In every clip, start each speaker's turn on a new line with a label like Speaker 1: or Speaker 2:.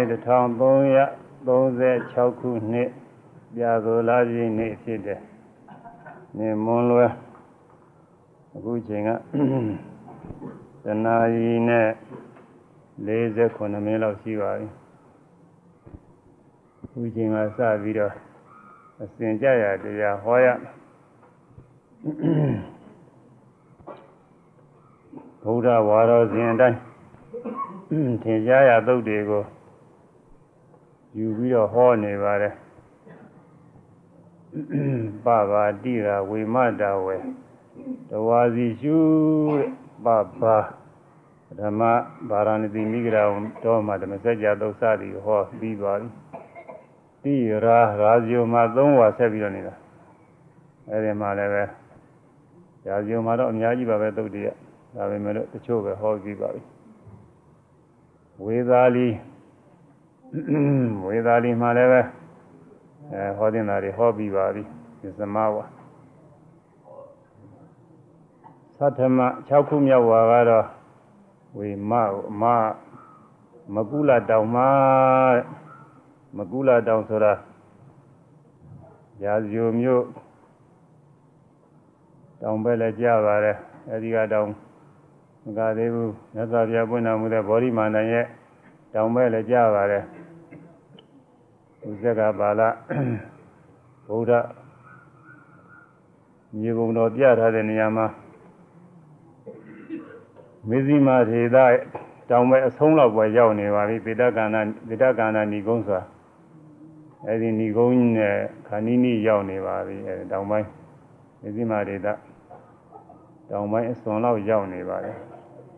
Speaker 1: 1336ခုနှစ်ပြာဆိုလာပြည့်နေ့ဖြစ်တဲ့နေမွန်လွယ်အခုချိန်ကတနာရီနဲ့49မိနစ်လောက်ရှိပါပြီအခုချိန်ကစပြီးတော့အစဉ်ကြရတရားဟောရဘုရားဝါတော်စဉ်အတိုင်းသင်ကြားရသုတ်တွေကို ယူပြီးတော့ဟောနေပါတယ်ပပါတိရာဝေမတာဝေတဝါစီရှုပပါဓမ္မဗာရာဏသီမိဂရာတော်မှာဓမ္မစကြာသုစသည်ဟောပြီးသွားပြီတိရာရာဇယုမှာ၃ဝါဆက်ပြီးတော့နေတာအဲဒီမှာလည်းပဲရာဇယုမှာတော့အများကြီးပါပဲသုတ်တည်းဒါပေမဲ့လို့တချို့ပဲဟောပြီးပါပြီဝေသာလီ ဝေသာလီမှာလည်းပဲအဲဟောတင်တာတွေဟောပြီးပါပြီသမဝါသတ္ထမ6ခုမြောက်ဝါကတော့ဝေမမမကုလတောင်မှာမကုလတောင်ဆိုတာရာဇိုမျိုးတောင်ပဲလည်းကြပါတယ်အဲဒီကတောင်မကသေးဘူးမြတ်စွာဘုရားပွင့်တော်မူတဲ့ဗောဓိမာနရဲ့တောင်ပဲလည်းကြပါတယ် ဥဇက်ကပါဠဗုဒ္ဓမြေပုံတော်ပြထားတဲ့နေရာမှာမေဇိမာထေသတောင်ပဲအဆုံးလောက်ပဲရောက်နေပါပြီပေတကန္နာပေတကန္နာဏီကုန်းဆိုတာအဲဒီဏီကုန်းနဲ့ခဏီနီရောက်နေပါပြီအဲတောင်ပိုင်းမေဇိမာထေသတောင်ပိုင်းအစွန်လောက်ရောက်နေပါတယ်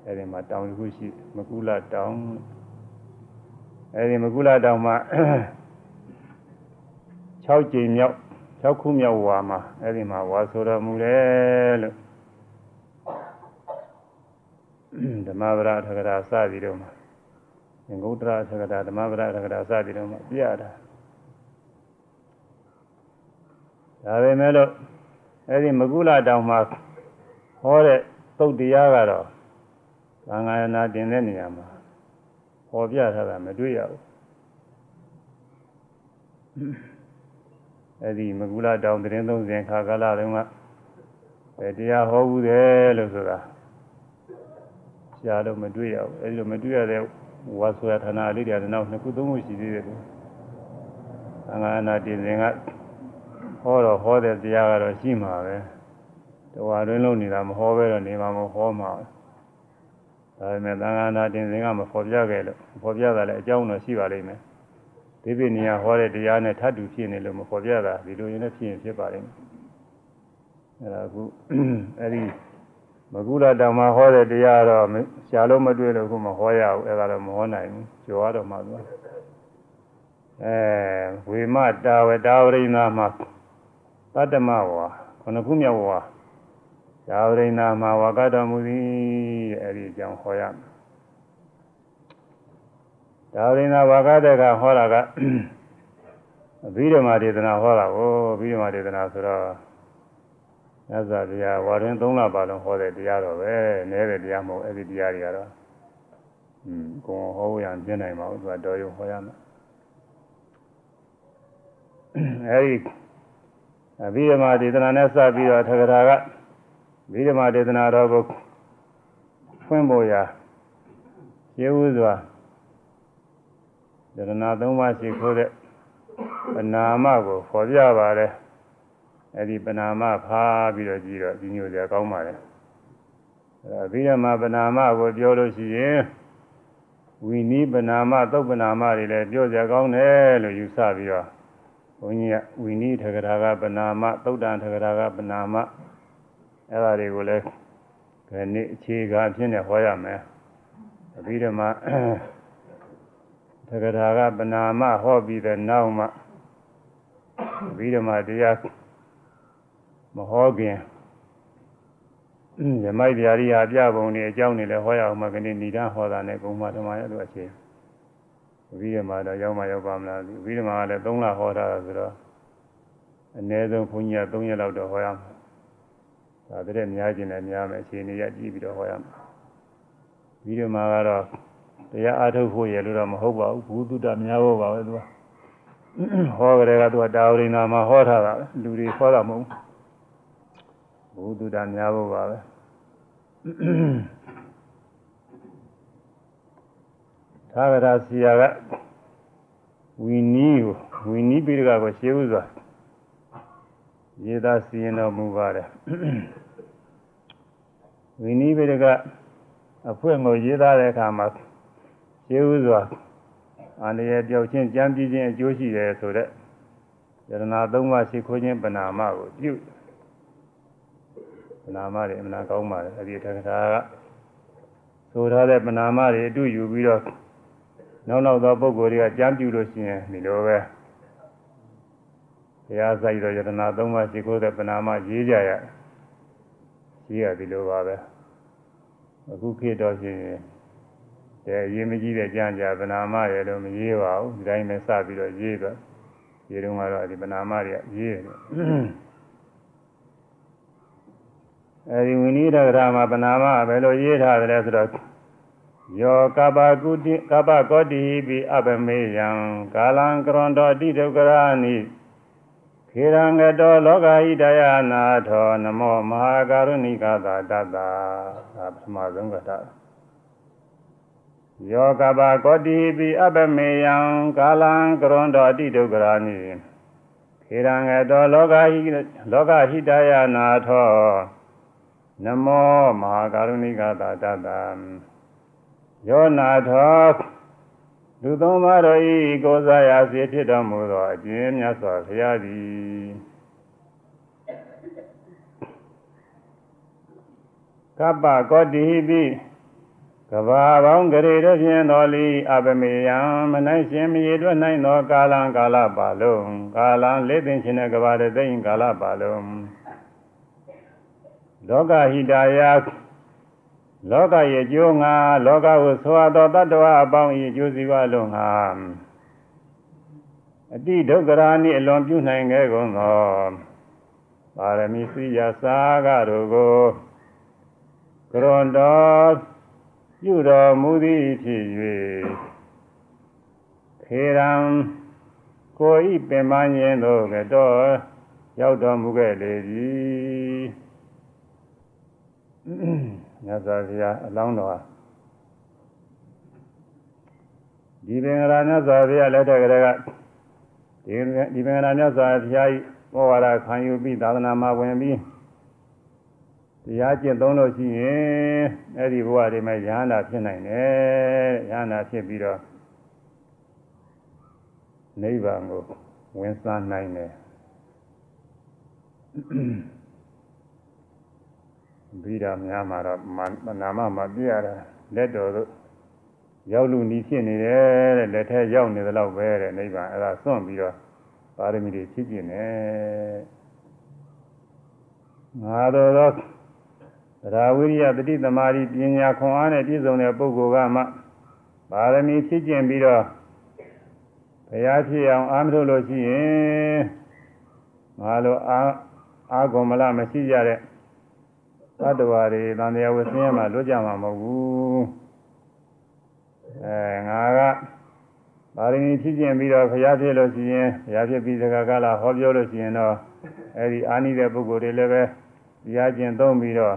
Speaker 1: အဲဒီမှာတောင်တစ်ခုရှိမကုလတောင်အဲဒီမကုလတောင်မှာ 6ကြိမ်မြောက်6ခုမြောက်ဝါမှာအဲဒီမှာဝါဆိုတော်မူတယ်လို့ဓမ္မဗရာထကရာစသည်တို့မှာငုတ်တရာထကရာဓမ္မဗရာထကရာစသည်တို့မှာပြရတာဒါပေမဲ့လို့အဲဒီမကုလတောင်မှာဟောတဲ့သုတ်တရားကတော့သံဃာနာတင်တဲ့နေရာမှာဟောပြထားတာမတွေ့ရဘူး အဲ့ဒီမကူလာတောင်သတင်းသုံးစဉ်ခါကာလတုန်းကပဲတရားဟောဘူးတယ်လို့ဆိုတာရှားတော့မတွေ့ရဘူးအဲ့ဒီလိုမတွေ့ရတဲ့ဝါဆိုရဌာနလေးတွေကတော့နှစ်ခုသုံးခုရှိသေးတယ်သူသံဃာနာတင်စဉ်ကဟောတော့ဟောတဲ့တရားကတော့ရှိမှာပဲတဝါတွင်းလုံးနေတာမဟောပဲတော့နေမှာမဟောမှာဒါပေမဲ့သံဃာနာတင်စဉ်ကမဖော်ပြခဲ့လို့ဖော်ပြတာလည်းအကြောင်းတော့ရှိပါလိမ့်မယ် ဒီပြနေရဟောတဲ့တရားနဲ့ထပ်တူဖြစ်နေလို့မဖော်ပြတာဒီလိုရင်လည်းဖြစ်ရင်ဖြစ်ပါလိမ့်မယ်အဲဒါအခုအဲဒီမကုလတောင်မှာဟောတဲ့တရားတော့ရှားလို့မတွေ့လို့ခုမဟောရဘူးအဲဒါတော့မဟောနိုင်ဘူးကြော်ရတော့မှသူအဲဝေမတာဝတာဝရိနာမှာတတ္တမဝါခொနခုမြောက်ဝါဒါဝရိနာမှာဝါကတော်မူသည်အဲဒီအကြောင်းဟောရမယ် ဒါဝရိနာဝါကတဲ့ကဟောတာကအဘိဓမ္မာဒေသနာဟောတာကိုအဘိဓမ္မာဒေသနာဆိုတော့သစ္စာတရားဝါရင်၃လပါလုံးဟောတဲ့တရားတော့ပဲနည်းတဲ့တရားမဟုတ်အဲ့ဒီတရားတွေကတော့อืมကိုယ်ဟောရပြနိုင်ပါဘူးသူကတော်ရုံဟောရမယ်အဲ့ဒီအဘိဓမ္မာဒေသနာနဲ့စပြီးတော့ထကရာကဘိဓမ္မာဒေသနာတော်ကိုဖွင့်ဖို့ရာကျေဝုစွာ ဒရဏသုံးပါးရှိခိုးတဲ့ပနာမကိုဖော်ပြပါတယ်အဲ့ဒီပနာမဖားပြီးတော့ကြည့်တော့ဒီမျိုးစရာကောင်းပါတယ်အဲ့ဒါဘိဓမ္မာပနာမကိုပြောလို့ရှိရင်ဝီနီးပနာမသုတ်ပနာမတွေလည်းပြောစရာကောင်းတယ်လို့ယူဆပြီးတော့ဘုန်းကြီးကဝီနီးထကရာကပနာမသုတ်တန်ထကရာကပနာမအဲ့ဒါတွေကိုလည်းခဏအခြေခံအဖြစ်နဲ့ဟောရမယ်အဘိဓမ္မာသက္ကရာကပနာမဟောပြီးတဲ့နောက်မှအဘိဓမ္မာတရားမဟောခင်ယမိုက်ဗျာရိယာပြပုံနေအကြောင်းနေလဲဟောရအောင်မကနေ့ဏိဒဟောတာနဲ့ဂုံမဓမ္မရလို့အခြေအဘိဓမ္မာတော့ရောက်မှရောက်ပါမလားအဘိဓမ္မာကလည်း၃လဟောတာဆိုတော့အနည်းဆုံးဘုန်းကြီးက၃ရက်လောက်တော့ဟောရမှာဒါတည်းများခြင်းလည်းများမယ်အခြေအနေရကြည့်ပြီးတော့ဟောရမှာပြီးတော့မှကတော့ တရားအားထုတ်ဖို့ရလို့တော့မဟုတ်ပါဘူးဘုဒ္ဓများဖို့ပါပဲသူကဟောကြတဲ့ကသူကတာဝရိနာမှာဟောထားတာပဲလူတွေဟောတာမဟုတ်ဘူးဘုဒ္ဓများဖို့ပါပဲသာဂရာစီယာကဝီနီးကိုဝီနီးပိရကကိုရှင်းဥစွာရေးသားစီရင်တော်မူပါတယ်ဝီနီးပိရကအဖွင့်ကိုရေးသားတဲ့အခါမှာ ရှင်းဥစွာအန္တရာယ်ပြောက်ချင်းကြံပြင်းခြင်းအကျိုးရှိတယ်ဆိုတဲ့ယရနာသုံးပါးရှိခိုးခြင်းပဏာမကိုပြုပဏာမတွေအမှန်ကောင်းပါတယ်အဲဒီထက္ကထာကဆိုထားတဲ့ပဏာမတွေအတူယူပြီးတော့နောက်နောက်သောပုဂ္ဂိုလ်တွေကကြံပြူလို့ရှိရင်ဒီလိုပဲဘုရားဆိုင်တော်ယတနာသုံးပါးရှိခိုးတဲ့ပဏာမရေးကြရရေးရဒီလိုပါပဲအခုခေတ်တော့ရှင် တဲ့ရေးမကြီးတဲ့ကြံကြပဏာမရဲ့လို့မရေးပါဘူးဒီတိုင်းပဲစပြီးတော့ရေးတော့ရေးတော့ကတော့ဒီပဏာမတွေကရေးတယ်အဲဒီဝိနည်းရဂရမှာပဏာမဘယ်လိုရေးထားတယ်ဆိုတော့ယောကပကုတိကပကောတိပိအပမေယံကာလံကရွန်တော်တိဒုက္ခရာနိခေရံကတောလောကဟိတယနာထောနမောမဟာကရုဏိကသာတတ္တာဒါပထမဆုံးကတာ ယောကပကောတိပိအပမေယံကာလံကရွန်တော်တိဒုက္ခရာနိခေရံကတောလောကဟိလောကဟိတယနာထောနမောမဟာကရုဏိကသာတတ္တာယောနာထောလူသုံးပါးတို့ဤကိုးစားရာစီဖြစ်တော်မူသောအကျဉ်းမြတ်စွာဘုရားသည်ကပ္ပကောတိပိ ကဘာပေါင်းဂရေတို့ဖြင့်တော်လီအပမေယံမနိုင်ရှင်မရေတွက်နိုင်သောကာလံကာလပါလုံးကာလံလေးသိင်ရှင်တဲ့ကဘာတဲ့သိင်ကာလပါလုံးလောကဟိတာယလောကရဲ့ကျိုးငါလောကကိုဆွာသောတတ္တဝအပေါင်း၏ကျိုးစီဝလုံးငါအတိဒုက္ခရာနှင့်အလွန်ပြုနိုင်ခဲ့ကုန်သောပါရမီစိယစာကတို့ကိုကရွန်တော် ပြုတော်မူသည်ဖြစ်၍ခေရန်ကိုဤပင်မညင်းတို့ကတော့ရောက်တော်မူခဲ့လေသည်မြတ်စွာဘုရားအလောင်းတော်ဒီပင်ကရာမြတ်စွာဘုရားလက်ထက်ကလေးကဒီဒီပင်ကရာမြတ်စွာဘုရားဤဘောဝါဒခံယူပြီးသာသနာမှာဝင်ပြီး တရားကျင့်သုံးလို့ရှိရင်အဲ့ဒီဘဝတွေမှာယဟန္တာဖြစ်နိုင်တယ်ယဟန္တာဖြစ်ပြီးတော့နိဗ္ဗာန်ကိုဝင်စားနိုင်တယ်ဗိဓာများမှာတော့နာမမပြရတာလက်တော်တို့ရောက်လူနီးဖြစ်နေတယ်တဲ့လက်ထဲရောက်နေသလောက်ပဲတဲ့နိဗ္ဗာန်အဲ့ဒါစွန့်ပြီးတော့ပါရမီတွေဖြစ်ကျင်တယ်ငါတော်သော သရဝိရိယတတိသမารီပညာခွန်အားနဲ့ပြည့်စုံတဲ့ပုဂ္ဂိုလ်ကမှပါရမီဖြစ်ကျင်ပြီးတော့ဘုရားဖြစ်အောင်အားမထုတ်လို့ရှိရင်ငါလိုအာအာဂုံမလမရှိကြတဲ့သတ္တဝါတွေတန်တရားဝဆင်းရဲမှလွတ်ကြမှာမဟုတ်ဘူးအဲငါကပါရမီဖြစ်ခြင်းပြီးတော့ဘုရားဖြစ်လို့ရှိရင်ဘုရားဖြစ်ပြီးစကားကလာဟောပြောလို့ရှိရင်တော့အဲဒီအာနိတဲ့ပုဂ္ဂိုလ်တွေလည်းပဲတရားကျင့်သုံးပြီးတော့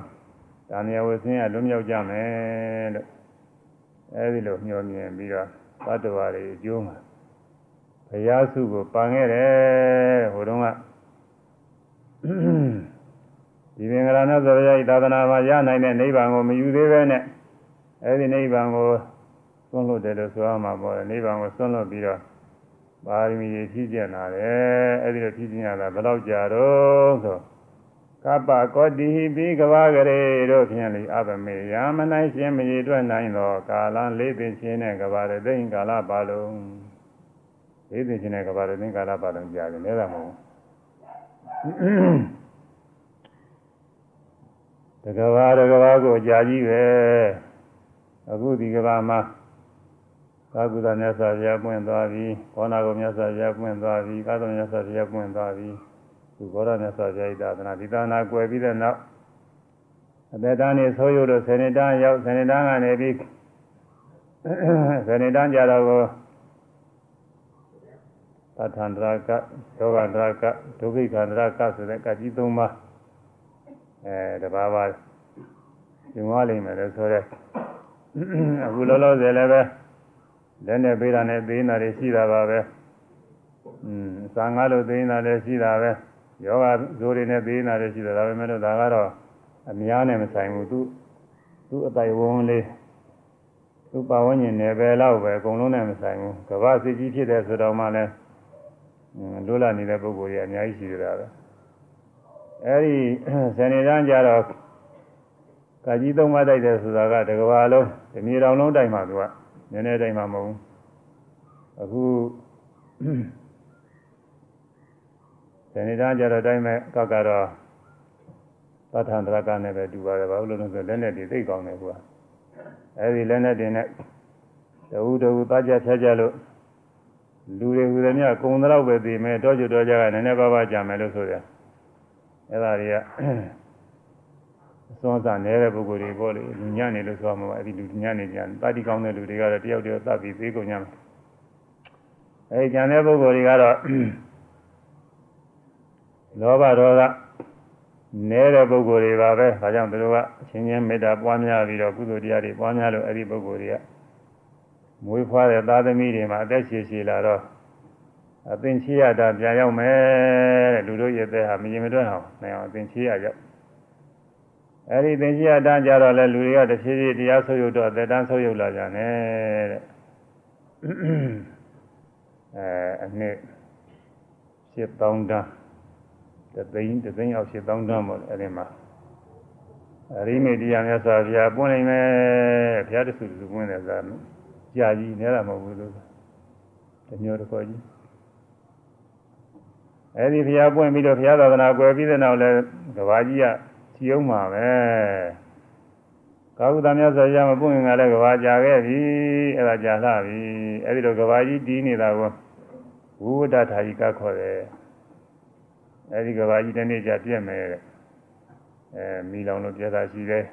Speaker 1: တန်တရားဝဆင်းရဲလွတ်မြောက်ကြမယ်လို့အဲဒီလိုမျှော်မြင်ပြီးတော့သတ္တဝါတွေအကျိုးမှာဘုရားစုကိုပန်ခဲ့တယ်ဟိုတုန်းကဒီပင်္ဂလာနဲ့ဆိုရည်သာသနာမှာရနိုင်တဲ့နိဗ္ဗာန်ကိုမယူသေးပဲနဲ့အဲဒီနိဗ္ဗာန်ကိုသွန်းလို့တယ်လို့ဆိုရမှာပေါ့နိဗ္ဗာန်ကိုသွန်းလို့ပြီးတော့ပါရမီဖြည့်ကျင်လာတယ်အဲဒီလိုဖြည့်ကျင်ရတာဘယ်တော့ကြာတော့ဆို ကပ္ပကောတိပိကဘာကရေတို့ဖြင့်လေအပမေယာမနိုင်ရှင်မရည်တွက်နိုင်သောကာလလေးပင်ချင်းနဲ့ကဘာရသိင်ကာလပါလုံးလေးပင်ချင်းနဲ့ကဘာရသိင်ကာလပါလုံးကြာတယ်လည်းမဟုတ်ဘူးတကဘာတကဘာကိုကြာကြီးပဲအခုဒီကဘာမှာသာကုသမြတ်စွာဘုရားပွင့်သွားပြီဘောနာကိုမြတ်စွာဘုရားပွင့်သွားပြီကာသမြတ်စွာဘုရားပွင့်သွားပြီ သူဘောရမြတ်စွာဘုရားဤသာသနာဒီသာနာကွယ်ပြီးတဲ့နောက်အသက်တန်းနေဆိုးရုပ်လို့ဆယ်နှစ်တန်းရောက်ဆယ်နှစ်တန်းကနေပြီးဇဏိတန်းကြတော့ကိုသထန္တရာကဒေါဂန္တရာကဒုက္ခိကန္တရာကဆိုတဲ့ကကြီးသုံးပါးအဲတပါးပါညွှန်ရလိမ့်မယ်လို့ဆိုတဲ့အခုလောလောဆယ်လည်းပဲလက်နဲ့ပေးတာနဲ့သိနေတာတွေရှိတာပါပဲอืมစာငါလို့သိနေတာလည်းရှိတာပဲ ယောဂဇိုးတွေနဲ့သိနေတာလည်းရှိတယ်ဒါပေမဲ့လို့ဒါကတော့အများနဲ့မဆိုင်ဘူးသူသူအတိုင်ဝန်းလေးသူပါဝန်းကျင်နယ်ပယ်လောက်ပဲအကုန်လုံးနဲ့မဆိုင်ဘူးကမ္ဘာစစ်ကြီးဖြစ်တဲ့ဆိုတော့မှလည်းလွတ်လပ်နေတဲ့ပုဂ္ဂိုလ်တွေအများကြီးရှိကြတာပဲအဲဒီဇဏိတန်းကြတော့ကာကြီးသုံးပါးတိုက်တယ်ဆိုတာကတကဘာလုံးဒီမြေတောင်လုံးတိုက်မှာသူကနည်းနည်းတိုက်မှာမဟုတ်ဘူးအခု ဇဏိတန်းကြတော့တိုက်မဲ့ကကတော့သထန္တရကနဲ့ပဲတူပါတယ်ဘာလို့လဲဆိုလက်နဲ့တည်သိကောင်းတယ်ကွာအဲဒီလက်နဲ့တင်နဲ့တဝူတဝူသားကြဖြတ်ကြလို့လူတွေဟူသည်များကုံတော့ပဲသိမယ်တော့ကျွတော့ကြကနည်းနည်းပါးပါးကြာမယ်လို့ဆိုရအဲဒါတွေကအစွမ်းစားနေတဲ့ပုဂ္ဂိုလ်တွေပေါ့လေလူညံ့နေလို့ဆိုမှာပါအဲဒီလူညံ့နေကြတာတိကောင်းတဲ့လူတွေကတော့တယောက်တယောက်သတ်ပြီးသေးကုန်ကြမယ်အဲဒီကျန်တဲ့ပုဂ္ဂိုလ်တွေကတော့ လောဘဒေါသနေတဲ့ပုဂ္ဂိုလ်တွေပါပဲ။ဒါကြောင့်သူတို့ကအချင်းချင်းမေတ္တာပွားများပြီးတော့ကုသိုလ်တရားတွေပွားများလို့အဲ့ဒီပုဂ္ဂိုလ်တွေကမွေးဖွားတဲ့သားသမီးတွေမှာအသက်ရှည်ရှည်လာတော့အသင်ချေရတာပြန်ရောက်မယ်တဲ့လူတို့ရဲ့သက်ဟာမရင်မတွက်အောင်နိုင်အောင်အသင်ချေရရောက်အဲ့ဒီသင်ချေရတာကြတော့လေလူတွေကတဖြည်းဖြည်းတရားဆုပ်ယုတ်တော့သက်တမ်းဆုပ်ယုတ်လာကြတယ်တဲ့အဲအနှစ်7000တန်း တသိန်းတသိန်းအောင်ဖြစ်တောင်းတမ်းပေါ့အဲ့ဒီမှာအရိမေတရားမြတ်စွာဘုရားပွင့်နိုင်မယ်ဘုရားတဆူတူပွင့်တယ်ဆိုတာကြာကြီးနေတာမဟုတ်ဘူးလို့တမျိုးတစ်ခေါ်ကြီးအဲ့ဒီဘုရားပွင့်ပြီးတော့ဘုရားသာသနာကွယ်ပြီးတဲ့နောက်လဲကဘာကြီးကချီအောင်မှာပဲကာဟုသမမြတ်စွာဘုရားမပွင့်ငါလည်းကဘာကြာခဲ့ပြီအဲ့ဒါကြာလှပြီအဲ့ဒီတော့ကဘာကြီးတီးနေတာကိုဝိဝဒ္ဒထာယိကခေါ်တယ် အဲဒီကဘာကြီးတစ်နေ့ကျပြက်မယ်တဲ့အဲမိလောင်လို့ပြက်တာရှိတယ်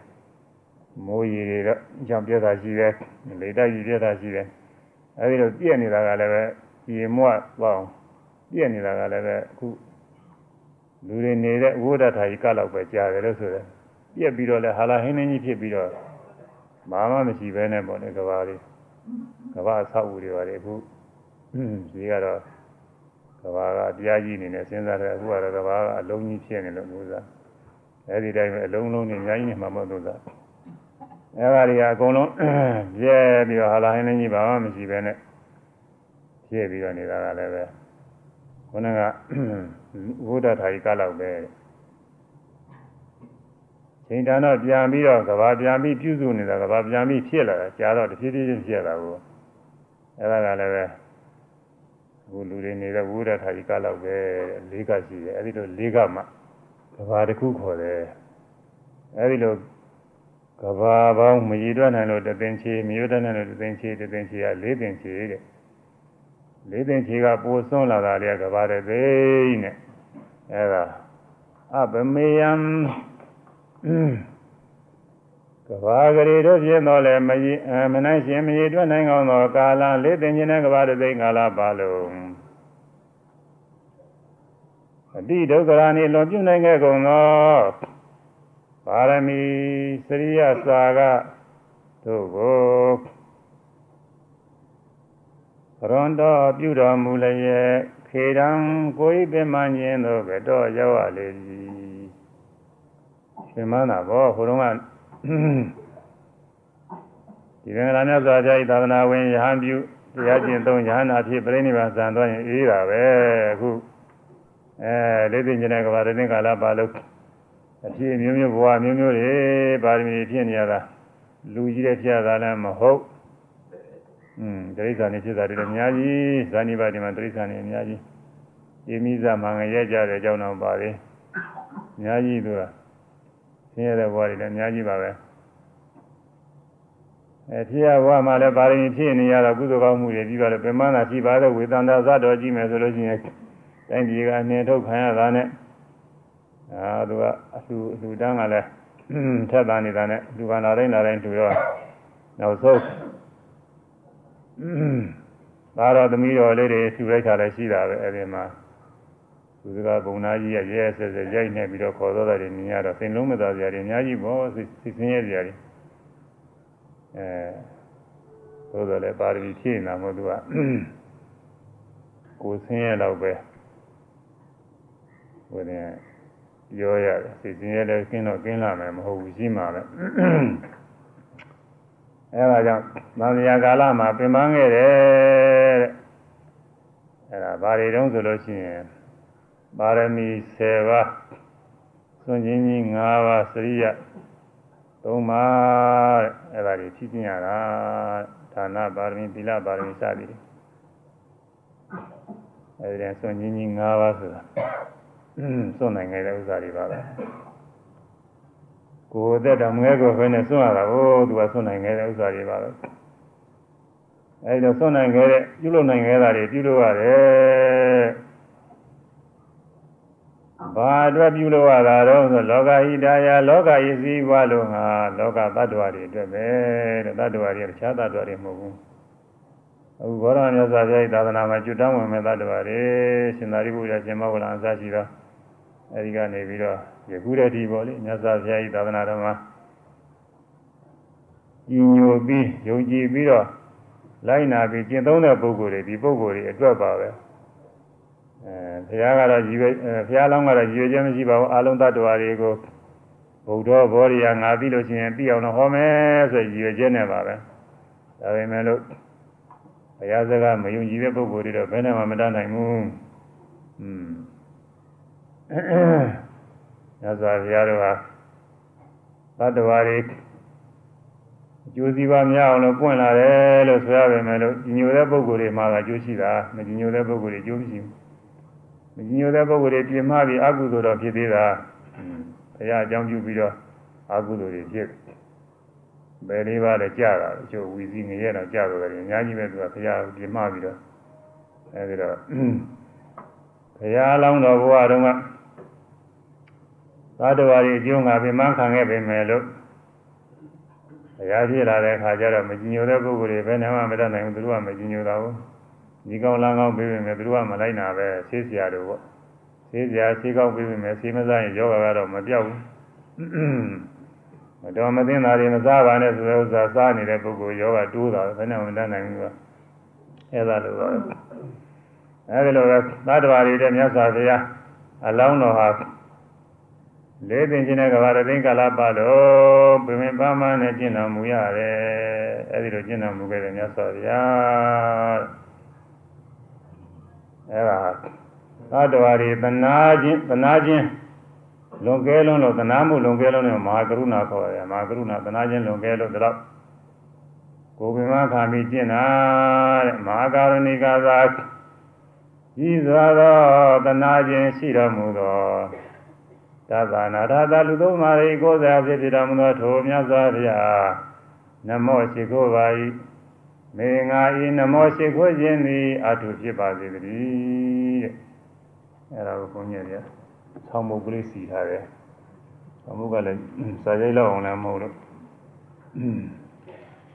Speaker 1: မိုးရီတွေတော့ကြောင်ပြက်တာရှိတယ်လေတိုက်ကြီးပြက်တာရှိတယ်အဲဒီလိုပြက်နေတာကလည်းပဲရေမွတ်ပေါ့ပြက်နေတာကလည်းပဲအခုလူတွေနေတဲ့ဝိဒထာကြီးကလောက်ပဲကြားတယ်လို့ဆိုတယ်ပြက်ပြီးတော့လဲဟာလာဟင်းနှင်းကြီးဖြစ်ပြီးတော့ဘာမှမရှိဘဲနဲ့ပေါ့လေကဘာလေးကဘာအဆောက်အဦတွေပါလေအခုဒီကတော့ ကဘာကတရားကြီးအနေနဲ့စဉ်းစားတယ်အခုကတော့ကဘာကအလုံးကြီးဖြစ်နေလို့လို့သာအဲဒီတိုင်းပဲအလုံးလုံးနဲ့အများကြီးနေမှာမဟုတ်လို့သာအဲဒါတွေကအကုန်လုံးပြဲပြီးတော့ဟာလာဟင်းလင်းကြီးဘာမှမရှိပဲနဲ့ဖြစ်ပြီးတော့နေတာကလည်းပဲခုနကဘုဒ္ဓထာယီကလောက်ပဲချိန်တန်တော့ပြန်ပြီးတော့ကဘာပြန်ပြီးပြုစုနေတာကဘာပြန်ပြီးဖြစ်လာတာကြာတော့တဖြည်းဖြည်းချင်းဖြစ်လာဘူးအဲဒါကလည်းပဲ ဟိုလူတွေနေတဲ့ဝိရထာကြီးကလောက်ပဲလေးကရှိတယ်အဲဒီလိုလေးကမှကဘာတစ်ခုခေါ်တယ်အဲဒီလိုကဘာပေါင်းမရည်တွက်နိုင်လို့တသင်ချေမရည်တွက်နိုင်လို့တသင်ချေတသင်ချေကလေးသင်ချေတဲ့လေးသင်ချေကပိုစွန်းလာတာလေကဘာတဲ့သိနဲ့အဲဒါအဗမေယံ ကဘာဂရီတို့ဖြစ်တော့လဲမရည်မနိုင်ရှင်မရည်တွက်နိုင်ကောင်းသောကာလလေးသင်ခြင်းနဲ့ကဘာတသိကာလပါလုံးအတိဒုက္ခရာနေလွန်ပြုနိုင်ခဲ့ကုန်သောပါရမီစရိယစာကတို့ကိုရန္တောပြုတော်မူလျက်ခေတံကိုယ်ပင်မခြင်းတို့ကတော့ရောက်ရလေသည်ရှင်မနာဘောဟိုတုန်းက ဒီကံရမြတ်စွာဘုရားဤသာသနာဝင်ယဟန်ပြုတရားကျင့်သုံးယဟနာဖြစ်ပြိဋိဘံဇံသွားရင်အေးတာပဲအခုအဲလေးသိဉ္ဇနဲ့ကဘာတင်းကာလပါလို့အဖြစ်မျိုးမျိုးဘဝမျိုးမျိုးတွေပါရမီဖြစ်နေရတာလူကြီးတဲ့ဖြစ်ရတာလည်းမဟုတ်อืมတိရစ္ဆာန်နေဖြစ်တာတွေလည်းအများကြီးဇာနိပါတိမှာတိရစ္ဆာန်နေအများကြီးဒီမိဇာမငရဲကြတဲ့အကြောင်းတော့ပါလေအများကြီးသူက ဆင်းရဲတဲ့ဘဝတွေလည်းအများကြီးပါပဲအဲဖြစ်ရဘဝမှာလည်းပါရမီဖြစ်နေရတော့ကုသိုလ်ကောင်းမှုတွေပြီးပါလို့ပြမနာရှိပါတဲ့ဝေသန္တာဇတ်တော်ကြည့်မယ်ဆိုလို့ရှိရင်တိုင်းပြည်ကနေထုတ်ခံရတာနဲ့အာသူကအလှအလှတန်းကလည်းထက်သားနေတာနဲ့လူကလာတိုင်းလာတိုင်းတူတော့နောက်ဆုံးဒါတော့သမီးတော်လေးတွေဆူလိုက်တာလည်းရှိတာပဲအဲဒီမှာ သူကဘုံနာကြီးရဲ့ရဲဆဲဆဲရိုက်နေပြီးတော့ခေါ်တော့တယ်မြင်ရတော့စိတ်လုံးမသာစရာတွေအများကြီးပေါ့စိတ်ဆင်းရဲစရာတွေအဲသို့တော်လည်းပါရမီဖြည့်နေတာမို့သူကကိုဆင်းရဲတော့ပဲဟိုနေရောရတယ်စိတ်ဆင်းရဲလည်းကင်းတော့ကင်းလာမယ်မဟုတ်ဘူးရှိမှာပဲအဲဒါကြောင့်သံဃာကာလမှာပင်ပန်းခဲ့တယ်တဲ့အဲဒါဘာတွေတုံးဆိုလို့ရှိရင် ပါရမီ10ပါးစွန့်ချင်းကြီး5ပါးစရိယ3ပါးတဲ့အဲဒါတွေဖြည့်ကျင်ရတာဌာနပါရမီသီလပါရမီစသည်အဲဒီစွန့်ချင်းကြီး5ပါးဆိုတာစွန့်နိုင်ခဲ့တဲ့ဥစ္စာတွေပါပဲကိုယ်သက်တော်ငဲကိုပဲနဲ့စွန့်ရတာဟိုသူကစွန့်နိုင်ခဲ့တဲ့ဥစ္စာတွေပါပဲအဲဒီတော့စွန့်နိုင်ခဲ့တဲ့ပြုလုပ်နိုင်ခဲ့တာတွေပြုလုပ်ရတယ် ဘာအတွက်ပြုလို့ရတာတော့ဆိုလောကဟိတာယလောကယစည်းပွားလို့ငါလောကတ attva တွေအတွက်ပဲတဲ့တ attva တွေတခြားတ attva တွေမဟုတ်ဘူးအခုဘောရမြတ်စွာဘုရားသာသနာမှာကျွတ်တောင်းဝင်မဲ့တ attva တွေရှင်သာရိပုတ္တရာရှင်မောဂလအစရှိသောအဲဒီကနေပြီးတော့ယခုတည်းဒီပေါ့လေမြတ်စွာဘုရားဤသာသနာတော်မှာညီညွတ်ပြီးယုံကြည်ပြီးတော့လိုက်နာပြီးကျင့်သုံးတဲ့ပုဂ္ဂိုလ်တွေဒီပုဂ္ဂိုလ်တွေအတွက်ပါပဲ အဲဘုရားကတော့ကြီးပဲဘုရားလောင်းကတော့ကြီးရွယ်ခြင်းမရှိပါဘူးအလုံးသတ္တဝါတွေကိုဘုဒ္ဓဘောရိယာငါသိလို့ရှိရင်သိအောင်တော့ဟောမယ်ဆိုရည်ရွယ်ခြင်းနဲ့ပါပဲဒါပေမဲ့လို့ဘုရားစကားမယုံကြည်တဲ့ပုဂ္ဂိုလ်တွေတော့ဘယ်နဲ့မှမတတ်နိုင်ဘူးอืมညဇာဘုရားတို့ဟာသတ္တဝါတွေအကျိုးစီးပွားများအောင်လို့ပွင့်လာတယ်လို့ဆိုရပေမဲ့လို့ညီညွတ်တဲ့ပုဂ္ဂိုလ်တွေမှာကအကျိုးရှိတာမညီညွတ်တဲ့ပုဂ္ဂိုလ်တွေအကျိုးမရှိဘူး မညီညွတ်တဲ့ပုဂ္ဂိုလ်တွေပြင်မပြီးအကုသိုလ်တော့ဖြစ်သေးတာဘုရားအကြောင်းပြုပြီးတော့အကုသိုလ်တွေဖြစ်ဘယ်လေးပါးလဲကြာတာအကျိုးဝီစီငရဲတော့ကြာတော့တယ်အများကြီးပဲသူကဘုရားပြင်မပြီးတော့အဲဒီတော့ဘုရားလောင်းတော်ဘုရားတော်ကသာတဝါရီအကျိုးငါပြင်မခံခဲ့ပေမဲ့လို့တရားဖြစ်လာတဲ့အခါကျတော့မကြည်ညိုတဲ့ပုဂ္ဂိုလ်တွေဘယ်နဲ့မှမတတ်နိုင်ဘူးသူတို့ကမကြည်ညိုတာဘူး ဒီကောင်းလမ်းကောင်းပြေးပြီမယ်သူတို့ကမလိုက်နာပဲဆေးစရာတို့ပေါ့ဆေးစရာဆေးကောင်းပြေးပြီမယ်ဆေးမစားရင်ယောဂကတော့မပြောက်ဘူးမတော်မသိတာတွေမစားပါနဲ့ဆိုတဲ့ဥစ္စာစားနေတဲ့ပုဂ္ဂိုလ်ယောဂတိုးတာဘယ်နဲ့မှမတတ်နိုင်ဘူးကအဲ့ဒါလိုပါအဲ့ဒီလိုပဲသတ္တဝါတွေတဲ့မြတ်စွာဘုရားအလောင်းတော်ဟာလေးပင်ချင်းတဲ့ကဘာရသိကာလပတ်လို့ပြင်းပန်းပန်းနဲ့ကျင့်တော်မူရတယ်အဲဒီလိုကျင့်တော်မူခဲ့တဲ့မြတ်စွာဘုရား အဲဒါသတ္တဝါတွေသနာချင်းသနာချင်းလွန်ကဲလုံးလို့သနာမှုလွန်ကဲလုံးနဲ့မဟာကရုဏာခေါ်ရတယ်မဟာကရုဏာသနာချင်းလွန်ကဲလို့တော့ကိုယ်ပင်မခါမိကျင့်တာတဲ့မဟာကာရဏိကသာဤစွာသောသနာချင်းရှိတော်မူသောသဗ္ဗနာရသလူသုံးပါး၏ကိုယ်စားဖြစ်ဖြစ်တော်မူသောထိုမြတ်စွာဘုရားနမောရှိခိုးပါ၏ မေငါဤနမောရှိခိုးခြင်းသည်အထုဖြစ်ပါစေတည်းတဲ့အဲဒါကိုဘုန်းကြီးရဆောင်းမုတ်ကလေးစီထားတယ်ဆောင်းမုတ်ကလည်းစာရိုက်လောက်အောင်လည်းမဟုတ်လို့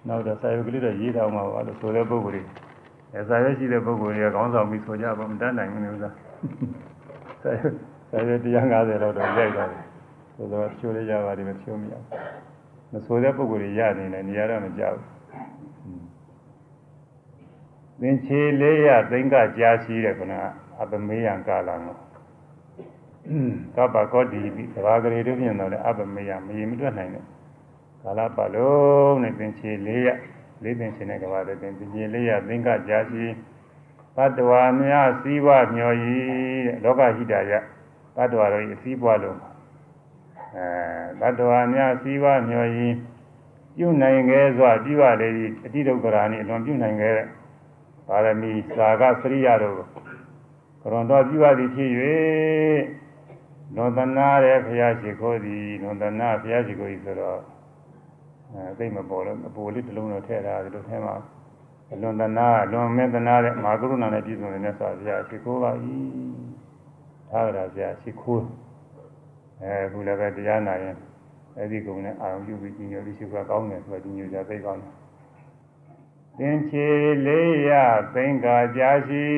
Speaker 1: နောက်တော့စာရုပ်ကလေးတော့ရေးထားမှာပါလို့ဆိုတဲ့ပုဂ္ဂိုလ်တွေအဲစာရွက်ရှိတဲ့ပုဂ္ဂိုလ်တွေကခေါင်းဆောင်ပြီးဆိုကြပါမတတ်နိုင်ဘူးလို့သာစာရွက်ဒါပေ150လောက်တော့ရိုက်သွားတယ်ဆိုတော့ချိုးလေးရပါတယ်မချိုးမရဘူးမဆိုတဲ့ပုံကိုယ်ကြီးရနေတယ်နေရာတော့မကြောက်ဘူး သင်ချေလေးရသိင်္ဂကြာရှိတဲ့ကုနာအပမေယံကာလငောကပ္ပကောဒီပြီသဘာဂရေတို့ပြင်တော့လေအပမေယံမရင်မတွက်နိုင်တဲ့ကာလပတ်လုံးနဲ့သင်ချေလေးရလေးသင်ချေနဲ့ကဘာတဲ့သင်ချေလေးရသိင်္ဂကြာရှိဘတ်တော်များစည်းဝါမျော်ရည်တဲ့လောကဟိတယတတ္တဝါတို့အစည်းပွားလို့အဲတတ္တဝါများစည်းဝါးမျောရင်းပြုနိုင်ခဲ့စွာပြုရလေသည်အတိဒုက္ခရာနိအလွန်ပြုနိုင်ခဲ့တဲ့ ပါရမီစာကစရိယတို့ကရွန်တော်ပြုရသည်ဖြစ်၍လွန်သနာတဲ့ဘုရားရှိခိုးသည်လွန်သနာဘုရားရှိခိုးသည်ဆိုတော့အဲသိမပေါ်လို့အပူလေးတစ်လုံးတော့ထည့်ထားတယ်လို့ထဲမှာအလွန်သနာအလွန်မေတ္တာနဲ့မာကရုဏာနဲ့ပြည့်စုံတဲ့ဆရာဘုရားရှိခိုးပါ၏သာရဆရာရှိခိုးအဲခုလည်းပဲတရားနာရင်အဲဒီကုံနဲ့အာရုံပြုပြီးညညပြီးရှိခွာကောင်းတယ်ဆိုတာညညကြသိကောင်းတယ် သင်္ချေလေးရသိင်္ဂါကြာရှိ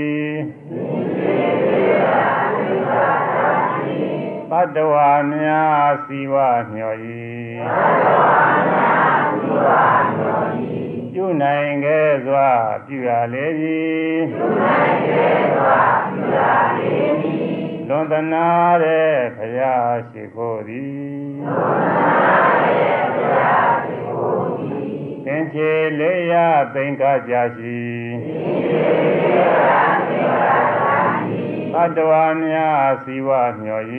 Speaker 1: သတ္တဝါများစီဝမျှော်၏ပြုနိုင်ခဲ့စွာပြုရလေသည်လွန်သနာတဲ့ဘုရားရှိခိုးသည် သင်္ချေလေးရသိင်္ဂကြာရှိသတ္တဝါများစီဝမျှော်၏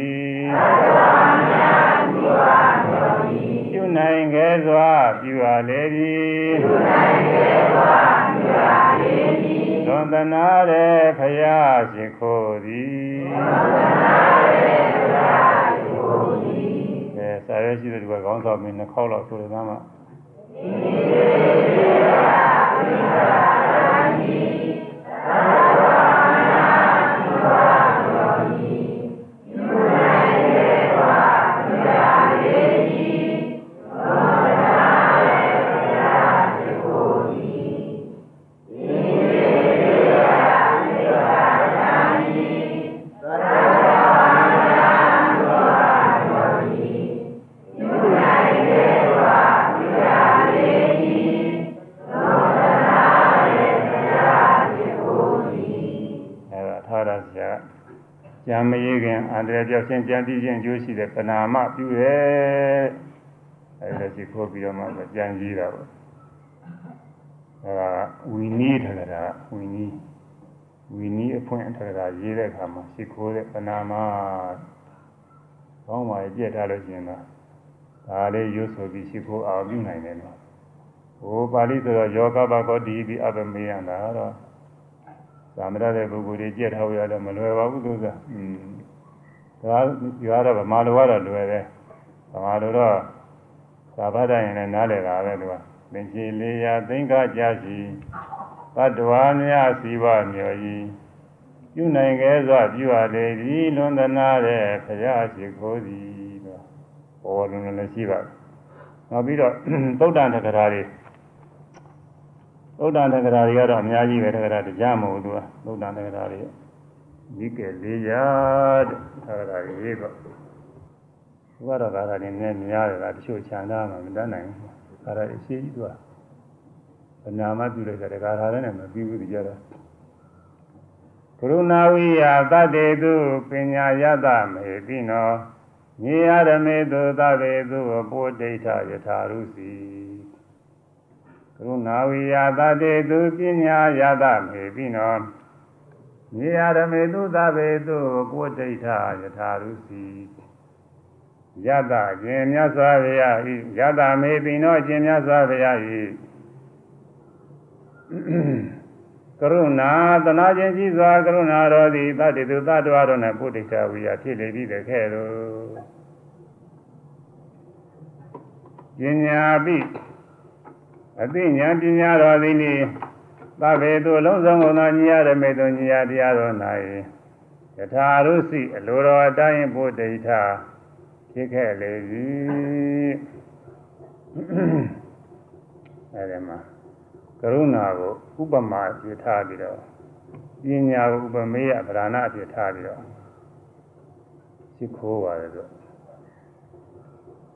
Speaker 1: ပြုနိုင်ခဲ့စွာပြုရလေသည်လွန်သနာတဲ့ဖရာရှိခိုးသည်အဲစာရွက်ရှိတဲ့ဒီကခေါင်းဆောင်မင်းနှစ်ခေါက်လောက်ဆိုတယ်မှာ ကြံ န္တရာယ်ပြောက်ခြင်းကြံပြီးခြင်းအကျိုးရှိတဲ့ပနာမပြုရဲအဲဒီလိုရှိခိုးပြီးတော့မှကြံကြီးတာပေါ့အဲဒါဝီနီးထကြတာဝီနီးဝီနီးအဖွင့်ထကြတာရေးတဲ့အခါမှာရှိခိုးတဲ့ပနာမကောင်းပါရဲ့ကြက်ထားလို့ရှိရင်တော့ဒါလေးရွတ်ဆိုပြီးရှိခိုးအောင်ပြုနိုင်တယ်နော်ဟိုပါဠိဆိုတော့ယောဂဘကောတိပြီးအပမေယံတာတော့သာမရတဲ့ပုဂ္ဂိုလ်တွေကြက်ထားရတော့မလွယ်ပါဘူးသူကอืม ဒါရွာတော့ဗမာလိုကတော့လွယ်တယ်ဗမာလိုတော့သာဘဒရင်လည်းနားလည်တာပဲသူကသင်္ချေလေးရာသိင်္ဂကြရှိဘတ်တော်များစီဝမြော်ဤပြုနိုင်ခဲ့စွာပြုရလေသည်လွန်သနာတဲ့ဖရာရှိခိုးသည်တော့ဘောလုံးလည်းရှိပါနောက်ပြီးတော့သုတ်တန်တက္ကရာတွေသုဒ္ဓတက္ကရာတွေကတော့အများကြီးပဲတက္ကရာတရားမဟုတ်သူကသုဒ္ဓတက္ကရာတွေ ဒီကဲလေးရတဲ့တက္ကရာတွေပေါ့သူကတော့ဒါကလည်းနည်းများတယ်ကတချို့ခြံသားမှမတတ်နိုင်ဘူးဒါရအရှိကြီးသူကဘနာမပြုလိုက်တဲ့တက္ကရာလည်းနဲ့မပြီးဘူးကြတော့ကရုဏာဝိယသတ္တေတုပညာယတမေတိနောညေရမေတုသဗ္ဗေတုပုဋ္ဌိဋ္ဌယထာရုစီကရုဏာဝိယသတေသူပညာယတမေပိနော မြေရရမေသူသဗေသူကိုဋ္ဌိဋ္ဌယထာရုစီယတခြင်းမြတ်စွာဘုရားဤယတမေပိနောခြင်းမြတ်စွာဘုရားဤကရုဏာသနာခြင်းကြီးစွာကရုဏာတော်သည်တတေသူတတ္တဝါတို့၌ပုဋ္ဌိဋ္ဌဝိယဖြစ်လေပြီတဲ့ခဲ့တော်ပညာပိအသိဉာဏ်ပညာတော်သည်နိ သဗ္ဗေတုလုံးစုံကုန်သောညီရရမေတုညီရတရားတော်၌ယထာရုစီအလိုတော်အတိုင်းဘုဒ္ဓိဋ္ဌဖြစ်ခဲ့လေပြီအဲဒီမှာကရုဏာကိုဥပမာပြထားပြီးတော့ပညာကိုဥပမေယဗရဏအပြထားပြီးတော့ရှိခိုးပါတယ်ဆို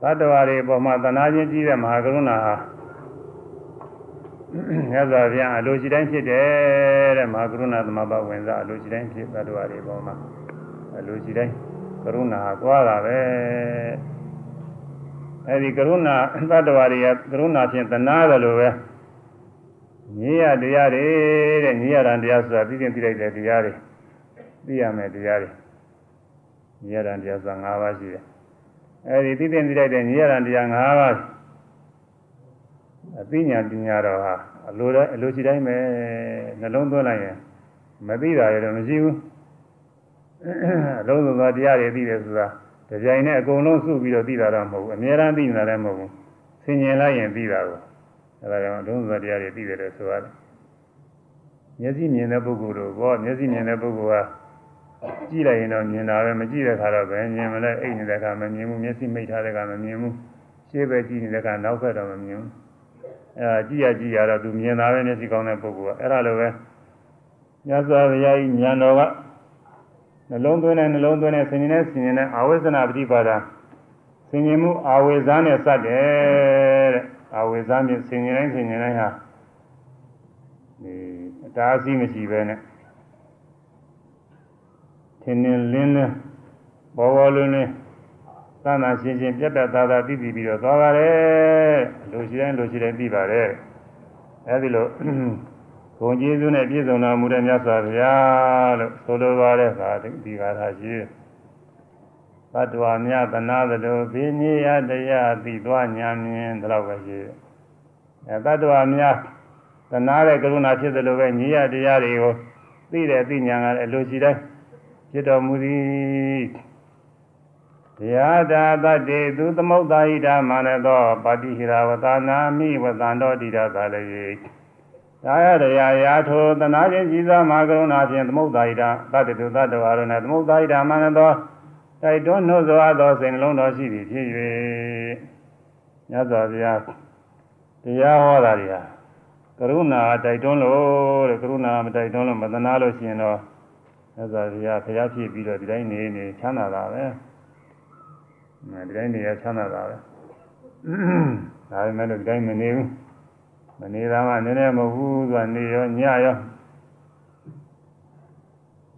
Speaker 1: သတ္တဝါတွေပေါ်မှာတဏှာချင်းကြီးတဲ့မဟာကရုဏာဟာ မြတ်စွာဘုရားအလိုရှိတိုင်းဖြစ်တယ်တဲ့မဟာကရုဏာသမဘာဝင်စားအလိုရှိတိုင်းဖြစ်သတ္တဝါတွေပေါ်မှာအလိုရှိတိုင်းကရုဏာကွာတာပဲအဲဒီကရုဏာသတ္တဝါတွေကကရုဏာဖြင့်သနာတယ်လို့ပဲညီရတရားတွေတဲ့ညီရတာတရားဆိုတာသိသိသိလိုက်တဲ့တရားတွေသိရမယ်တရားတွေညီရတာတရားဆိုတာ၅ပါးရှိတယ်အဲဒီသိသိသိလိုက်တဲ့ညီရတာတရား၅ပါး အသိဉာဏ်ပညာတော်ဟာအလိုတိုင်းအလိုရှိတိုင်းပဲနှလုံးသွင်းလိုက်ရင်မသိတာရတော့မရှိဘူးအလုံးစုံသောတရားတွေသိတယ်ဆိုတာတကြိုင်နဲ့အကုန်လုံးစုပြီးတော့သိတာတော့မဟုတ်ဘူးအများအားသိနေတာလည်းမဟုတ်ဘူးဆင်ញင်လိုက်ရင်သိတာကိုအဲဒါကြောင့်အလုံးစုံသောတရားတွေသိတယ်လို့ဆိုရတယ်မျက်စိမြင်တဲ့ပုဂ္ဂိုလ်တို့ဘောမျက်စိမြင်တဲ့ပုဂ္ဂိုလ်ဟာကြည့်လိုက်ရင်တော့မြင်တာပဲမကြည့်တဲ့ခါတော့ပဲမြင်မလဲအိတ်နေတဲ့ခါမမြင်ဘူးမျက်စိမိတ်ထားတဲ့ခါမမြင်ဘူးရှေ့ဘက်ကြည့်နေတဲ့ခါနောက်ဘက်တော့မမြင်ဘူး အဲကြည့်ရကြည့်ရတော့သူမြင်တာပဲမျက်စိကောင်းတဲ့ပုဂ္ဂိုလ်ကအဲ့ဒါလိုပဲမြတ်စွာဘုရားကြီးဉာဏ်တော်ကနှလုံးသွင်းတဲ့နှလုံးသွင်းတဲ့ဆင်ញင်တဲ့ဆင်ញင်တဲ့အာဝိဇ္ဇနာပฏิပါဒဆင်ញင်မှုအာဝိဇ္ဇာနဲ့စတယ်တဲ့အာဝိဇ္ဇာမြင်ဆင်ញင်တိုင်းဆင်ញင်တိုင်းဟာဒီအတားအဆီးမရှိပဲနဲ့ထင်းထင်းလင်းလင်းဘောဘောလင်းလင်း သန္တာရှင်းရှင်းပြတ်ပြတ်သားသားသိသိပြီးတော့သွားပါတယ်လူရှိတိုင်းလူရှိတိုင်းသိပါတယ်အဲဒီလိုဘုံကျေးဇူးနဲ့ပြည့်စုံတော်မူတဲ့မြတ်စွာဘုရားလို့ဆိုလိုပါတယ်ခါဒီကာထာရှိသတ္တဝါများသနာသလိုဘိနိယတရားသိသွားညာမြင်ဒီလောက်ပဲရှိတယ်အဲသတ္တဝါများသနာတဲ့ကရုဏာဖြစ်သလိုပဲညီရတရားတွေကိုသိတဲ့သိညာကလည်းလူရှိတိုင်းဖြစ်တော်မူသည် တရားတာတတ္တေသူသမုဒ္ဒါဟိတာမာနသောပါတိဟိရဝသနာမိဝသံတော်တိရသာလည်းသာယတရားရာထိုသနာခြင်းကြီးစွာမှာကရုဏာဖြင့်သမုဒ္ဒါဟိတာတတ္တေသူတတ္တဝါတို့နဲ့သမုဒ္ဒါဟိတာမာနသောတိုက်တွန်းနှုတ်စွာသောစိတ်နှလုံးတော်ရှိသည်ဖြစ်၍မြတ်စွာဘုရားတရားဟောတာတွေဟာကရုဏာတိုက်တွန်းလို့တဲ့ကရုဏာမတိုက်တွန်းလို့မသနာလို့ရှိရင်တော့မြတ်စွာဘုရားဖျားဖြစ်ပြီးတော့ဒီတိုင်းနေနေချမ်းသာတာပဲ ဒီတိုင်းနေရချမ်းသာတာပဲဒါပေမဲ့လို့ဒီတိုင်းမနေဘူးမနေတာမှနည်းနည်းမဟုတ်ဘူးဆိုတာနေရောညရော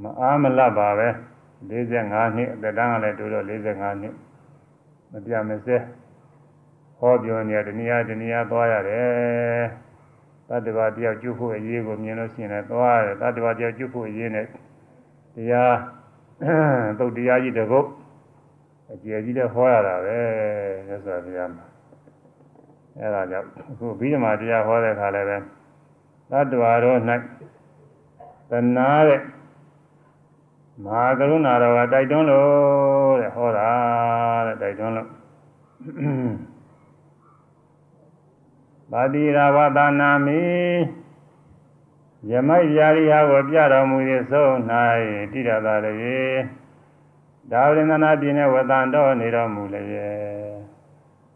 Speaker 1: မအားမလပ်ပါပဲ45နှစ်အသက်တန်းကလည်းတိုးတော့45နှစ်မပြမစဲဟောပြောနေတနည်းတနည်းသွားရတယ်တတ္တဝါတယောက်ကျွဖို့အရေးကိုမြင်လို့ရှိရင်လည်းသွားရတယ်တတ္တဝါတယောက်ကျွဖို့အရေးနဲ့တရားသုတ်တရားကြီးတကုတ် အကျယ်ကြီးလည်းဟောရတာပဲသက်စွာဘုရားမှာအဲဒါကြောင့်အခုဘိဓမ္မာတရားဟောတဲ့အခါလည်းပဲတတ္တဝါတို့၌သနာတဲ့မဟာကရုဏာတော်ကတိုက်တွန်းလို့တဲ့ဟောတာတဲ့တိုက်တွန်းလို့ပါတိရာဝသနာမိယမိုက်ယာရိဟာကိုပြတော်မူ၏ဆုံး၌တိရတာလေ ဒါဝိန္ဒနာပြည်နဲ့ဝတန်တော်နေတော်မူလေ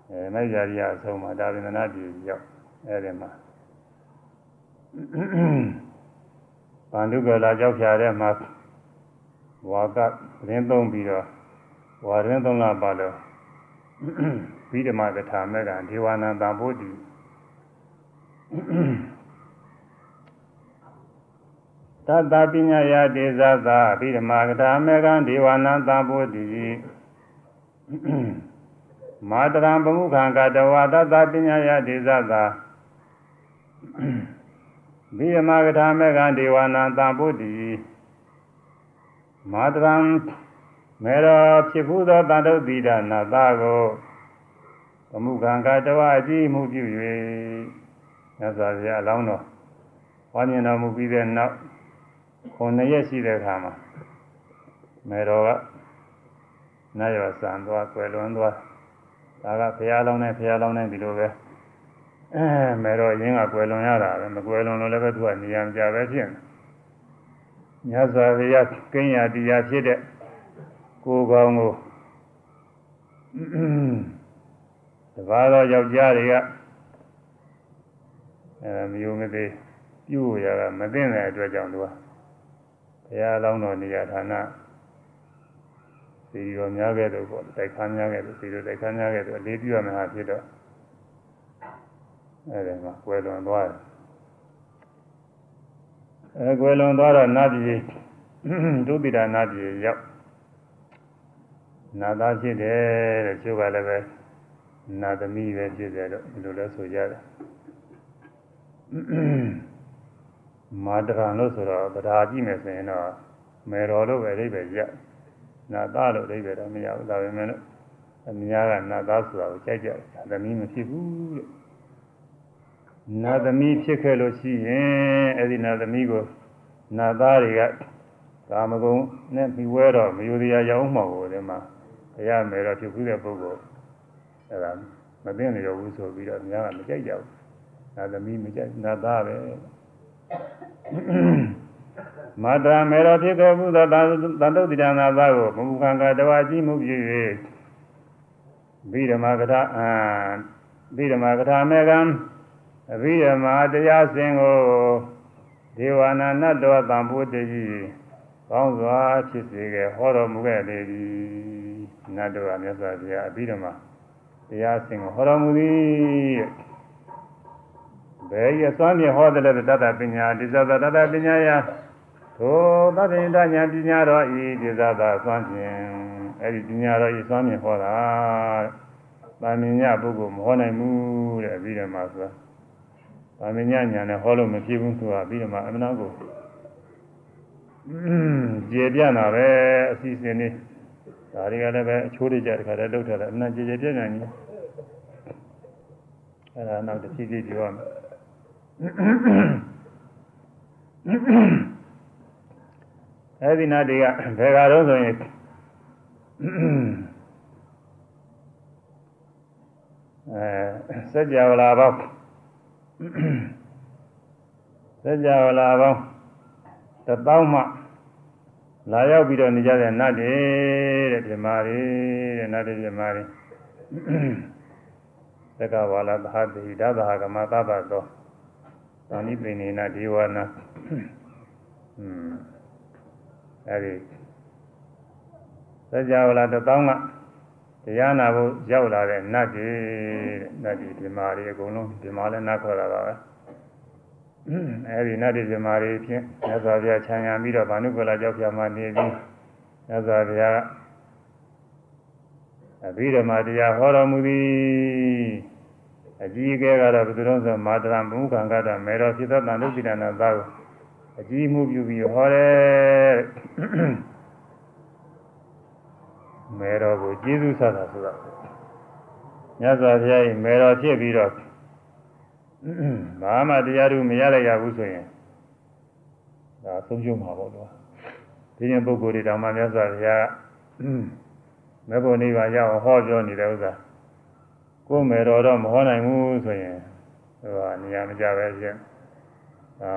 Speaker 1: အဲမိုက်ယာရိဟာအဆုံးမှာဒါဝိန္ဒနာပြည်ရောက်အဲဒီမှာဗန္ဓုကလာကြောက်ဖြာတဲ့မှာဝါကရင်းသုံးပြီးတော့ဝါရင်းသုံးလာပါလို့ဘိဓမ္မာကထာမေကံဒေဝနာတံဘုဒ္ဓီ သတ္တပညာယတေဇသာဘိဓမ္မာကထာမေကံဒေဝနာတံဘုဒ္ဓီမာတရံပမှုခံကတဝါသတ္တပညာယတေဇသာဘိဓမ္မာကထာမေကံဒေဝနာတံဘုဒ္ဓီမာတရံမေရောဖြစ်ဘူးသောတန်တုတ်တိဒနာသာကိုသမှုခံကတဝအကြည့်မှုပြု၍မြတ်စွာဘုရားအလောင်းတော်ဟောမြင်တော်မူပြီးတဲ့နောက် ခုနှစ်ရက်ရှိတဲ့အခါမှာမေတော်ကနတ်ရောစံသွားကွယ်လွန်သွားဒါကဘုရားလောင်းနဲ့ဘုရားလောင်းနဲ့ဒီလိုပဲအဲမေတော်ရင်းကကွယ်လွန်ရတာပဲမကွယ်လွန်လို့လည်းပဲသူကနေရာမကြပဲဖြစ်နေမြတ်စွာဘုရားကင်းရာတရားဖြစ်တဲ့ကိုယ်ကောင်းကိုတပါးသောယောက်ျားတွေကအဲမျိုးမသေးပြုရတာမသိတဲ့အတွက်ကြောင့်သူကဘု ရားလောင်းတော်နေရာဌာနစီရောများခဲ့တော့ပေါ့တိုက်ခါများခဲ့တော့စီရောတိုက်ခါများခဲ့တော့အလေးပြုရမှာဖြစ်တော့အဲဒီမှာကွယ်လွန်သွားတယ်အဲကွယ်လွန်သွားတော့နတ်ပြည်ဒုတိယနတ်ပြည်ရောက်နာသားဖြစ်တယ်တဲ့ကျုပ်ကလည်းပဲနာသမီးပဲဖြစ်တယ်တော့ဒီလိုလဲဆိုကြတယ် မာတရံလို့ဆိုတော့တရားကြည့်မယ်ဆိုရင်တော့မေတော်လို့ပဲအိဗယ်ရနာသားလို့အိဗယ်တော့မရဘူးဒါပေမဲ့လို့အများကနာသားဆိုတာကိုကြိုက်ကြတယ်သမီးမဖြစ်ဘူးလို့နာသမီးဖြစ်ခဲ့လို့ရှိရင်အဲ့ဒီနာသမီးကိုနာသားတွေကကာမဂုဏ်နဲ့ပြီးဝဲတော့မယိုတရားရောက်မှောက်ကိုဒီမှာဘုရားမယ်တော့ဖြစ်ဘူးတဲ့ပုဂ္ဂိုလ်အဲ့ဒါမသိနေရောဘူးဆိုပြီးတော့အများကမကြိုက်ကြဘူးနာသမီးမကြိုက်နာသားပဲ မတ္တမေရောဖြစ်ခဲ့မှုသောတန်တုတ်တိနာသားကိုမမူခံကတဝါကြည့်မှုဖြစ်၍ဗိဓမာကထာအာဗိဓမာကထာမေကံအဘိဓမ္မာတရားစင်ကိုဒေဝနာနတ်တော်သံဖို့တကြီးကောင်းစွာဖြစ်စေခဲ့ဟောတော်မူခဲ့လေသည်နတ်တော်ကမြတ်စွာဘုရားအဘိဓမ္မာတရားစင်ကိုဟောတော်မူသည် ဘယ်ရစွမ်းမြေဟောတယ်လဲတတ္တပညာဒီဇာတတ္တပညာယသို့သတ္တိတညာပညာတော်ဤဒီဇာတာစွမ်းဖြင့်အဲ့ဒီပညာတော်ဤစွမ်းမြေဟောတာတာမင်ညပုဂ္ဂိုလ်မဟောနိုင်ဘူးတဲ့အဘိဓမ္မာဆိုတာတာမင်ညညာနဲ့ဟောလို့မဖြစ်ဘူးဆိုတာအဘိဓမ္မာအမှန်တော့ကိုကျေပြန့်တာပဲအစီအစဉ်လေးဒါတွေကလည်းပဲအချိုးတွေကြတခါတည်းလှုပ်ထားတယ်အမှန်ကျေကျေပြန့်ပြန့်ကြီးအဲ့ဒါနောက်တစ်ဖြည်းဖြည်းပြောရမယ် အဲ့ဒီနာတွေကဘယ်ကတော့ဆိုရင်အဲစัจ java လာပေါင်းစัจ java လာပေါင်းတပေါင်းမှလာရောက်ပြီးတော့နေကြတဲ့နတ်တွေတဲ့ပြမာတွေတဲ့နတ်တွေပြမာတွေသက္ကဝါလာသဟတိဒသဟကမသဗ္ဗသော သာနိပိနေနာဒေဝနာอืมအဲဒီစကြဝဠာတစ်ပေါင်းကတရားနာဖို့ရောက်လာတဲ့နတ်ကြီးတဲ့နတ်ကြီးဒီမာရီအကုန်လုံးဒီမာလည်းနတ်ခေါ်တာပါပဲအဲဒီနတ်ကြီးဒီမာရီဖြင့်မြတ်စွာဘုရားခြံရံပြီးတော့ဘာနုကလကြောက်ပြမှာနေပြီးမြတ်စွာဘုရားအဘိဓမ္မာတရားဟောတော်မူသည် အကြီးအကဲကတော့ဘုသူတော်ဆိုမာတရဘုခံကတမေတော်ဖြစ်သောတန်တုပိဒနာသားကိုအကြီးမှုပြုပြီးဟောတယ်မေတော်ကိုကျေးဇူးဆတာဆိုတာမြတ်စွာဘုရားရဲ့မေတော်ဖြစ်ပြီးတော့ဘာမှတရားသူမရလိုက်ရဘူးဆိုရင်ဒါဆုံးရှုံးမှာပေါ့ကွာဒီရင်ပုဂ္ဂိုလ်တွေတောင်မှမြတ်စွာဘုရားမေဖို့နိဗ္ဗာန်ရအောင်ဟောပြောနေတဲ့ဥစ္စာ ကိုယ်မေတော်တော့မဟောနိုင်ဘူးဆိုရင်ဟိုကနေရာမကြပဲဖြစ်ဟာ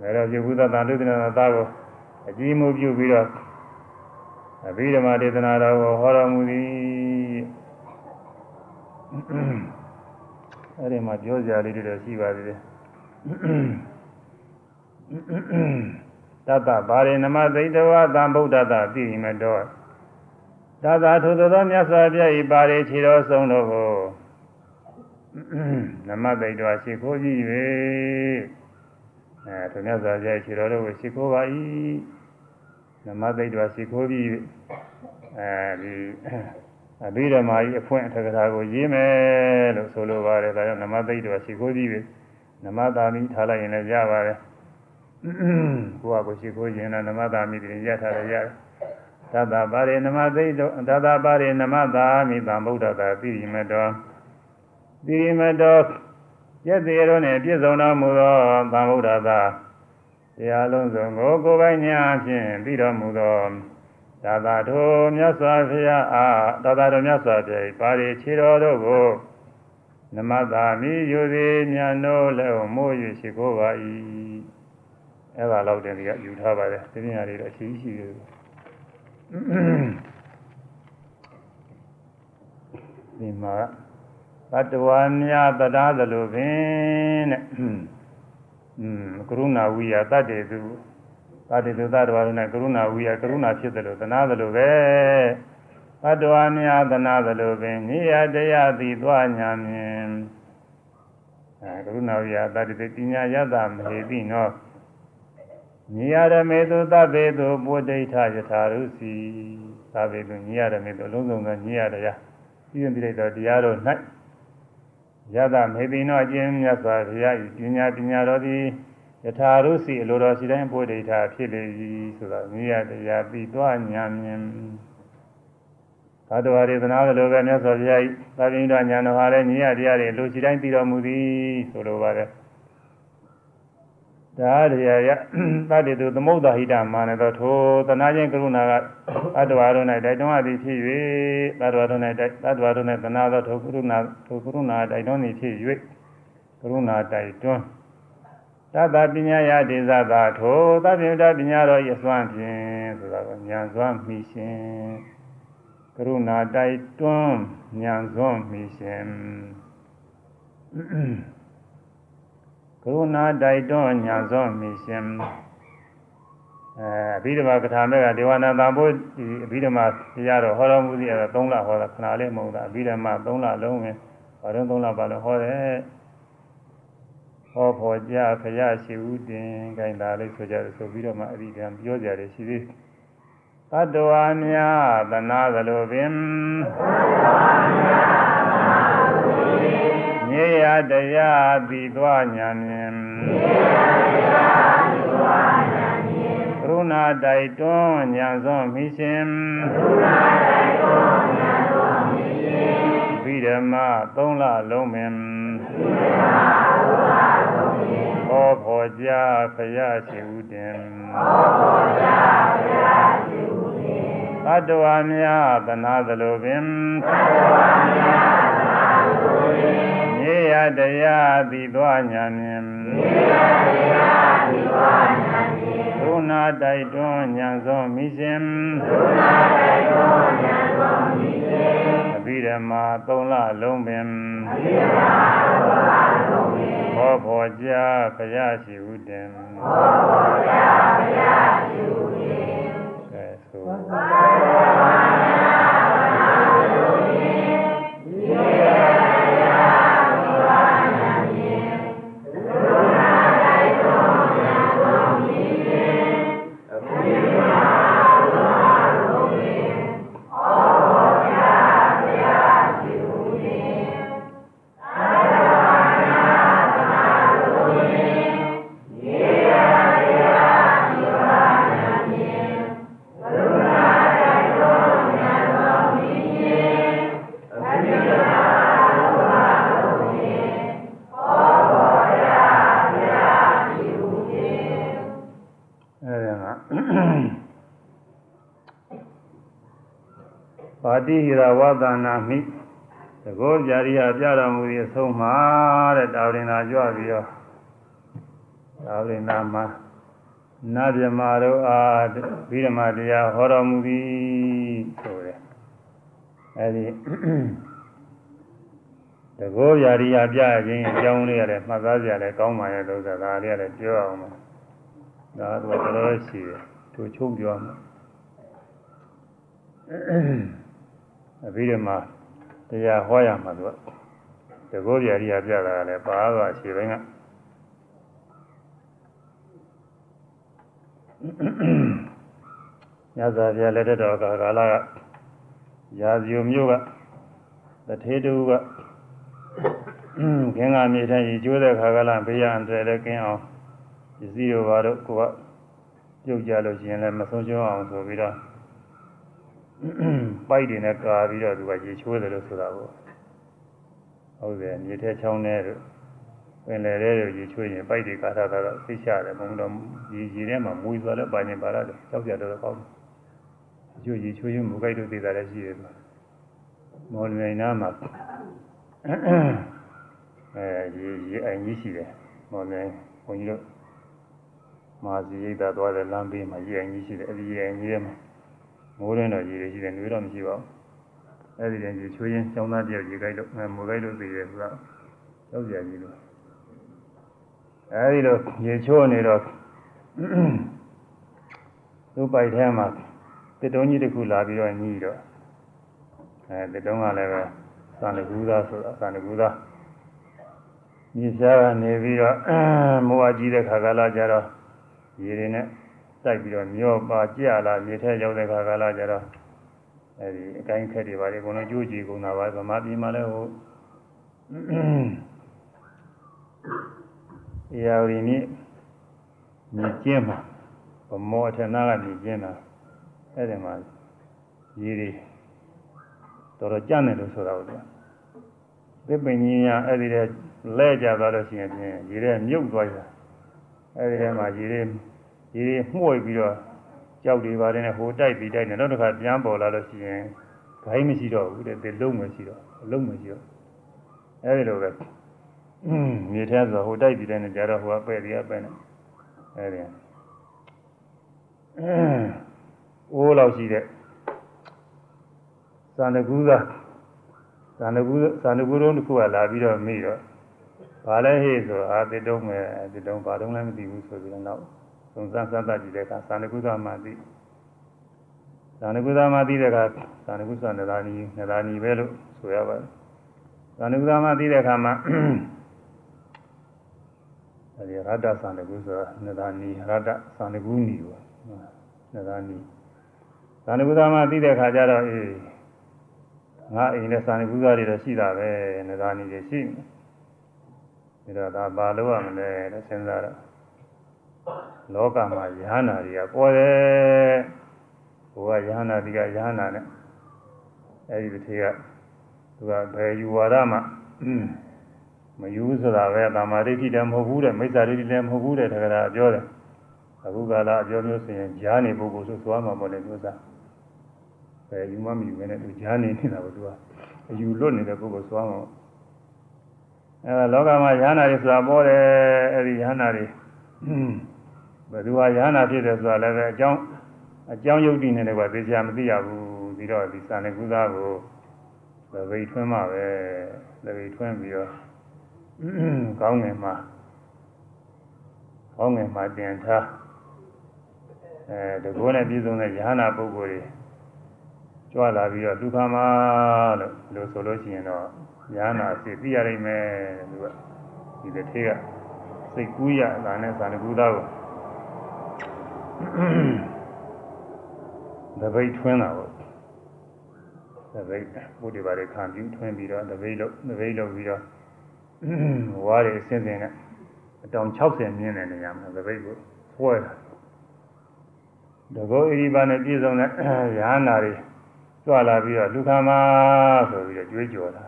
Speaker 1: မေတော်ပြဘုဒ္ဓသာလုဒ္ဒနာသာကိုအကြီးမှုပြုပြီးတော့အဘိဓမ္မာဒေသနာတော်ကိုဟောတော်မူသည်အဲ့ဒီမှာပြောစရာလေးတွေတော့ရှိပါသေးတယ်တတ္တဗာရေနမသိတဝသံဗုဒ္ဓတာသိရိမတော် တသာထိုသောသောမြတ်စွာဘုရားဤပါရေခြေတော်ဆုံးတော်ကိုနမသိတော်ရှိခိုးကြည့်၍အဲထိုမြတ်စွာဘုရားခြေတော်တို့ကိုရှိခိုးပါ၏နမသိတော်ရှိခိုးပြီးအဲဒီအဘိဓမ္မာကြီးအဖွင့်အထက်ကထာကိုရေးမယ်လို့ဆိုလိုပါတယ်ဒါကြောင့်နမသိတော်ရှိခိုးပြီးပြီနမသာမိထားလိုက်ရင်လည်းရပါတယ်ကိုယ့်ဟာကိုယ်ရှိခိုးရင်လည်းနမသာမိတည်းရထားတယ်ရတယ် သတ္တပါရေနမသိတောသတ္တပါရေနမသာမိသံဗုဒ္ဓသာသိရိမတောသိရိမတောယက်သေးရောနဲ့ပြည့်စုံတော်မူသောသံဗုဒ္ဓသာတရားလုံးစုံကိုကိုယ်ပိုင်ညာဖြင့်ပြီးတော်မူသောသာသာတော်မြတ်စွာဘုရားအားသာသာတော်မြတ်စွာဘုရားပါရီခြေတော်တို့ကိုနမတာမိယူသည်မြတ်တို့လည်းမိုး၍ရှိခိုးပါ၏အဲ့ဒါတော့တင်ဒီကယူထားပါတယ်ဒီနေ့ဟာတွေတော့အရှိရှိသေးတယ် ဒီမှာတတဝါများတရားသလိုပင်တဲ့อืมကရုဏာဝိယတတ္တေသူတတ္တေသူတတဝါတို့နဲ့ကရုဏာဝိယကရုဏာဖြစ်တယ်လို့သနာတယ်လို့ပဲတတဝါများသနာတယ်လို့ပင်နိယတရားသိသွားညာမြင်အဲကရုဏာဝိယတတ္တေပညာယတ္တမဟေတိနော နိယရမေတုသဗ္ဗေတုပုဒ္ဒိဋ္ဌယထာရုစီသဗ္ဗေတုနိယရမေတုအလုံးစုံသောနိယတရားပြည့်စုံပြည့်သောတရားတို့၌ယတမေတိနောအကျဉ်းမြတ်စွာဘုရား၏ပညာပညာတော်သည်ယထာရုစီအလိုတော်ရှိတိုင်းပုဒ္ဒိဋ္ဌဖြစ်လေ၏ဆိုတာနိယတရားပြီးသွားညာမြင်သာတဝရသနာလိုပဲမြတ်စွာဘုရား၏သာဝိညညာတော်ဟာလည်းနိယတရားတွေလိုရှိတိုင်းပြီးတော်မူသည်ဆိုလိုပါတယ် ဒါရရသတ္တိတုသမုဒ္ဒဟိတမာနသောထိုသနာချင်းကရုဏာကအတ္တဝါတို့၌တိုက်တွန်းအပ်သည်ဖြစ်၍သတ္တဝါတို့၌တိုက်သတ္တဝါတို့၌သနာသောထိုကရုဏာထိုကရုဏာတိုက်တွန်းသည်ဖြစ်၍ကရုဏာတိုက်တွန်းသတ္တပညာယဒေသသာထိုသဗ္ဗညတပညာတော်ယစွမ်းဖြင့်ဆိုတာကဉာဏ်စွမ်းမိရှင်ကရုဏာတိုက်တွန်းဉာဏ်စွမ်းမိရှင် ကရုဏာတိုက်တွန်းညာစွန်မိရှင်အဲအဘိဓမ္မာကထာမဲ့ကဒေဝနာတံဖို့ဒီအဘိဓမ္မာတရားတော်ဟောတော်မူသည်အဲ3လဟောတာခဏလေးမဟုတ်တာအဘိဓမ္မာ3လလုံးဝင်ဘာလို့3လပါလို့ဟောတယ်ဟောဖို့ကြဖရရှိဦးတင်ခိုင်းတာလေးဆိုကြတယ်ဆိုပြီးတော့မှအဘိဓမ္မာပြောကြတယ်ရှိသေးတတ္တဝါများသနာသလိုပင်မြေ ရတရားပြီးသွားညာမြင်ကရုဏာတိုက်တွန်းညာစွန်မိရှင်ဗိဓမ္မာသုံးလလုံးပင်ဟောဖို့ကြဖရရှိဦးတင်သတ္တဝါများသနာသလိုပင်မြေ ရတရားသိသွားညာမြင်ကရုဏာတိုက်တွန်းညာစွန်မိရှင်အဘိဓမ္မာသုံးလလုံးပင်ဟောဖို့ကြဖရရှိဦးတင်ကဲဆိုအဲဒီ တိဟိရဝဒနာမိသကောကြာရိယပြတော်မူ၏အဆုံးမှာတဲ့တာဝရင်သာကြွပြီးတော့တာဝရင်သာမှာနာပြမာတို့အားဗိဓမာတရားဟောတော်မူသည်ဆိုတဲ့အဲဒီတကောကြာရိယပြခြင်းအကြောင်းလေးရတယ်မှတ်သားကြရတယ်ကောင်းပါရဲ့လို့ဆိုတာဒါလေးရတယ်ပြောအောင်ပါဒါကတော့တော်တော်ရှိတယ်သူချုံပြောမှာ အဘိဓမ္မာတရားဟောရမှာသူကတကောပြရိယပြတာကလည်းပါသွားအရှိပိုင်းကညဇာပြလက်ထက်တော်ကာကာလကရာဇီယမျိုးကတထေတူကခင်္ဃမြေထရင်ကျိုးတဲ့ခါကလာဘေးရန်တယ်လည်းကင်းအောင်ပစ္စည်းတို့ဘာတို့ကိုကပြုတ်ကြလို့ရှိရင်လည်းမဆုံးရှုံးအောင်ဆိုပြီးတော့ ပိုက်တွေနဲ့ကာပြီးတော့သူကရေချိုးတယ်လို့ဆိုတာပေါ့ဟုတ်တယ်မြေထဲချောင်းထဲတို့ပင်လယ်ထဲတို့ရေချိုးရင်ပိုက်တွေကာထားတာတော့သိချတယ်ဘုံတော့ရေရေထဲမှာမွေးသွားလဲပါနေပါလားကြောက်ကြတော့ကောင်းတယ်ကျွရေချိုးရင်မူကြိုက်တို့သိတာလည်းရှိတယ်မော်လမြိုင်နားမှာအဲရေရေအိမ်ကြီးရှိတယ်မော်လမြိုင်ဘုန်းကြီးတို့မာစီရိတ်သာသွားတဲ့လမ်းဘေးမှာရေအိမ်ကြီးရှိတယ်အဲဒီရေအိမ်ကြီးထဲမှာ မိုးရင်းတော့ရေတွေရှိတယ်နှွေးတော့မရှိပါဘူးအဲဒီတည်းရေချိုးရင်ကျောင်းသားတယောက်ရေကြိုက်လို့မူကြိုက်လို့သိတယ်ဆိုတာကြောက်ကြကြီးလို့အဲဒီလိုရေချိုးနေတော့သူ့ပိုက်ထဲမှာတစ်တုံးကြီးတစ်ခုလာပြီးတော့ညီးတော့အဲတစ်တုံးကလည်းပဲသံတကူသားဆိုတာသံတကူသားမြေရှားကနေပြီးတော့မိုးအကြီးတဲ့ခါကလာကြတော့ရေတွေနဲ့ တိုက်ပြီးတော့မျောပါကြလာမြေထဲရောက်တဲ့ခါကလာကြတော့အဲဒီအကိုင်းခက်တွေပါလေအကုန်လုံးကြိုးကြည့်ကုန်တာပါဗမာပြည်မှာလည်းဟိုရာဝီမြင့်မြေကျင်းမှာဗမောအထနာကမြေကျင်းတာအဲ့ဒီမှာရေတွေတော်တော်ကြမ်းတယ်လို့ဆိုတာဟုတ်တယ်သစ်ပင်ကြီးညာအဲ့ဒီတဲ့လဲကြသွားလို့ရှိရင်ပြင်ရေထဲမြုပ်သွားကြအဲ့ဒီထဲမှာရေတွေ ရေတွေမှုတ်ပြီးတော့ကြောက်တွေပါတယ်နဲ့ဟိုတိုက်ပြီးတိုက်နေတော့တစ်ခါပြန်ပေါ်လာလို့ရှိရင်ဂိုင်းမရှိတော့ဘူးတဲ့ဒီလုံးမရှိတော့အလုံးမရှိတော့အဲ့ဒီလိုပဲမြေထဲဆိုဟိုတိုက်ပြီးတိုက်နေကြတော့ဟိုကပဲ့ပြီးပဲ့နေအဲ့ဒီအိုးလောက်ရှိတဲ့ဇာနကူးသားဇာနကူးဇာနကူးတုံးတစ်ခုကလာပြီးတော့မိတော့ဘာလဲဟေ့ဆိုအာတစ်တုံးမယ်တစ်တုံးဘာတုံးလည်းမသိဘူးဆိုပြီးတော့နောက် သုံးစမ်းစမ်းသပ်ကြည့်တဲ့အခါသာဏကုသမသိသာဏကုသမသိတဲ့အခါသာဏကုသနဒါနီနဒါနီပဲလို့ဆိုရပါတယ်သာဏကုသမသိတဲ့အခါမှာအဲဒီရတ္တသံတကုဆိုတာနဒါနီရတ္တသံတကုနီပေါ့နဒါနီသံတကုသမသိတဲ့အခါကျတော့အေးငါအိမ်နဲ့သံတကုသားတွေတော့ရှိတာပဲနဒါနီတွေရှိနေဒါတော့ဒါဘာလို့ရမလဲလို့စဉ်းစားတော့ လောကမှာယ ahanan တွေကပေါ်တယ်ဘုရားယ ahanan တွေကယ ahanan နဲ့အဲဒီတစ်ထေကသူကဘယ်ယူဝါဒမှမယူဆိုတာပဲသမာဓိဋ္ဌိလည်းမဟုတ်ဘူးတဲ့မိစ္ဆာဒိဋ္ဌိလည်းမဟုတ်ဘူးတဲ့တကယ်ပြောတယ်အခုကလာအပြောမျိုးဆိုရင်ဈာနေပုဂ္ဂိုလ်ဆိုသွားမှာပေါ့လေမျိုးသားဘယ်ယူမှမယူဘဲနဲ့သူဈာနေနေတာပေါ့သူကအယူလွတ်နေတဲ့ပုဂ္ဂိုလ်သွားမှာအဲဒါလောကမှာယ ahanan တွေဆိုတာပေါ်တယ်အဲဒီယ ahanan တွေ ဘယ်သူဟာယ ahanan ဖြစ်တယ်ဆိုတာလည်းပဲအကြောင်းအကြောင်းယုတ်တိနဲ့လည်းကသိချာမသိရဘူးပြီးတော့ဒီစာနေကုသကိုသပိတ်ထွန်းမှပဲသပိတ်ထွန်းပြီးတော့ကောင်းငင်မှာကောင်းငင်မှာတင်ထားအဲတကောနဲ့ပြည့်စုံတဲ့ယ ahanan ပုဂ္ဂိုလ်တွေကြွလာပြီးတော့ဒုက္ခမှာလို့လို့ဆိုလို့ရှိရင်တော့ယ ahanan အဖြစ်သိရနိုင်မယ်သူကဒီတစ်ထေးကစိတ်ကူးရတာနဲ့ဇာနကူသားကို တပိတ်ထွင်းတာပေါ့တပိတ်ဘုဒ္ဓဘာတွေခံပြီးထွင်းပြီးတော့တပိတ်လို့တပိတ်လို့ပြီးတော့ဝါးတွေအစင်းစင်းနဲ့အတောင်60မြင်းတဲ့နေရာမှာတပိတ်ကိုဖွဲတာတကောဣရိပါနဲ့ပြည့်စုံတဲ့ရဟန္တာတွေကြွလာပြီးတော့လူခါမဆိုပြီးတော့ကြွေးကြော်တာ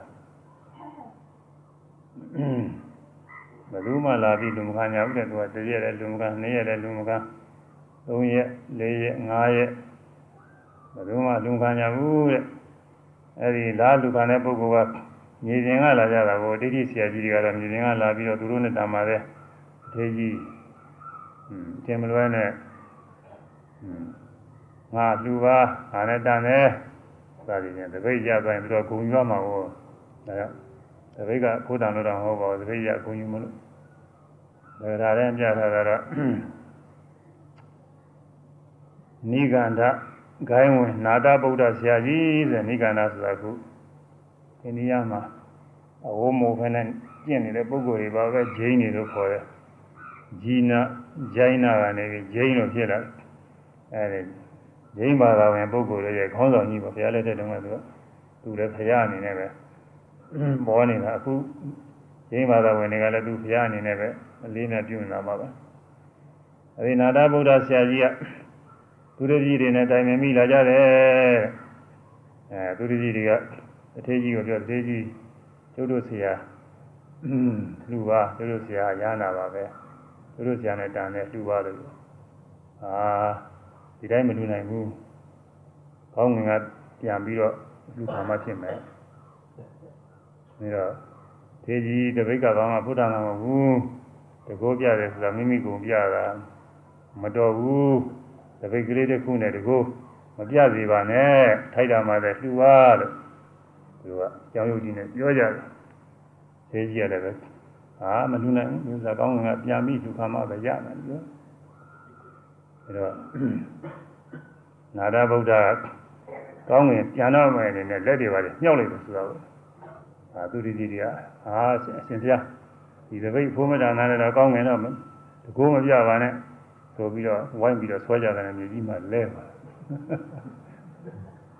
Speaker 1: ဘယ်သူမှလာပြီးလူမခံညာဘူးတဲ့သူကတရက်လည်းလူမခံနှစ်ရက်လည်းလူမခံ သုံးရက်လေးရက်ငါးရက်ဘယ်သူမှလူမခံညာဘူးတဲ့အဲဒီလာလူခံတဲ့ပုဂ္ဂိုလ်ကမြေပြင်ကလာကြတာကိုဒိဋ္ဌိဆရာကြီးတွေကတော့မြေပြင်ကလာပြီးတော့သူတို့နဲ့တာမာတဲ့အသေးကြီးအင်းတင်မလွဲနဲ့ငါလူပါငါနဲ့တန်တယ်သာဒီရင်တပိတ်ရသွားရင်ပြီးတော့ဂုံရွာမှာဟောဒါကြောင့်တပိတ်ကခိုးတံလို့တော့ဟောပါဘူးတပိတ်ရဂုံယူမလို့ဒါကြတဲ့ပြထားတာတော့ နိဂန္ဓဂိုင်းဝင်နာတာဗုဒ္ဓဆရာကြီးဆိုနိဂန္ဓဆိုတာခုဒီနေရာမှာအဝမိုးဖနဲ့ကျင့်နေတဲ့ပုဂ္ဂိုလ်တွေပါပဲဂျိန်းတွေလို့ခေါ်တယ်ဂျီနာဂျိုင်းနာကနေပြီးဂျိန်းလို့ဖြစ်လာအဲဒီဂျိန်းဘာသာဝင်ပုဂ္ဂိုလ်တွေရဲ့ခေါင်းဆောင်ကြီးပေါ့ဘုရားလက်ထက်တုန်းကသူကသူလည်းဘုရားအနေနဲ့ပဲပေါ်နေတာအခုဂျိန်းဘာသာဝင်တွေကလည်းသူဘုရားအနေနဲ့ပဲအလေးနဲ့ပြုနေတာပါပဲအဲဒီနာတာဗုဒ္ဓဆရာကြီးက သူတို့ကြီးတွေနဲ့တိုင်ပင်မိလာကြတယ်အဲသူတို့ကြီးတွေကအထေးကြီးကိုပြောအထေးကြီးကျုပ်တို့ဆရာလူပါကျုပ်တို့ဆရာရဟနာပါပဲကျုပ်တို့ဆရာနဲ့တန်တဲ့လူပါလို့အာဒီတိုင်းမလူနိုင်ဘူးခေါင်းငင်ကပြန်ပြီးတော့လူခါမှဖြစ်မယ်ပြီးတော့ထေကြီးတပိတ်ကဘာမှဘုဒ္ဓနာမဟုတ်ဘူးတကောပြတယ်ဆိုတာမိမိကိုပြတာမတော်ဘူးတ ပိတ်ကလေးတစ်ခုနဲ့တကောမပြစေပါနဲ့ထိုက်တာမှလည်းလှူပါလို့သူကကြောင်ရုပ်ကြီးနဲ့ပြောကြတယ်ထေကြီးရတယ်ပဲဟာမလူနိုင်ဘူးမျိုးစားကောင်းကပြန်ပြီးလူခါမှပဲရမယ်ပြောအဲတော့နာရဗုဒ္ဓကောင်းငင်ပြန်တော့မယ်အနေနဲ့လက်တွေပါလေမြှောက်လိုက်တယ်ဆိုတော့အာသူတိတိတွေကအာအရှင်ဘုရားဒီတပိတ်ဖိုးမတာနာနဲ့တော့ကောင်းငင်တော့တကိုးမပြပါနဲ့ ဆိုပြီးတော့ဝိုင်းပြီးတော့ဆွဲကြတယ်မြေကြီးမှလဲပါ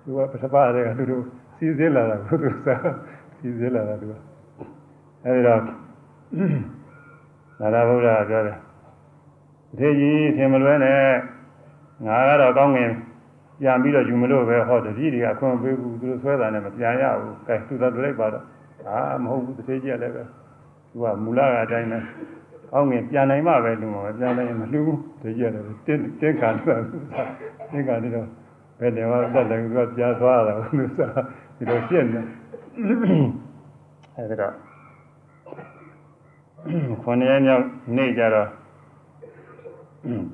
Speaker 1: သူကပထမတည်းကသူတို့စီးစင်းလာတာကိုသူစားစီးစင်းလာတာသူကအဲဒီတော့နာရဗုဒ္ဓကပြောတယ်ထေကြီးထင်မလွဲနဲ့ငါကတော့ကောင်းငင်ပြန်ပြီးတော့ယူမလို့ပဲဟောတတိတွေကအခွင့်ပေးဘူးသူတို့ဆွဲတာနဲ့မပြန်ရဘူး။ကဲသူသာတွေ့လိုက်ပါတော့။အာမဟုတ်ဘူးတစ်သေးကြီးလည်းပဲ။သူကမူလကအတိုင်းပဲ။ ကောင်းငင်ပြန်နိုင်မှပဲလူမှာပြန်နိုင်ရင်မလူဘူး။တကြီးရတယ်တင်းတင်းကန်တယ်။တင်းကန်တယ်တော့ဘယ်တယ်မှတက်တယ်သူကပြန်သွားတာဘူးသူစားဒီလိုရှင်းနေ။အဲဒီတော့ခொနည်းမြောက်နေ့ကြတော့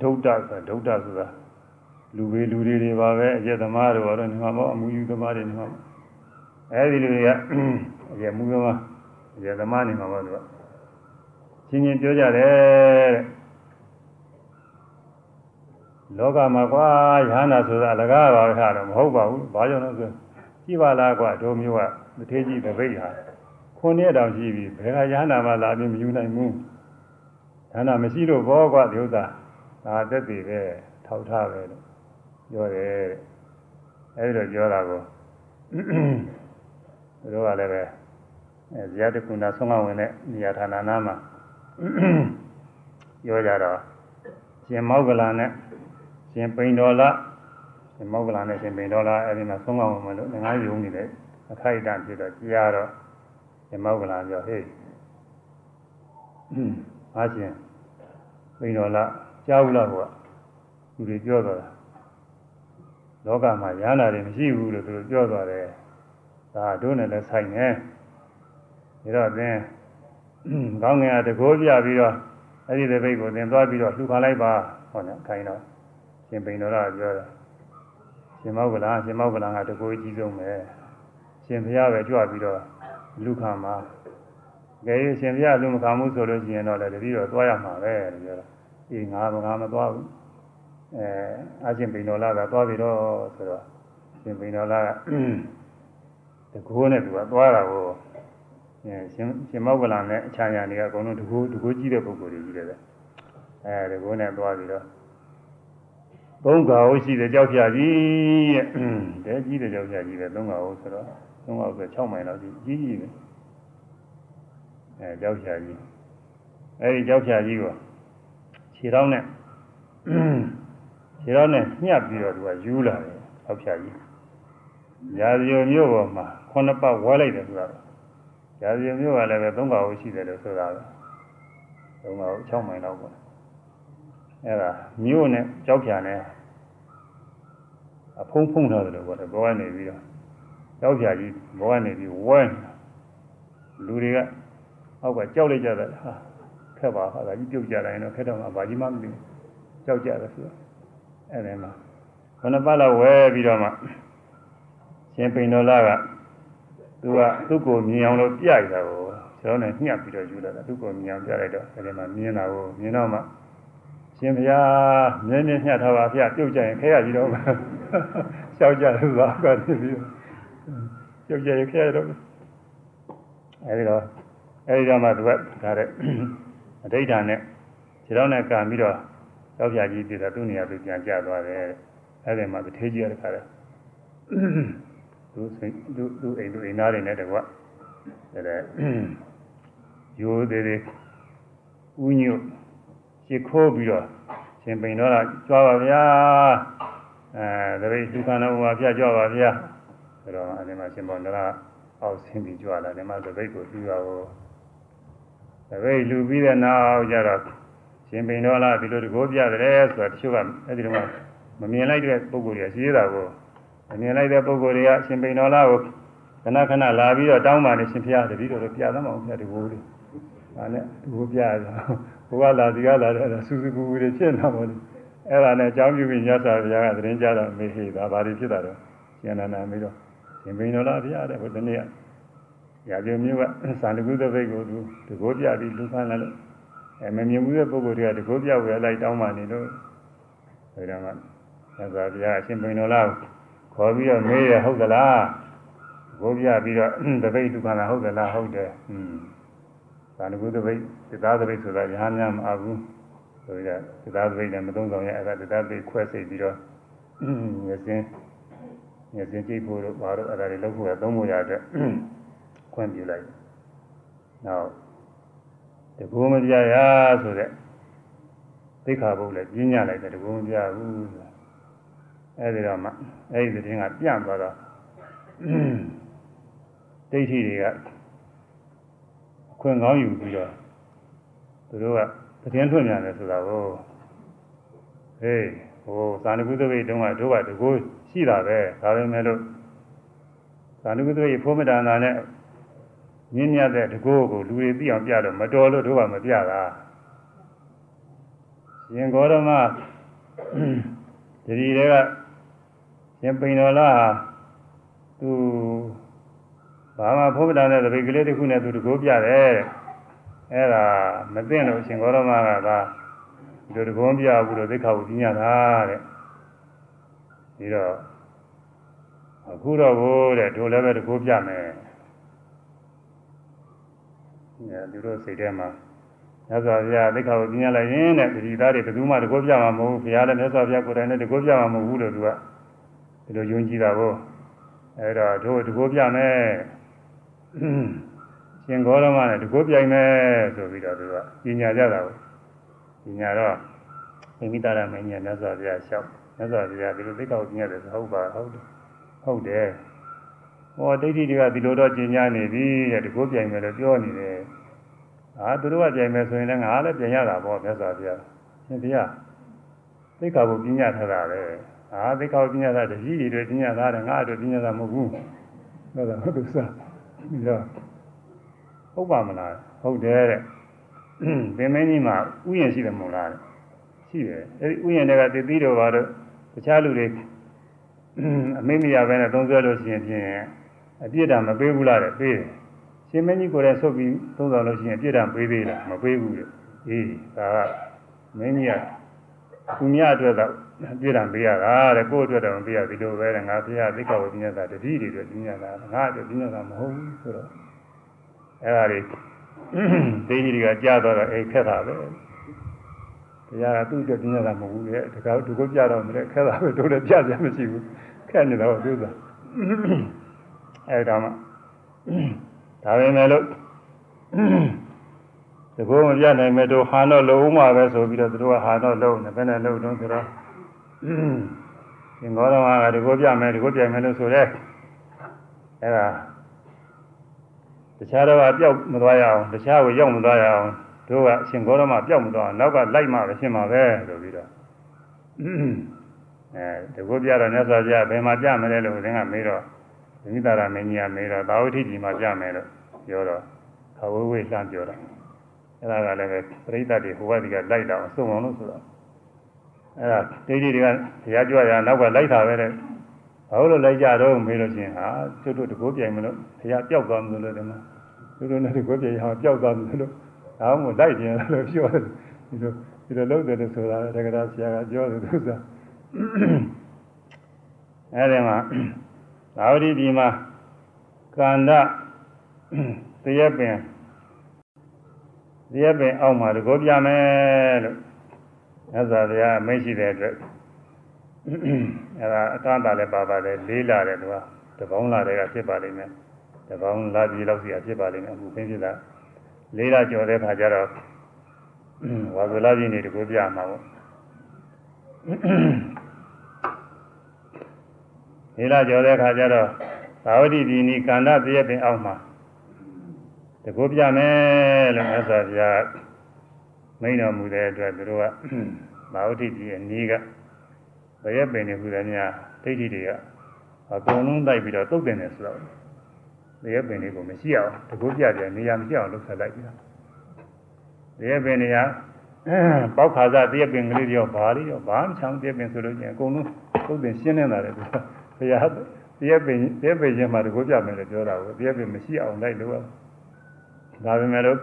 Speaker 1: ဒုဒ္ဒဆိုတာဒုဒ္ဒဆိုတာလူပဲလူတွေတွေပါပဲအကျက်သမားတွေပါတော့နေမှာပေါ့အမှုယူသမားတွေနေမှာအဲဒီလူတွေကအကျက်မှုသမားအကျက်သမားနေမှာပေါ့သူက ချင်းချင်းပြောကြတယ်တဲ့လောကမှာကွာယဟနာဆိုတာအလကားပါပဲဟာတော့မဟုတ်ပါဘူးဘာကြောင့်လဲဆိုကြည့်ပါလားကွာတို့မျိုးကမထေကြီးတပိတ်ဟာခုနှစ်တောင်ရှိပြီဘယ်ကယဟနာမှလာပြီးမယူနိုင်ဘူးဒါနာမရှိလို့ဘောကွာဒီဥစ္စာဒါသက်တည်ပဲထောက်ထားပဲလို့ပြောတယ်အဲဒီတော့ပြောတာကိုတို့ကလည်းပဲအဲဇာတကုဏဆုံးမဝင်တဲ့နေရာဌာနနာမှာ ပြောကြတော့ရှင်မောဂလနဲ့ရှင်ပိန်တော်လာရှင်မောဂလနဲ့ရှင်ပိန်တော်လာအဲဒီမှာဆုံးမဝင်မလို့ငါးယုံနေတယ်အခိုက်အတန့်ဖြစ်တော့ကြားတော့ရှင်မောဂလပြောဟေးအားရှင်ပိန်တော်လာကြားဘူးလားကွာသူတွေပြောတော့လောကမှာရဟနာတွေမရှိဘူးလို့သူတို့ပြောသွားတယ်ဒါတို့နဲ့လည်းဆိုင်နေဒါတော့သင် ကောင်းငင်ကတကိုးပြပြီးတော့အဲ့ဒီတပိတ်ကိုသင်သွားပြီးတော့လှူခါလိုက်ပါဟောနေခိုင်းတော့ရှင်ပိန်တော်ကပြောတယ်ရှင်မောကလာရှင်မောကလာကတကိုးကြီးဆုံးပဲရှင်ဘုရားပဲကြွပြီးတော့လူခါမှာကြဲရှင်ဘုရားလူမခံမှုဆိုလို့ရှိရင်တော့လည်းတတိတော့သွားရမှာပဲလို့ပြောတော့အေးငါငါမသွားဘူးအဲအရှင်ပိန်တော်လာကသွားပြီးတော့ဆိုတော့ရှင်ပိန်တော်လာကတကိုးနဲ့သူကသွားတာကို ရှင်ရှင်မောကလန်နဲ့အချာညာတွေကအကုန်လုံးတကူတကူကြီးတဲ့ပုံကိုယ်တွေကြီးတယ်အဲတကူနဲ့သွားပြီးတော့သုံးကာဟုတ်ရှိတဲ့ကြောက်ဖြာကြီးတဲ့တဲကြီးတဲ့ကြောက်ဖြာကြီးပဲသုံးကာဟုတ်ဆိုတော့သုံးကာဟုတ်ဆို6မိုင်လောက်ကြီးကြီးကြီးပဲအဲကြောက်ဖြာကြီးအဲဒီကြောက်ဖြာကြီးကိုခြေထောက်နဲ့ခြေထောက်နဲ့ညှပ်ပြီးတော့သူကယူလာတယ်ကြောက်ဖြာကြီးရာဇီမျိုးပေါ်မှာခုနှစ်ပတ်ဝဲလိုက်တယ်ဆိုတာ ရာဇီမျိုးကလည်းပဲသုံးပါးဟုတ်ရှိတယ်လို့ဆိုတာပဲသုံးပါးဟုတ်6မိုင်လောက်ပေါ့အဲ့ဒါမြို့နဲ့ကြောက်ဖြာနဲ့အဖုံးဖုံးထားတယ်လို့ပေါ့ဘောကနေပြီးတော့ကြောက်ဖြာကြီးဘောကနေပြီးဝဲလူတွေကအောက်ကကြောက်လိုက်ကြတယ်ဟာခက်ပါဟာဒါကြီးပြုတ်ကြတယ်နော်ခက်တော့မှဘာကြီးမှမသိကြောက်ကြတယ်ဆိုတော့အဲ့ဒီမှာခဏပတ်လောက်ဝဲပြီးတော့မှရှင်ပိန်တော်လာက သူကသူ့ကိုမြင်အောင်လို့ပြရတာကိုကျွန်တော်နဲ့ညှပ်ပြီးတော့ယူလာတာသူ့ကိုမြင်အောင်ပြလိုက်တော့အဲဒီမှာမြင်တာကိုမြင်တော့မှရှင်ဘုရားမြင်းမြင်းညှပ်ထားပါဗျာပြုတ်ကြရင်ခဲရကြီးတော့ရှောက်ကြတယ်ဆိုတာကနေပြီးပြုတ်ကြရင်ခဲရတော့အဲဒီတော့အဲဒီတော့မှသူကဒါတဲ့အဋိဌာနဲ့ခြေတော်နဲ့ကံပြီးတော့ရောက်ပြကြီးပြည်တာသူ့နေရာသူပြန်ကြသွားတယ်အဲဒီမှာတထေးကြီးရတဲ့ခါတဲ့ သူစိတ်သူသူအိမ်သူအိမ်သားတွေနဲ့တကွတဲ့တဲ့ရိုးသေးသေးဥညွတ်ရှ िख ိုးပြီးတော့ရှင်ပိန်တော့ကြွားပါဗျာအဲတပိတ်ဒုက္ခနာဥပါပြကြွားပါဗျာဆိုတော့အဲဒီမှာရှင်ဘောန္ဒရာအောက်ဆင်းပြီးကြွားလာဒီမှာတပိတ်ကိုပြီးတော့တပိတ်လူပြီးတဲ့နောက်ကျတော့ရှင်ပိန်တော်လားဒီလိုတကိုးပြတယ်ဆိုတာတချို့ကအဲဒီတော့မမြင်လိုက်တဲ့ပုံကိုယ်ကြီးရှိသေးတာကို အမြင်လိုက်တဲ့ပုဂ္ဂိုလ်တွေကရှင်ပိန်တော်လာကိုခဏခဏလာပြီးတော့တောင်းပါနေရှင်ဖျားတပည့်တော်တို့ပြသမှာမဟုတ်တကူလေးဒါနဲ့တကူပြရတာဘုရားလာဒီကလာတဲ့စူးစူးကူကူတွေဖြစ်နေတာပေါ့လေအဲ့ဒါနဲ့အကြောင်းပြုပြီးညစာဘုရားကသတင်းကြတော့မေးဟေးဒါဘာတွေဖြစ်တာတော့ရှင်နန္ဒာမေးတော့ရှင်ပိန်တော်လာဖျားတဲ့ဘုရားနေ့ကရာဇုံမျိုးကစန္ဒကုသဘိတ်ကိုသူတကူပြပြီးလူခန်းလာလို့အဲမမြင်ဘူးတဲ့ပုဂ္ဂိုလ်တွေကတကူပြဝယ်လိုက်တောင်းပါနေလို့ဒါကြောင့်မှညစာဘုရားအရှင်ပိန်တော်လာကို ခေါ်ပြီးတော့မေးရဟုတ်သလားဘိုးပြပြီးတော့တပိတ်ဒုက္ခလားဟုတ်သလားဟုတ်တယ်อืมသာနကုတပိတ်သစ္စာတပိတ်ဆိုတာရဟန်းများမအားဘူးဆိုပြီးတော့သစ္စာတပိတ်လည်းမသုံးဆောင်ရအဲ့ဒါသစ္စာတပိတ်ခွဲစိတ်ပြီးတော့ငစင်းငစင်းကြည့်ဖို့တော့ဘာလို့အဲ့ဒါတွေလုပ်ဖို့ရသုံးဖို့ရတဲ့ခွင့်ပြုလိုက်နောက်တကူမပြရဆိုတဲ့သိခါဘုတ်လည်းပြင်းညလိုက်တယ်တကူမပြဘူးဆိုတာ အဲဒီတော့မှအဲဒီသတင်းကပြန့်သွားတော့ဒိဋ္ဌိတွေကအခွင့်ကောင်းယူပြီးတော့သူတို့ကသတင်းထွင်မြန်တယ်ဆိုတာကိုဟေးဟိုသာနကုသဝိတုံးကတို့ကတကူရှိတာပဲဒါပေမဲ့လို့သာနကုသဝိဖိုးမတန်တာနဲ့မြင့်မြတ်တဲ့တကူကိုလူတွေသိအောင်ပြတော့မတော်လို့တို့ကမပြတာရှင်ဂေါရမတတိတွေက ရှင်ပိန်တော်လားသူဘာမှဖုံးမတာတဲ့တပိတ်ကလေးတစ်ခုနဲ့သူတကိုးပြတယ်အဲ့ဒါမသိလို့အရှင်ဂေါရမကသာဒီလိုတကုံးပြဘူးလို့သိက္ခာကိုပြညာတာတဲ့ပြီးတော့အခုတော့ဘိုးတဲ့တို့လည်းပဲတကုံးပြမယ်အဲဒီလိုစိတ်ထဲမှာမြတ်စွာဘုရားသိက္ခာကိုပြညာလိုက်ရင်တဲ့ဒီသားတွေဘယ်သူမှတကုံးပြမှာမဟုတ်ဘူးဘုရားလည်းမြတ်စွာဘုရားကိုယ်တိုင်လည်းတကုံးပြမှာမဟုတ်ဘူးလို့သူက ဒီလိုယုံကြည်တာကိုအဲ့တော့တို့တကုံးပြမယ်ရှင်ဂေါရမနဲ့တကုံးပြိုင်မယ်ဆိုပြီးတော့သူကပြညာကြတာကိုပြညာတော့မိမိတာရမင်းကြီးမြတ်စွာဘုရားလျှောက်မြတ်စွာဘုရားဒီလိုသိက္ခာကိုပြညာတယ်ဆိုဟုတ်ပါဟုတ်တယ်ဟုတ်တယ်ဟောဒိဋ္ဌိတွေကဒီလိုတော့ကျင်ညာနေပြီတဲ့တကုံးပြိုင်မယ်လို့ပြောနေတယ်အာသူတို့ကပြိုင်မယ်ဆိုရင်လည်းငါလည်းပြင်ရတာပေါ့မြတ်စွာဘုရားရှင်ဘုရားသိက္ခာကိုပြညာထားတာပဲ အာသိက္ခာကိုပြညာတာတကြီးတွေပြညာတာတယ်ငါတို့ပြညာတာမဟုတ်ဘူးဟုတ်တယ်ဟုတ်တယ်စားပြီးတော့ဟုတ်ပါမလားဟုတ်တယ်တဲ့ပင်မင်းကြီးမှာဥယျာဉ်ရှိတယ်မဟုတ်လားရှိတယ်အဲဒီဥယျာဉ်တွေကတတိတော်ပါတော့တခြားလူတွေအမိမရပဲနဲ့သုံးဆွဲလို့ရှိရင်ဖြင့်အပြစ်ဒဏ်မပေးဘူးလားတဲ့ပေးတယ်ရှင်မင်းကြီးကိုယ်တိုင်ဆုတ်ပြီးသုံးဆောင်လို့ရှိရင်အပြစ်ဒဏ်ပေးသေးလားမပေးဘူးတဲ့အေးဒါကမင်းကြီးကသူများအတွက်တော့ ပြည့်တံပေးရတာတဲ့ကိုယ့်အတွက်တော့မပေးရဒီလိုပဲတဲ့ငါဖေရသိက္ခာဝိပညာတတိတွေအတွက်ပညာတာငါအတွက်ပညာတာမဟုတ်ဘူးဆိုတော့အဲ့ဒါတွေဒိဋ္ဌိတွေကကြားတော့အိမ်ခက်တာပဲတရားကသူ့အတွက်ပညာတာမဟုတ်ဘူးလေတခါသူကကြားတော့မလဲခက်တာပဲတို့လည်းကြားစရာမရှိဘူးခက်နေတော့သူကအဲ့ဒါမှဒါပဲမဲ့လို့တကောမပြနိုင်မဲ့တို့ဟာတော့လုံးမှာပဲဆိုပြီးတော့သူတို့ကဟာတော့လုံးနေဘယ်နဲ့လုံးတော့ဆိုတော့ ရှင်ဂေါရမကတကောပြမယ်တကောပြမယ်လို့ဆိုရဲအဲ့ဒါတခြားတော့ပျောက်မသွားရအောင်တခြားကိုရောက်မသွားရအောင်တို့ကအရှင်ဂေါရမပျောက်မသွားအောင်နောက်ကလိုက်မှပဲရှင်းမှာပဲဆိုပြီးတော့အဲတကောပြတော့မြတ်စွာဘုရားဘယ်မှာပြမလဲလို့သင်ကမေးတော့မိသားရမင်းကြီးကမေးတော့သာဝတိဒီမှာပြမယ်လို့ပြောတော့ခဝဝေးလှမ်းပြောတာအဲ့ဒါကလည်းပဲပရိသတ်တွေဟိုဘက်ကလိုက်တော့အစုံအောင်လို့ဆိုတော့ အဲ့ဒါဒိဋ္ဌိတွေကတရားကြွရနောက်ကလိုက်တာပဲတဲ့ဘာလို့လိုက်ကြတော့မေးလို့ချင်းဟာကျွတ်တို့တကိုးပြိုင်မလို့တရားပျောက်သွားမလို့ဒီမှာသူတို့နဲ့တကိုးပြိုင်ဟာပျောက်သွားမလို့ဒါမှမဟုတ်လိုက်တယ်လို့ပြောတယ်ဒီလိုဒီလိုလုပ်တယ်လို့ဆိုတာတက္ကရာဆရာကပြောတယ်သူကအဲ့ဒီမှာသာဝတိဒီမှာကန္တတရက်ပင်တရက်ပင်အောက်မှာတကောပြမယ်လို့ မြတ်စွာဘုရားမိတ်ရှိတဲ့အတွက်အဲဒါအကန့်တာလည်းပါပါတယ်လေးလာတယ်သူကတပေါင်းလာတဲ့ကဖြစ်ပါလိမ့်မယ်တပေါင်းလာပြီးလောက်စီဖြစ်ပါလိမ့်မယ်အခုသိဖြစ်တာလေးလာကျော်တဲ့ခါကျတော့ဝါဇလာကြီးနေတကောပြမှာပေါ့လေးလာကျော်တဲ့ခါကျတော့သာဝတိဒီနီကန္တတရက်ပင်အောက်မှာတကူပြမယ်လို့မြတ်စွာဘုရား မိန်တော်မူတဲ့အတွက်သူတို့ကသာဝတိကြီးရဲ့နီးကဘရက်ပင်နေခုတည်းများဒိဋ္ဌိတွေကအကုန်လုံးတိုက်ပြီးတော့တုတ်တင်တယ်ဆိုတော့ဘရက်ပင်တွေကိုမရှိအောင်တကူပြတယ်နေရာမရှိအောင်လုပ်ဆက်လိုက်ပြီးတော့ဘရက်ပင်တွေကပေါက်ခါစားတရက်ပင်ကလေးတွေရောဘာလေးရောဘာမှချောင်းတရက်ပင်ဆိုလို့ချင်းအကုန်လုံးတုတ်တင်ရှင်းနေတာလေသူကဘုရားတရက်ပင်တရက်ပင်ချင်းမှာတကူပြမယ်လို့ပြောတာကိုတရက်ပင်မရှိအောင်လိုက်လို့ဒါပေမဲ့လို့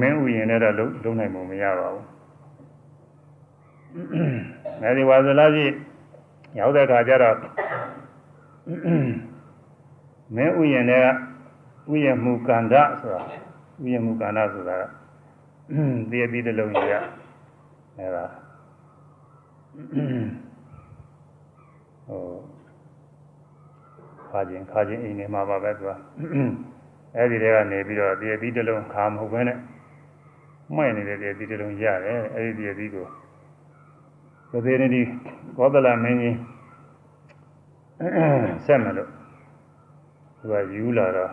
Speaker 1: မင်းဥယျာဉ်နဲ့တော့လုံးလုံးနိုင်မှုမရပါဘူး။အဲဒီဝါဇလာကြီးရောက်တဲ့အခါကျတော့မင်းဥယျာဉ်နဲ့ဥယျာဉ်မူကန္ဓဆိုတာဥယျာဉ်မူကန္ဓဆိုတာကတည်ပြီးတဲ့လုံးကြီးကအဲဒါဟိုခါချင်းခါချင်းအိမ်နေမှာပါပဲသူက အဲ့ဒီတွေကနေပြီးတော့ဒီအသီးတစ်လုံးခါမဟုတ်ဘဲနဲ့မှိုက်နေတဲ့ဒီအသီးတစ်လုံးရတယ်အဲ့ဒီဒီအသီးကိုသသေးနေဒီဘောဒလာမင်းကြီးဆက်မလို့သူကယူလာတော့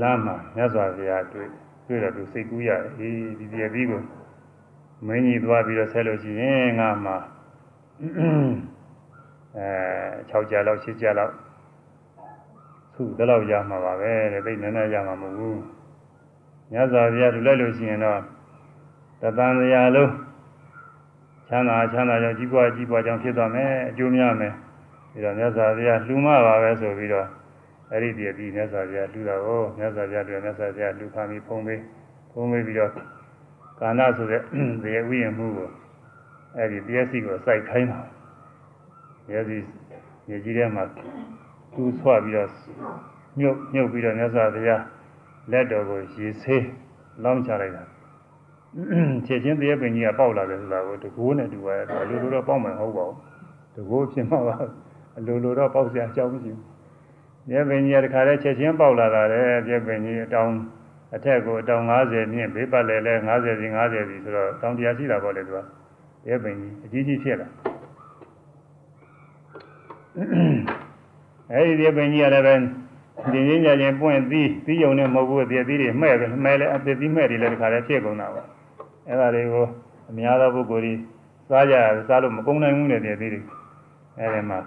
Speaker 1: လမ်းမှာမြတ်စွာဘုရားတွေ့တွေ့တော့သူစိတ်ကူးရတယ်အေးဒီဒီအသီးကိုမင်းကြီးသွားပြီးတော့ဆက်လို့ရှိရင်ငါမှအဲ6ကြာလောက်7ကြာလောက် ခုဒီလောက်ရမှာပါပဲတဲ့သိနေနေရမှာမဟုတ်ဘူးမြတ်စွာဘုရားထူလိုက်လို့ရှိရင်တော့တသံတရားလုံးချမ်းသာချမ်းသာကြောင့်ကြီးပွားကြီးပွားကြောင့်ဖြစ်သွားမယ်အကျိုးများမယ်ပြီးတော့မြတ်စွာဘုရားလှူမပါပဲဆိုပြီးတော့အဲ့ဒီတည်းပြီးမြတ်စွာဘုရားလူတာကိုမြတ်စွာဘုရားတွေ့မြတ်စွာဘုရားလူခံပြီးဖုံးပေးဖုံးပေးပြီးတော့ကာဏဆိုတဲ့တရားဝိယံမှုကိုအဲ့ဒီတရားစီကိုစိုက်ခိုင်းတာတရားစီမြေကြီးထဲမှာ သူ့ဆွပြီးတော့မြုပ်မြုပ်ပြီးတော့မြတ်စွာဘုရားလက်တော်ကိုရေဆေးလောင်းချလိုက်တာချက်ချင်းတရားပင်ကြီးကပေါက်လာတယ်ဆိုတာကိုတကိုးနဲ့တူပါတယ်အလိုလိုတော့ပေါက်မှမဟုတ်ပါဘူးတကိုးဖြစ်မှာပါအလိုလိုတော့ပေါက်စရာအကြောင်းမရှိဘူးတရားပင်ကြီးကတခါတည်းချက်ချင်းပေါက်လာတာလေတရားပင်ကြီးအတောင်အထက်ကိုအတောင်90မြင့်ဘေးပတ်လည်းလဲ90စီ90စီဆိုတော့တောင်တရားရှိတာပေါ့လေသူကတရားပင်ကြီးအကြီးကြီးဖြစ်လာ အဲဒီတရားပင်ကြီးကလည်းပဲဒီရင်းကြချင်းပွင့်သီးသီးယုံနဲ့မဟုတ်ဘူးတရားသီးတွေမှဲ့ပဲမှဲ့လဲအသစ်သီးမှဲ့တွေလည်းတခါတည်းဖြစ်ကုန်တာပေါ့အဲ့ဒါတွေကိုအများသောပုဂ္ဂိုလ်ကြီးစားကြစားလို့မကုန်နိုင်ဘူးနဲ့တရားသီးတွေအဲ့ဒီမှာ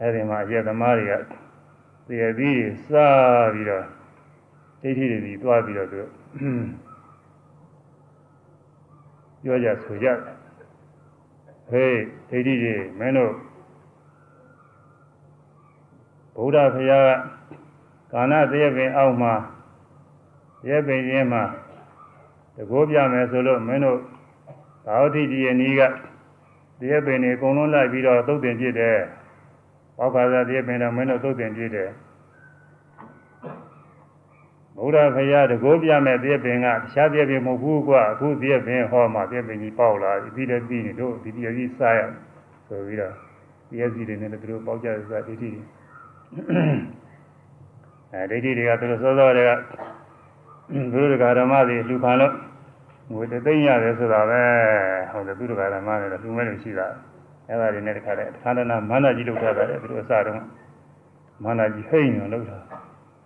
Speaker 1: အဲ့ဒီမှာအကျက်သမားတွေကတရားသီးတွေစားပြီးတော့ဒိဋ္ဌိတွေပြီးသွားပြီးတော့သူပြောကြဆိုကြဟေးဒိဋ္ဌိတွေမင်းတို့ ဗုဒ္ဓဘုရားကကာဏတရပင်အောက်မှာတရပင်ရင်းမှာတကိုးပြမယ်ဆိုလို့မင်းတို့သာဝတိကြီးရဲ့နီးကတရပင်တွေအကုန်လုံးလိုက်ပြီးတော့သုတ်တင်ပြစ်တယ်။ဘောက်ခါသာတရပင်တော့မင်းတို့သုတ်တင်ပြစ်တယ်။ဗုဒ္ဓဘုရားတကိုးပြမယ်တရပင်ကတခြားတရပင်မဟုတ်ဘူးကွာအခုတရပင်ဟောမှာတရပင်ကြီးပေါက်လာပြီးလည်းပြီးနေတို့ဒီတရကြီးစားရဆိုပြီးတော့တရစီတွေနဲ့လည်းသူတို့ပေါက်ကြတယ်ဆိုတာဒိဋ္ဌိတွေ အဲဒိဋ္ဌိတွေကသူတို့စောစောတွေကသူတို့ကဓမ္မတွေလူခံလို့ငွေတသိမ့်ရတယ်ဆိုတာပဲဟုတ်တယ်သူတို့ကဓမ္မတွေတော့လူမဲလို့ရှိတာအဲဒါတွေနဲ့တခါတည်းခန္ဓာနာမာနကြီးလုပ်ထားတာလေသူတို့အစတုန်းကမာနကြီးဟိမ့်နေလို့ထား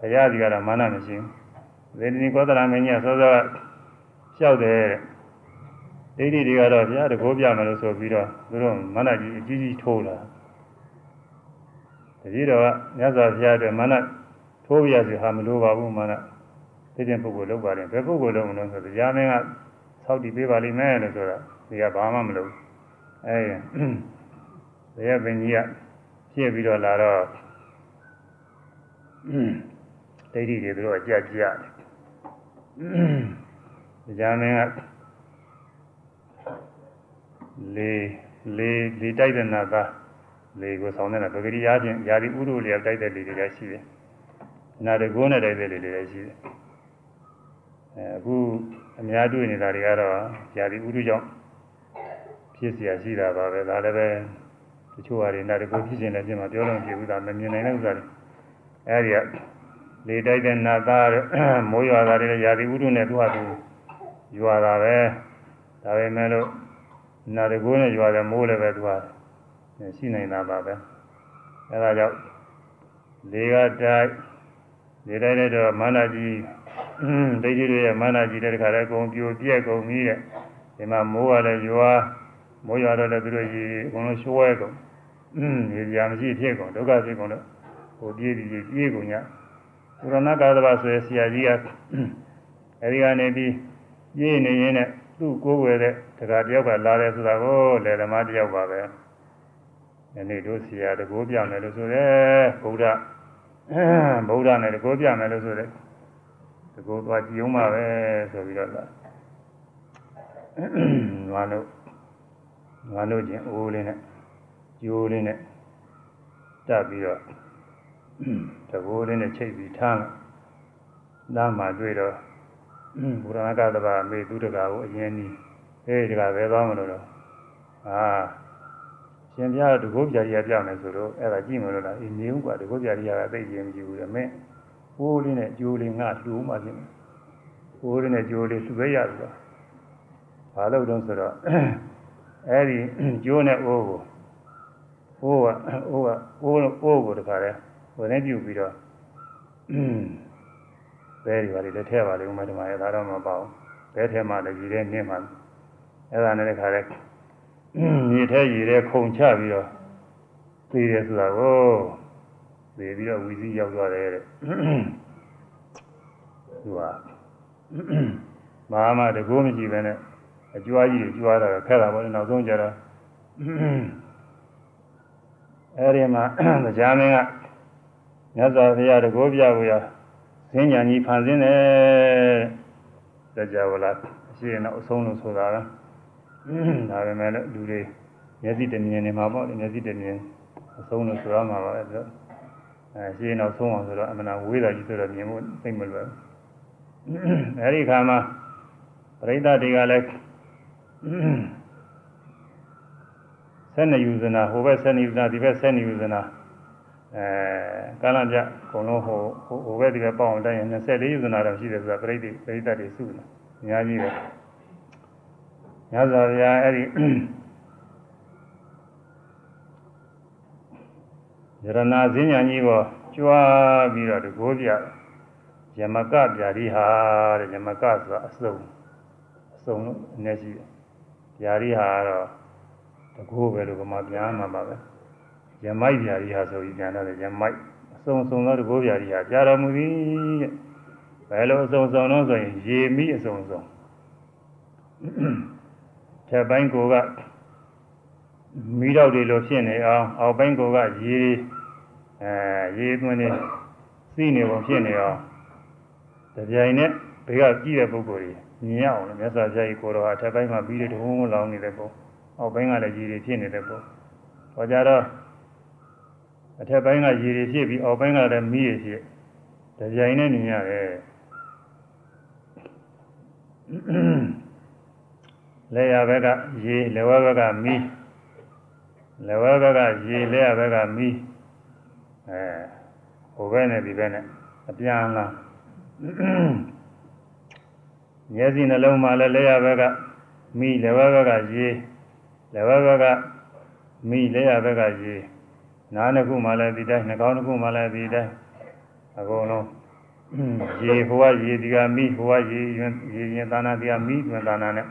Speaker 1: ဘုရားကြီးကတော့မာနမရှိဘူးသေတိကောသလမင်းကြီးကစောစောလျှောက်တယ်ဒိဋ္ဌိတွေကတော့ဘုရားတကိုးပြမယ်လို့ဆိုပြီးတော့သူတို့မာနကြီးအကြီးကြီးထိုးလာတ တိတော်ကမြတ်စွာဘုရားအတွက်မာနထိုးပြရစီဟာမလိုပါဘူးမာနသိတဲ့ပုဂ္ဂိုလ်လောက်ပါတယ်ဘယ်ပုဂ္ဂိုလ်လုံးမလို့ဆိုတရားမင်းကသောက်တည်ပေးပါလိမ့်မယ်လို့ဆိုတာဒီကဘာမှမလုပ်အဲဘယ်ပင်ကြီးကဖြစ်ပြီးတော့လာတော့ဒိဋ္ဌိတွေသူတို့အကြက်ကြတယ်တရားမင်းကလေလေလေတိုက်တဲ့နာသား လေကိုဆောင်းနေတာပဂရိယာချင်းယာတိဥရုလျောက်တိုက်တဲ့လေတွေလည်းရှိတယ်။နာတကုန်းနဲ့တိုက်တဲ့လေတွေလည်းရှိတယ်။အဲအခုအများတွေ့နေတာတွေကတော့ယာတိဥရုကြောင့်ဖြစ်เสียရှိတာပါပဲဒါလည်းပဲတချို့ဟာတွေနာတကုဖြစ်ခြင်းလည်းပြင်မှာပြောလို့ပြဘူးဒါမမြင်နိုင်တဲ့ဥစ္စာတွေအဲဒီကလေတိုက်တဲ့နာသားမိုးရွာတာတွေလည်းယာတိဥရုနဲ့သူ့ဟာသူရွာတာပဲဒါပဲမဲ့လို့နာတကုန်းနဲ့ရွာတယ်မိုးလည်းပဲသူက ရှိနေတာပါပဲအဲဒါကြောင့်လေကတိုက်လေတိုက်တဲ့တော့မာနကြီးဒိဋ္ဌိတွေရဲ့မာနကြီးတဲ့တခါလဲအကုန်ပြိုပြက်ကုန်ပြီတဲ့ဒီမှာမိုးကလည်းရွာမိုးရွာတော့လည်းသူတို့ကြီးအကုန်လုံးရွှဲကုန်ဒီကြာမရှိဖြစ်ကုန်ဒုက္ခဖြစ်ကုန်တော့ဟိုပြေးပြီးပြေးကုန်ညပုရဏကာသဘာဆိုရဆရာကြီးကအဲဒီကနေပြီးပြေးနေရင်းနဲ့သူ့ကိုယ်ွယ်တဲ့တခါတယောက်ကလာတယ်ဆိုတာကိုလေဓမ္မတယောက်ပါပဲ ယနေ့တို့ဆရာတကိုးပြမယ်လို့ဆိုတယ်ဗုဒ္ဓဗုဒ္ဓနဲ့တကိုးပြမယ်လို့ဆိုတယ်တကိုးသွားကြည်အောင်ပါပဲဆိုပြီးတော့လာငါတို့ငါတို့ချင်းအိုးလေးနဲ့ကျိုးလေးနဲ့တက်ပြီးတော့တကိုးလေးနဲ့ချိတ်ပြီးထားလိုက်နားမှာတွေ့တော့ဘုရားကသဘာမေသူတကာကိုအရင်နီးဟေးတကာပဲသွားမလို့တော့အာ ရှင်ပြားတော့တကုတ်ပြာကြီးကပြောင်းတယ်ဆိုတော့အဲ့ဒါကြည့်မလို့လားအေးနေုံကတကုတ်ပြာကြီးကသိရင်မကြည့်ဘူးလေမင်းဟိုးလေးနဲ့ကြိုးလေးငါလှူမှပြင်ဟိုးလေးနဲ့ကြိုးလေးသူပဲရသွားဘာလို့တော့ဆိုတော့အဲ့ဒီကြိုးနဲ့အိုးကိုအိုးကအိုးကအိုးအိုးကိုတခါလဲဝင်နေပြုပြီးတော့ဘဲတွေပါလေလက်ထဲပါလေဥမ္မဓမ္မရဲ့ဒါတော့မပေါ့ဘဲထဲမှာလည်းကြီးတဲ့နင်းမှာအဲ့ဒါနဲ့တခါလဲ မြေထဲရေထဲခုန်ချပြီးတော့သိတယ်ဆိုတာကိုသိပြီးတော့ဝီစီရောက်သွားတယ်တဲ့သူကမာမတကူမရှိပဲနဲ့အကျွားကြီးတွေကျွားတာခက်တာပေါ့လေနောက်ဆုံးကျတော့အဲဒီမှာတရားမင်းကမြတ်စွာဘုရားတကောပြကိုရစဉ္ညာကြီးဖန်ဆင်းတယ်တရားဝလာအရှိရင်တော့အဆုံးလို့ဆိုတာက ဒါပေမဲ့လူတွေမျက်စိတမြင်နေမှာပေါ့မျက်စိတမြင်အဆုံးလို့ဆိုရမှာပါအဲ့တော့အဲရှိရင်တော့ဆုံးအောင်ဆိုတော့အမှန်ဝေးတာကြီးဆိုတော့မြင်ဖို့သိမလွယ်ဘူးအဲဒီခါမှာပရိသတ်တွေကလည်းဆက်နေယူဇနာဟိုဘက်ဆက်နေယူဇနာဒီဘက်ဆက်နေယူဇနာအဲကာလပြအကုန်လုံးဟိုဟိုဘက်ဒီဘက်ပေါအောင်တိုင်း24ယူဇနာတော့ရှိတယ်ဆိုတာပရိသတ်ပရိသတ်တွေစုနေအများကြီးပဲ ညဇောဗျာအဲ့ဒီယရနာဈဉ္ညာကြီးကိုကြွားပြီးတော့တကိုးပြယမကပြာရိဟာတဲ့ယမကဆိုတာအစုံအစုံလို့အနေရှိတယ်ပြာရိဟာတော့တကိုးပဲလို့ကမှပြန်မှာပါပဲယမိုက်ပြာရိဟာဆိုပြီးပြန်တော့ယမိုက်အစုံစုံသောတကိုးပြာရိဟာကြာတော်မူသည်တဲ့ဘယ်လိုအစုံစုံတော့ဆိုရင်ရေမိအစုံစုံ ထက်ပိုင်းကိုကမိတော့တွေလိုဖြစ်နေအောင်အောက်ပိုင်းကိုကရေအဲရေသွင်းနေစီးနေပုံဖြစ်နေအောင်တပြိုင်နဲ့ဘေးကကြည့်တဲ့ပုဂ္ဂိုလ်ကြီးမြင်ရအောင်လို့မြတ်စွာဘုရားကြီးကိုတော်ဟာထက်ပိုင်းမှာပြီးတဲ့တုံးလောင်းနေတဲ့ပုံအောက်ပိုင်းကလည်းရေတွေဖြစ်နေတဲ့ပုံဟောကြတော့အထက်ပိုင်းကရေတွေဖြစ်ပြီးအောက်ပိုင်းကလည်းမီးတွေဖြစ်တပြိုင်နဲ့မြင်ရတယ် လေရဘက်ကရေလေဝဘက်ကမီးလေဝဘက်ကရေလေရဘက်ကမီးအဲဟိုဘက်နဲ့ဒီဘက်နဲ့အပြန်လာမျက်စိနှလုံးမှာလည်းလေရဘက်ကမီးလေဝဘက်ကရေလေဝဘက်ကမီးလေရဘက်ကရေနားနှစ်ခုမှလည်းဒီတိုင်းနှာခေါင်းနှစ်ခုမှလည်းဒီတိုင်းအကုန်လုံးရေဟိုကရေဒီကမီးဟိုကရေရေရင်သာနာဒီကမီးတွင်သာနာနဲ့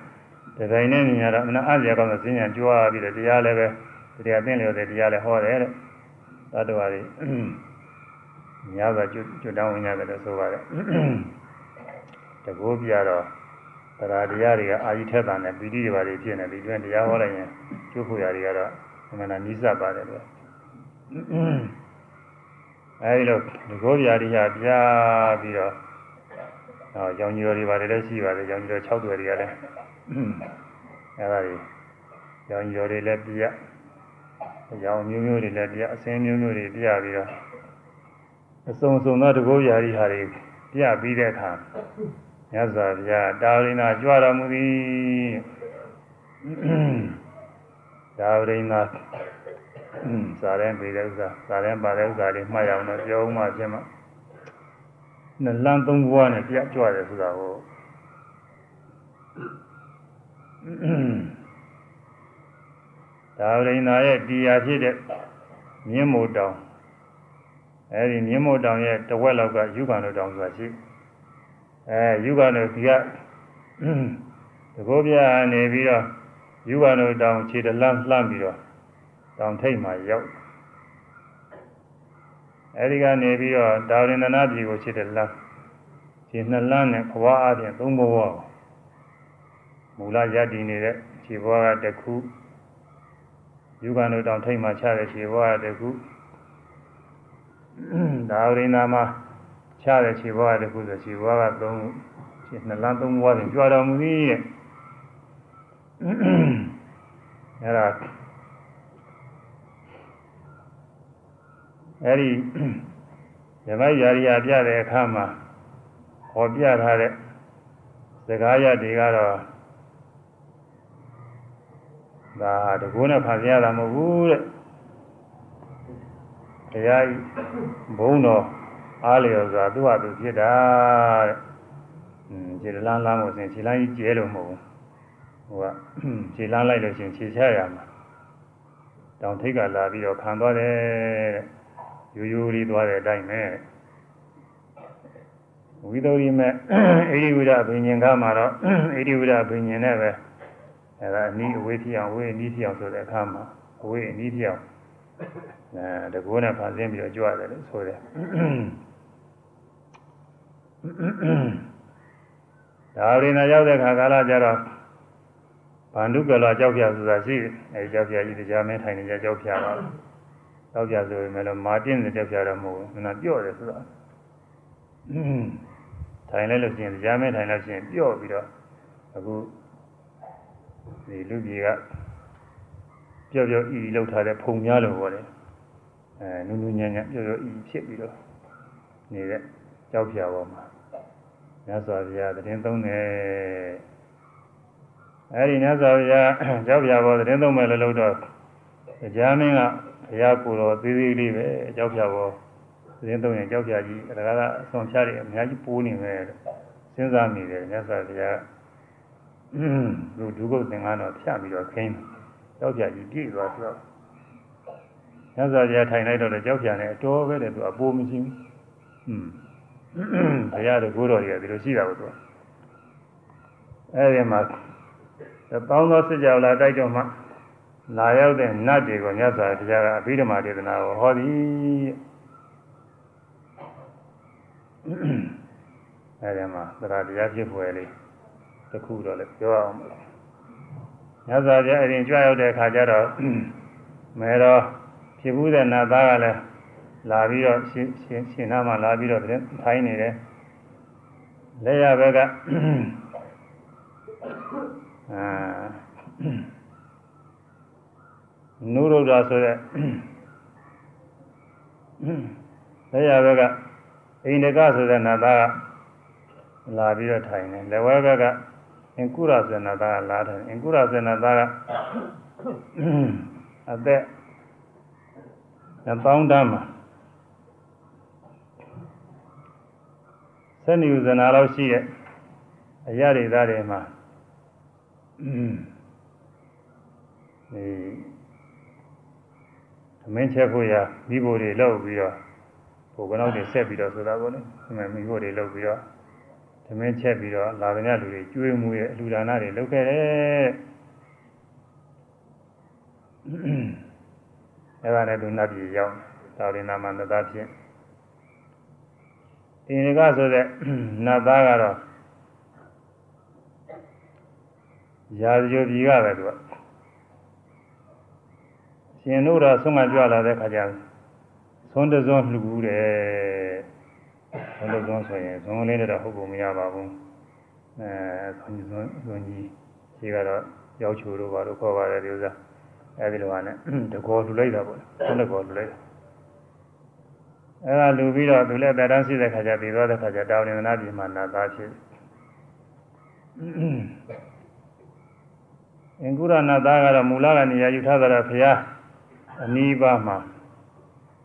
Speaker 1: ဒီတိုင်းနဲ့မြင်ရတော့အနာအပြာကောင်းတဲ့စဉ္ညာကြွားပြီးတော့တရားလည်းပဲတရားသိလျော်တဲ့တရားလည်းဟောတယ်တဲ့သတ္တဝါတွေညာကကျွတ်တောင်းဝင်ရတယ်လို့ဆိုပါတယ်တကူပြတော့တရားတရားတွေကအာကြီးထက်တာနဲ့ပီတိတွေပါတွေဖြစ်နေဒီတွင်တရားဟောလိုက်ရင်ကျွတ်ဖို့ရာတွေကတော့အမှန်တရားနိစ္စပါတယ်လို့အဲဒီလိုတကူပြတွေဟာပြပြီးတော့ဟောရောင်ကြီးတွေပါတယ်လည်းရှိပါတယ်ရောင်ကြီးတွေ6တွေတွေကလည်း အဲဒါတွေရောင်ကြီးတွေလည်းပြအကြောင်းမျိုးမျိုးတွေလည်းတရားအစင်းမျိုးမျိုးတွေပြပြီးတော့အစုံစုံသောတကုတ်ရာကြီးဟာတွေပြပြီးတဲ့အခါမြတ်စွာဘုရားတာဝရိနာကြွတော်မူသည်တာဝရိနာစာရင်ပြီးတဲ့ဥစ္စာစာရင်ပါတဲ့ဥစ္စာလေးမှတ်ရအောင်တော့ပြောဦးမှဖြစ်မှာနှလန်းသုံးဘွားနဲ့ပြကြွတယ်ဆိုတာကို ဒါဝိနာရဲ့တရားဖြစ်တဲ့မြင်းမို့တောင်အဲဒီမြင်းမို့တောင်ရဲ့တဝက်လောက်ကယူကံတို့တောင်ဆိုတာရှိအဲယူကံတို့ဒီကတကောပြနေပြီးတော့ယူကံတို့တောင်ခြေတလန်းလှမ်းပြီးတော့တောင်ထိပ်မှာရောက်အဲဒီကနေပြီးတော့ဒါဝိနနာပြည်ကိုခြေတလန်းခြေနှစ်လန်းနဲ့ခွာအားဖြင့်သုံးဘဝ မူလရည်တည်နေတဲ့ခြေဘဝကတခုယူကံတို့တောင်ထိတ်မှချတဲ့ခြေဘဝတခုဒါဝိနာမှာချတဲ့ခြေဘဝတခုဆိုခြေဘဝက3ခြေနှစ်လမ်း3ဘဝပြင်ကြွားတော်မူသည်တဲ့အဲ့ဒါအဲ့ဒီဓမ္မယာရိယာပြတဲ့အခါမှာဟောပြထားတဲ့စကားရတွေကတော့ ဒါတကူနဲ့ဖန်ဆင်းရတာမဟုတ်ဘူးတဲ့တရားဘုံတော်အားလျော်စွာသူ့ဟာသူဖြစ်တာတဲ့อืมခြေလန်းလန်းလို့ရှင်ခြေလန်းကြီးကျဲလို့မဟုတ်ဘူးဟိုကခြေလန်းလိုက်လို့ရှင်ခြေချရမှာတောင်ထိပ်ကလာပြီးတော့ခံသွားတယ်တဲ့ရိုးရိုးလေးသွားတဲ့အတိုင်းပဲဝိသုရိမဲ့အိရိဝိဒဘိညာဉ်ကမှာတော့အိရိဝိဒဘိညာဉ်နဲ့ပဲ အဲဒါအနည်းအဝေးဖြစ်အောင်ဝေးအနည်းဖြစ်အောင်ဆိုတဲ့အခါမှာအဝေးအနည်းဖြစ်အောင်အဲတကူနဲ့ဖန်ဆင်းပြီးတော့ကြွရတယ်လို့ဆိုတယ်ဒါရင်းနာရောက်တဲ့ခါကာလကျတော့ဗန္ဓုကလာကြောက်ပြဆိုတာရှိတယ်အဲဒီကြောက်ပြကြီးတရားမင်းထိုင်နေကြကြောက်ပြပါကြောက်ပြဆိုရင်လည်းမာတင်းတဲ့ကြောက်ပြတော့မဟုတ်ဘူးနာပြော့တယ်ဆိုတာထိုင်လိုက်လို့ရှိရင်ကြားမဲထိုင်လို့ရှိရင်ပြော့ပြီးတော့အခု ဒီလူကြီးကပြော့ပြော့ဤလောက်ထားတဲ့ဖုံများလို့ပြောတယ်အဲနုနုညံ့ညံ့ပြော့ပြော့ဤဖြစ်ပြီးတော့နေတဲ့ကြောက်ပြပေါ်မှာမြတ်စွာဘုရားတရင်သုံးတယ်အဲဒီမြတ်စွာဘုရားကြောက်ပြပေါ်တရင်သုံးမယ်လို့လို့တော့ကြားမင်းကဘုရားကိုယ်တော်သေးသေးလေးပဲကြောက်ပြပေါ်တရင်သုံးရင်ကြောက်ပြကြီးအလကားကအစွန်ဖြားတယ်အများကြီးပိုးနေမယ်စဉ်းစားမိတယ်မြတ်စွာဘုရား လူဒုက္ခသင်္ကန်းတော်ဖြတ်ပြီးတော့ခင်းကြောက်ပြကြီးပြည့်သွားဆိုတော့မြတ်စွာဘုရားထိုင်လိုက်တော့ကြောက်ပြနဲ့အတော်ပဲတဲ့သူအပိုးမရှိဘူးอืมဘုရားတို့ကိုယ်တော်တွေကဒီလိုရှိတာကိုသူအဲဒီမှာတောင်းသောစစ်ကြောလာတိုက်တော့မှလာရောက်တဲ့နတ်တွေကိုမြတ်စွာဘုရားကအဘိဓမ္မာဒေသနာကိုဟောသည်အဲဒီမှာသရတရားဖြစ်ဖွယ်လေး တစ်ခုတော့လည်းပြောအောင်မြတ်စွာဘုရားအရင်ကြွရောက်တဲ့အခါကျတော့မဲတော်ဖြစ်ဘူးတဲ့နတ်သားကလည်းလာပြီးတော့ရှင်ရှင်ရှင်နာမှာလာပြီးတော့ထိုင်းနေတယ်လက်ရဘက်ကအာနုရုဒ္ဓဆိုတဲ့လက်ရဘက်ကအိန္ဒကဆိုတဲ့နာသားကလာပြီးတော့ထိုင်တယ်လက်ဝဲဘက်က အင်ကုရဆိုတဲ့နာသားကလာတယ်အင်ကုရဆိုတဲ့နာသားကအသက်တောင်းတမ်းမှာဆက်နေဥဇနာလောက်ရှိတဲ့အရာတွေသားတွေမှာဒီသမင်းချက်ဖို့ရမိဖို့တွေလောက်ပြီးတော့ဘုကနောက်တွေဆက်ပြီးတော့ဆိုတာပေါ့လေသမင်းမိဖို့တွေလောက်ပြီးတော့ သမင်းချက်ပြီးတော့လာတဲ့လူတွေကျွေးမှုရဲ့အလူဒါနတွေလုပ်ခဲ့တယ်အဲဒါနဲ့သူနတ်ပြည်ရောက်တာဝိနာမနတဖြင့်အင်္ဂကဆိုတဲ့နတ်သားကတော့ရာဇဂိုပြည်ကပဲသူကရှင်တို့တော့ဆုံးမကြွလာတဲ့ခါကျသွန်းတစွန်းလှူဘူးတယ် သွန်းတစွန်းဆိုရင်သွန်းလေးတော့ဟုတ်ကုန်မရပါဘူးအဲသွန်းသွန်းသွန်းကြီးရှိကတော့ရောက်ချိုတို့ဘာလို့ခေါ်ပါတယ်ဒီဥစ္စာအဲဒီလိုဟာနဲ့တကောလှူလိုက်တာပေါ့သွန်းတကောလှူလိုက်တာအဲဒါလူပြီးတော့သူလည်းတတန်းရှိတဲ့ခါကျပြီးသွားတဲ့ခါကျတောင်းနေနာပြည်မှာနာသားဖြစ်အင်္ဂုရနာသားကတော့မူလကနေရာယူထားတာဖရာအနီးပါးမှာ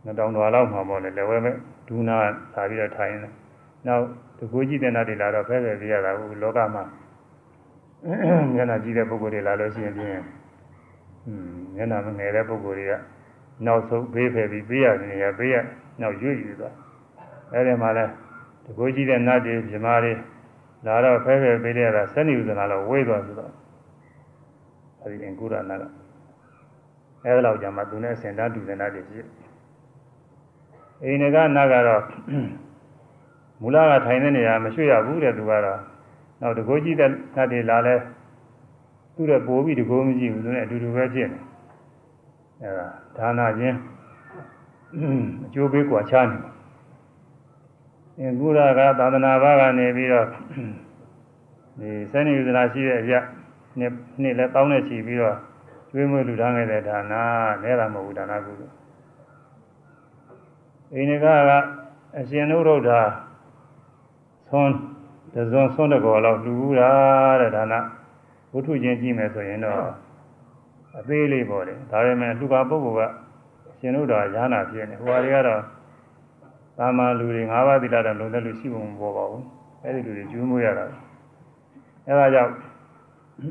Speaker 1: နှစ်တောင်တော်လောက်မှာပေါ့လေလည်းဝဲမဲ့ ဒူနာလာပြီးတော့ထိုင်နေနောက်တကူကြည့်တဲ့နာတွေလာတော့ဖဲဖဲပြရတာဘူးလောကမှာမျက်နှာကြည့်တဲ့ပုဂ္ဂိုလ်တွေလာလို့ရှိရင်ပြင်းอืมမျက်နှာမငယ်တဲ့ပုဂ္ဂိုလ်တွေကနောက်ဆုံးဘေးဖယ်ပြီးပေးရနေရပေးရနောက်ရွေ့ယူသွားအဲဒီမှာလဲတကူကြည့်တဲ့နတ်တွေမြမာတွေလာတော့ဖဲဖဲပေးတဲ့ကစနေဥဒနာတော့ဝေးသွားဆိုတော့အဲဒီအင်ကုရနာကအဲဒီလောက်ကြာမှသူနဲ့စင်တာတူစင်တာတွေရှိ အိန္ဒကနာကတော့မူလကထိုင်တဲ့နေရာမရွှေ့ရဘူးတဲ့သူကတော့နောက်တကူကြည့်တဲ့နတ်တွေလာလဲသူ့ရဲ့ပိုးပြီးတကူမကြည့်ဘူးသူနဲ့အတူတူပဲဖြစ်နေအဲဒါဒါနာချင်းအကျိုးပေးกว่าချားနေအင်ကုရကသာသနာ့ဘာကနေပြီးတော့ဒီစနေဥဒနာရှိတဲ့အရာနှစ်နှစ်လဲတောင်းနေချီပြီးတော့ကျွေးမွေးလူထားခဲ့တဲ့ဒါနာနဲတာမဟုတ်ဘူးဒါနာကုသိုလ် အိန္ဒကကအရှင်နုရုဒ္ဓသွန်းတဇွန်သွန်းတကောလောက်လူဘူးတာတဲ့ဒါနာဝုထုချင်းကြည့်မယ်ဆိုရင်တော့အသေးလေးပေါ့လေဒါပေမဲ့လူကပုဂ္ဂိုလ်ကရှင်တို့တော့ရဟနာဖြစ်နေဟိုဟာတွေကတော့သာမန်လူတွေ၅ပါးသီလတော့လုံတဲ့လူရှိဖို့မပေါ်ပါဘူးအဲ့ဒီလူတွေကျူးမွေးရတာအဲ့ဒါကြောင့်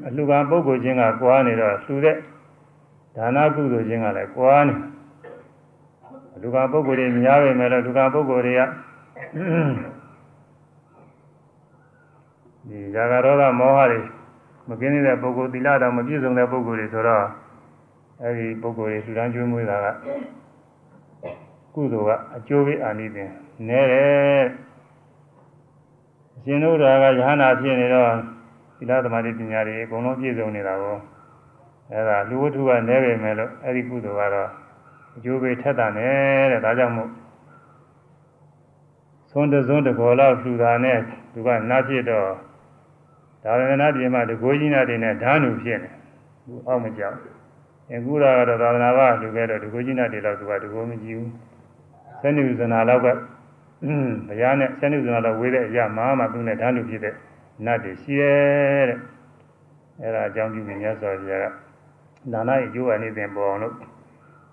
Speaker 1: အလှကပုဂ္ဂိုလ်ချင်းကကွာနေတော့လှူတဲ့ဒါနကုသိုလ်ချင်းကလည်းကွာနေ လူကပုဂ္ဂိုလ်တွေများပဲမဲ့လို့လူကပုဂ္ဂိုလ်တွေကဒီဇာကရောဂမောဟတွေမကင်းတဲ့ပုဂ္ဂိုလ်သီလတော်မပြည့်စုံတဲ့ပုဂ္ဂိုလ်တွေဆိုတော့အဲဒီပုဂ္ဂိုလ်တွေလှူဒန်းကျွေးမွေးတာကကုသိုလ်ကအကျိုးပေးအာနိသင်နဲတယ်အရှင်တို့ရာကယဟနာဖြစ်နေတော့သီလသမာဓိပညာတွေအကုန်လုံးပြည့်စုံနေတာကိုအဲဒါလူဝတ္ထုကနဲပေမဲ့လို့အဲဒီကုသိုလ်ကတော့ အကျိုးပေးထက်တာနဲ့တဲ့ဒါကြောင့်မို့သွန်တစွန်းတကောလောက်လှူတာနဲ့သူကနားဖြစ်တော့ဒါရဏနာပြင်မှာတကိုးကြီးနာတွေနဲ့ဓာနုဖြစ်နေသူအောက်မကြောက်အခုတော့သာသနာ့ဘာလှူခဲ့တော့တကိုးကြီးနာတွေတော့သူကတကိုးမကြည့်ဘူးဆယ်နှစ်ဇနာလောက်ကဘုရားနဲ့ဆယ်နှစ်ဇနာလောက်ဝေးတဲ့အရာမှမှသူနဲ့ဓာနုဖြစ်တဲ့နတ်တွေရှိရဲ့တဲ့အဲ့ဒါအကြောင်းပြုပြီးမြတ်စွာဘုရားကဒါနရဲ့အကျိုးအနေနဲ့ပေါ်အောင်လို့အ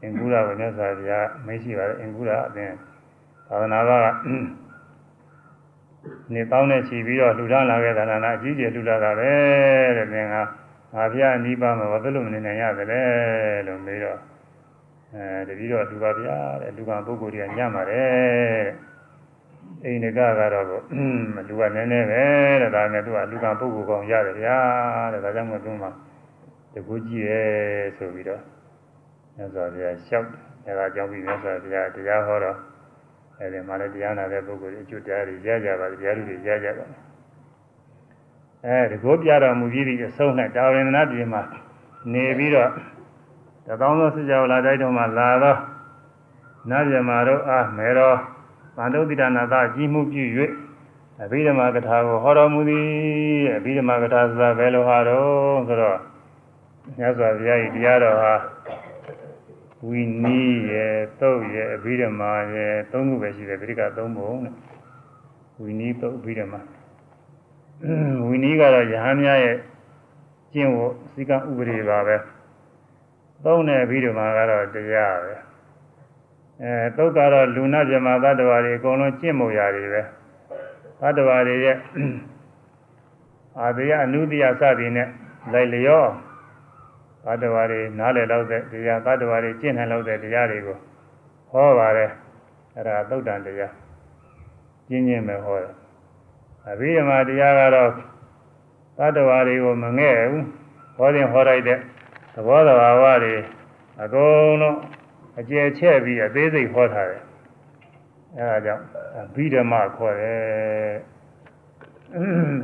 Speaker 1: င်္ဂုရကိုမြတ်စွာဘုရားမရှိပါဘူးအင်္ဂုရအသင်သာသနာ့ဘာကနေပေါင်းနဲ့ချီပြီးတော့လှူဒါန်းလာခဲ့တာနာအကြီးကျယ်လှူလာတာပဲတဲ့သင်ကငါဖျားနိဗ္ဗာန်မှာဘာလို့မနေနိုင်ရသလဲလို့မေးတော့အဲတတိတော့လူပါဗျာတဲ့လူကပုဂ္ဂိုလ်တွေကညံ့ပါတယ်အိန္ဒကကတော့လူကနည်းနည်းပဲတဲ့ဒါနဲ့သူကလူကပုဂ္ဂိုလ်ကောင်ရတယ်ဗျာတဲ့ဒါကြောင့်မို့သူမှတကူကြည့်ရဲဆိုပြီးတော့ မြတ်စွာဘုရားလျှောက်တယ်အဲဒါကြောင့်ပြီးမြတ်စွာဘုရားတရားဟောတော့အဲဒီမှာလည်းတရားနာတဲ့ပုဂ္ဂိုလ်တွေအကျွတ်တရားတွေရကြပါတရားတွေရကြပါအဲဒီကိုပြတော်မူပြီးဒီအဆုံးနဲ့တာဝရဏပြည်မှာနေပြီးတော့တသောသောစကြဝဠာတိုက်တော်မှာလာတော့နတ်မြမာတို့အားမေတော်ဗန္ဓုတိတနာသကြီးမှုပြု၍အဘိဓမ္မာကထာကိုဟောတော်မူသည်အဘိဓမ္မာကထာဆိုတာဘယ်လိုဟာတော့ဆိုတော့မြတ်စွာဘုရား၏တရားတော်ဟာ ဝီနီးရဲ့သုတ်ရဲ့အဘိဓမ္မာရဲ့သုံးခုပဲရှိတယ်ပြိကသုံးပုံနဲ့ဝီနီးသုတ်အဘိဓမ္မာဝီနီးကတော့ယဟန်များရဲ့ကျင့်ဝတ်စည်းကမ်းဥပဒေပါပဲသုံးတဲ့အဘိဓမ္မာကတော့တရားပဲအဲသုတ်ကတော့လူနာမြမသတ္တဝါတွေအကုန်လုံးကျင့်မှုရာတွေပဲသတ္တဝါတွေရဲ့အာတယအနုတ္တိယစသည်နဲ့လိုက်လျော သတ္တဝါတွေနားလည်လောက်တဲ့တရားသတ္တဝါတွေကျင့်နိုင်လောက်တဲ့တရားတွေကိုဟောပါတယ်အဲ့ဒါသုတ်တန်တရားကျင့်ခြင်းပဲဟောတယ်အဘိဓမ္မာတရားကတော့သတ္တဝါတွေကိုမငဲ့ဘူးဟောရင်ဟောလိုက်တဲ့သဘောတဘာဝတွေအကုန်လုံးအကျယ်ချဲ့ပြီးအသေးစိတ်ဟောထားတယ်အဲဒါကြောင့်ဘိဓမ္မာခေါ်တယ်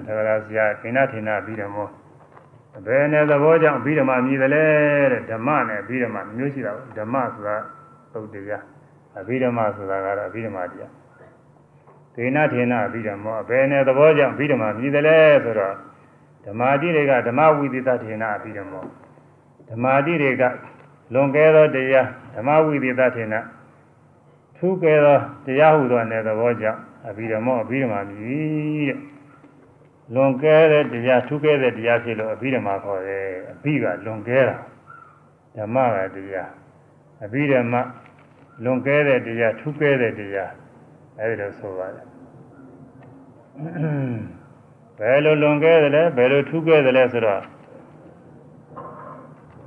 Speaker 1: ဒါကဆရာခိဏထေနဘိဓမ္မော ဘယ်နဲ့သဘောကြောင့်ဘိဓမ္မာမြည်တယ်လဲတဲ့ဓမ္မနဲ့ဘိဓမ္မာမျိုးရှိတာဓမ္မဆိုတာသုတ်တရားအဘိဓမ္မာဆိုတာကတော့အဘိဓမ္မာတရားဒေနထေနဘိဓမ္မောဘယ်နဲ့သဘောကြောင့်ဘိဓမ္မာမြည်တယ်လဲဆိုတော့ဓမ္မာတိတွေကဓမ္မဝိသေသထေနဘိဓမ္မောဓမ္မာတိတွေကလွန်ကဲသောတရားဓမ္မဝိသေသထေနထူးကဲသောတရားဟုသောနယ်သဘောကြောင့်အဘိဓမ္မောအဘိဓမ္မာမြည်တဲ့ လွန်ကဲတဲ့တရားထူးကဲတဲ့တရားဖြစ်လို့အဘိဓမ္မာခေါ်တယ်အဘိကလွန်ကဲတာဓမ္မကတရားအဘိဓမ္မာလွန်ကဲတဲ့တရားထူးကဲတဲ့တရားအဲဒီလိုဆိုပါတယ်ဘယ်လိုလွန်ကဲတယ်လဲဘယ်လိုထူးကဲတယ်လဲဆိုတော့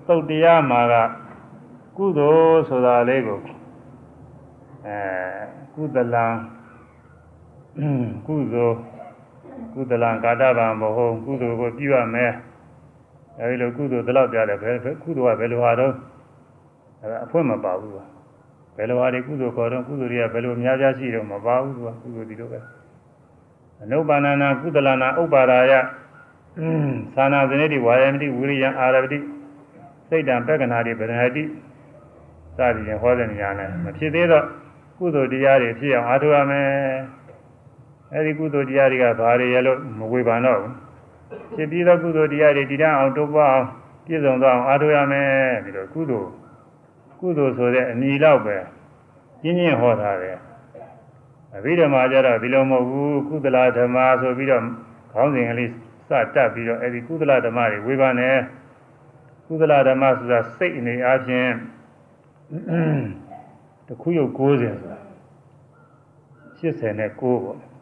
Speaker 1: သုတ်တရားမှာကကုသိုလ်ဆိုတာလေးကိုအဲကုသလံကုသိုလ် ကုသလံကာတဗံဘဟုကုသိုလ်ကိုပြုရမယ်အဲဒီလိုကုသိုလ်ဒီလောက်ပြတယ်ဘယ်ကုသိုလ်ကဘယ်လိုဟာတော့အဲအဖွင့်မပါဘူးကွာဘယ်လိုဟာတွေကုသိုလ်ခေါ်တော့ကုသိုလ်တွေကဘယ်လိုများများရှိတော့မပါဘူးကွာကုသိုလ်ဒီလိုပဲအနုပါဏနာကုသလနာဥပါရာယသာနာဇနေတိဝါယမတိဝိရိယအာရပတိစိတ်တံပက္ခဏာတိဗရဏတိစသည်ဖြင့်ဟောတဲ့နေရာနဲ့မဖြစ်သေးတော့ကုသိုလ်တရားတွေဖြစ်အောင်အားထုတ်ရမယ် အဲဒီကုသိုလ်တရားတွေကဘာတွေရလို့မဝေဖန်တော့ဘူးဖြစ်ပြီးသောကုသိုလ်တရားတွေတည်တံ့အောင်တိုးပွားအောင်ပြည့်စုံသွားအောင်အားထုတ်ရမယ်ပြီးတော့ကုသိုလ်ကုသိုလ်ဆိုတဲ့အနီလောက်ပဲကျင်းချင်းဟောထားတယ်အဘိဓမ္မာကြတော့ဒီလိုမဟုတ်ဘူးကုသလဓမ္မဆိုပြီးတော့ခေါင်းစဉ်ကလေးစတက်ပြီးတော့အဲဒီကုသလဓမ္မတွေဝေဖန်တယ်ကုသလဓမ္မဆိုတာစိတ်အနေအားဖြင့်တခုရုပ်60ဆိုတာ89ပေါ့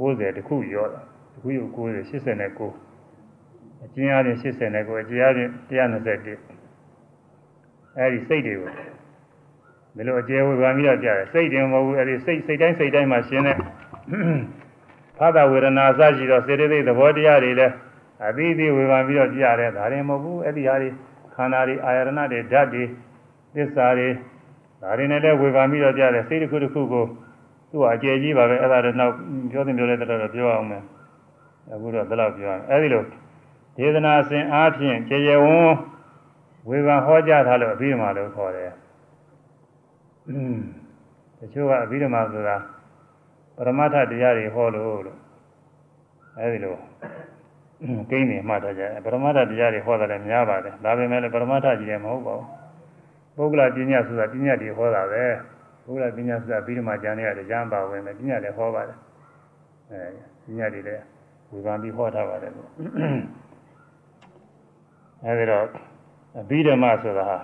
Speaker 1: 90တခုရောတာတခုရုပ်90 89အကျဉ်းအားဖြင့်89အကျဉ်းအားဖြင့်121အဲဒီစိတ်တွေကိုဒီလိုအကျယ်ဝေဖန်ပြီးတော့ကြားတယ်စိတ်တင်မဟုတ်ဘူးအဲဒီစိတ်စိတ်တိုင်းစိတ်တိုင်းမှာရှင်းတဲ့ဖသဝေဒနာအစရှိတော့စေတသိက်သဘောတရားတွေလည်းအသီးသီးဝေဖန်ပြီးတော့ကြားတယ်ဒါရင်မဟုတ်ဘူးအဲ့ဒီဟာတွေခန္ဓာတွေအာရဏတွေဓာတ်တွေသစ္စာတွေဒါတွေနဲ့လည်းဝေဖန်ပြီးတော့ကြားတယ်စိတ်တစ်ခုတစ်ခုကို သူ့အကျယ်ကြီးပါပဲအဲ့ဒါတော့နောက်ပြောသင်ပြောတဲ့တော့ပြောအောင်မယ်အခုတော့ဘယ်လောက်ပြောရအောင်အဲ့ဒီလိုဒေသနာစဉ်အားဖြင့်ကျေကျေဝန်းဝေဖန်ဟောကြားထားလို့အပြီးမှလို့ခေါ်တယ်တချို့ကအဘိဓမ္မာဆိုတာပရမတ္ထတရားတွေဟောလို့လို့အဲဒီလိုကိန်းနေမှတ်ထားကြတယ်ပရမတ္ထတရားတွေဟောတာလည်းများပါတယ်ဒါပေမဲ့လည်းပရမတ္ထကြီးလည်းမဟုတ်ပါဘူးပုဂ္ဂလပညာဆိုတာပညာတွေဟောတာပဲ ပုဂ္ဂလပညာဆိုတာအဘိဓမ္မာကျမ်းတွေကတရားပါဝင်တယ်ပညာလည်းဟောပါတယ်အဲပညာတွေလည်းဝေဘာပြီးဟောထားပါတယ်လို့အဲဒီတော့အဘိဓမ္မာဆိုတာဟာ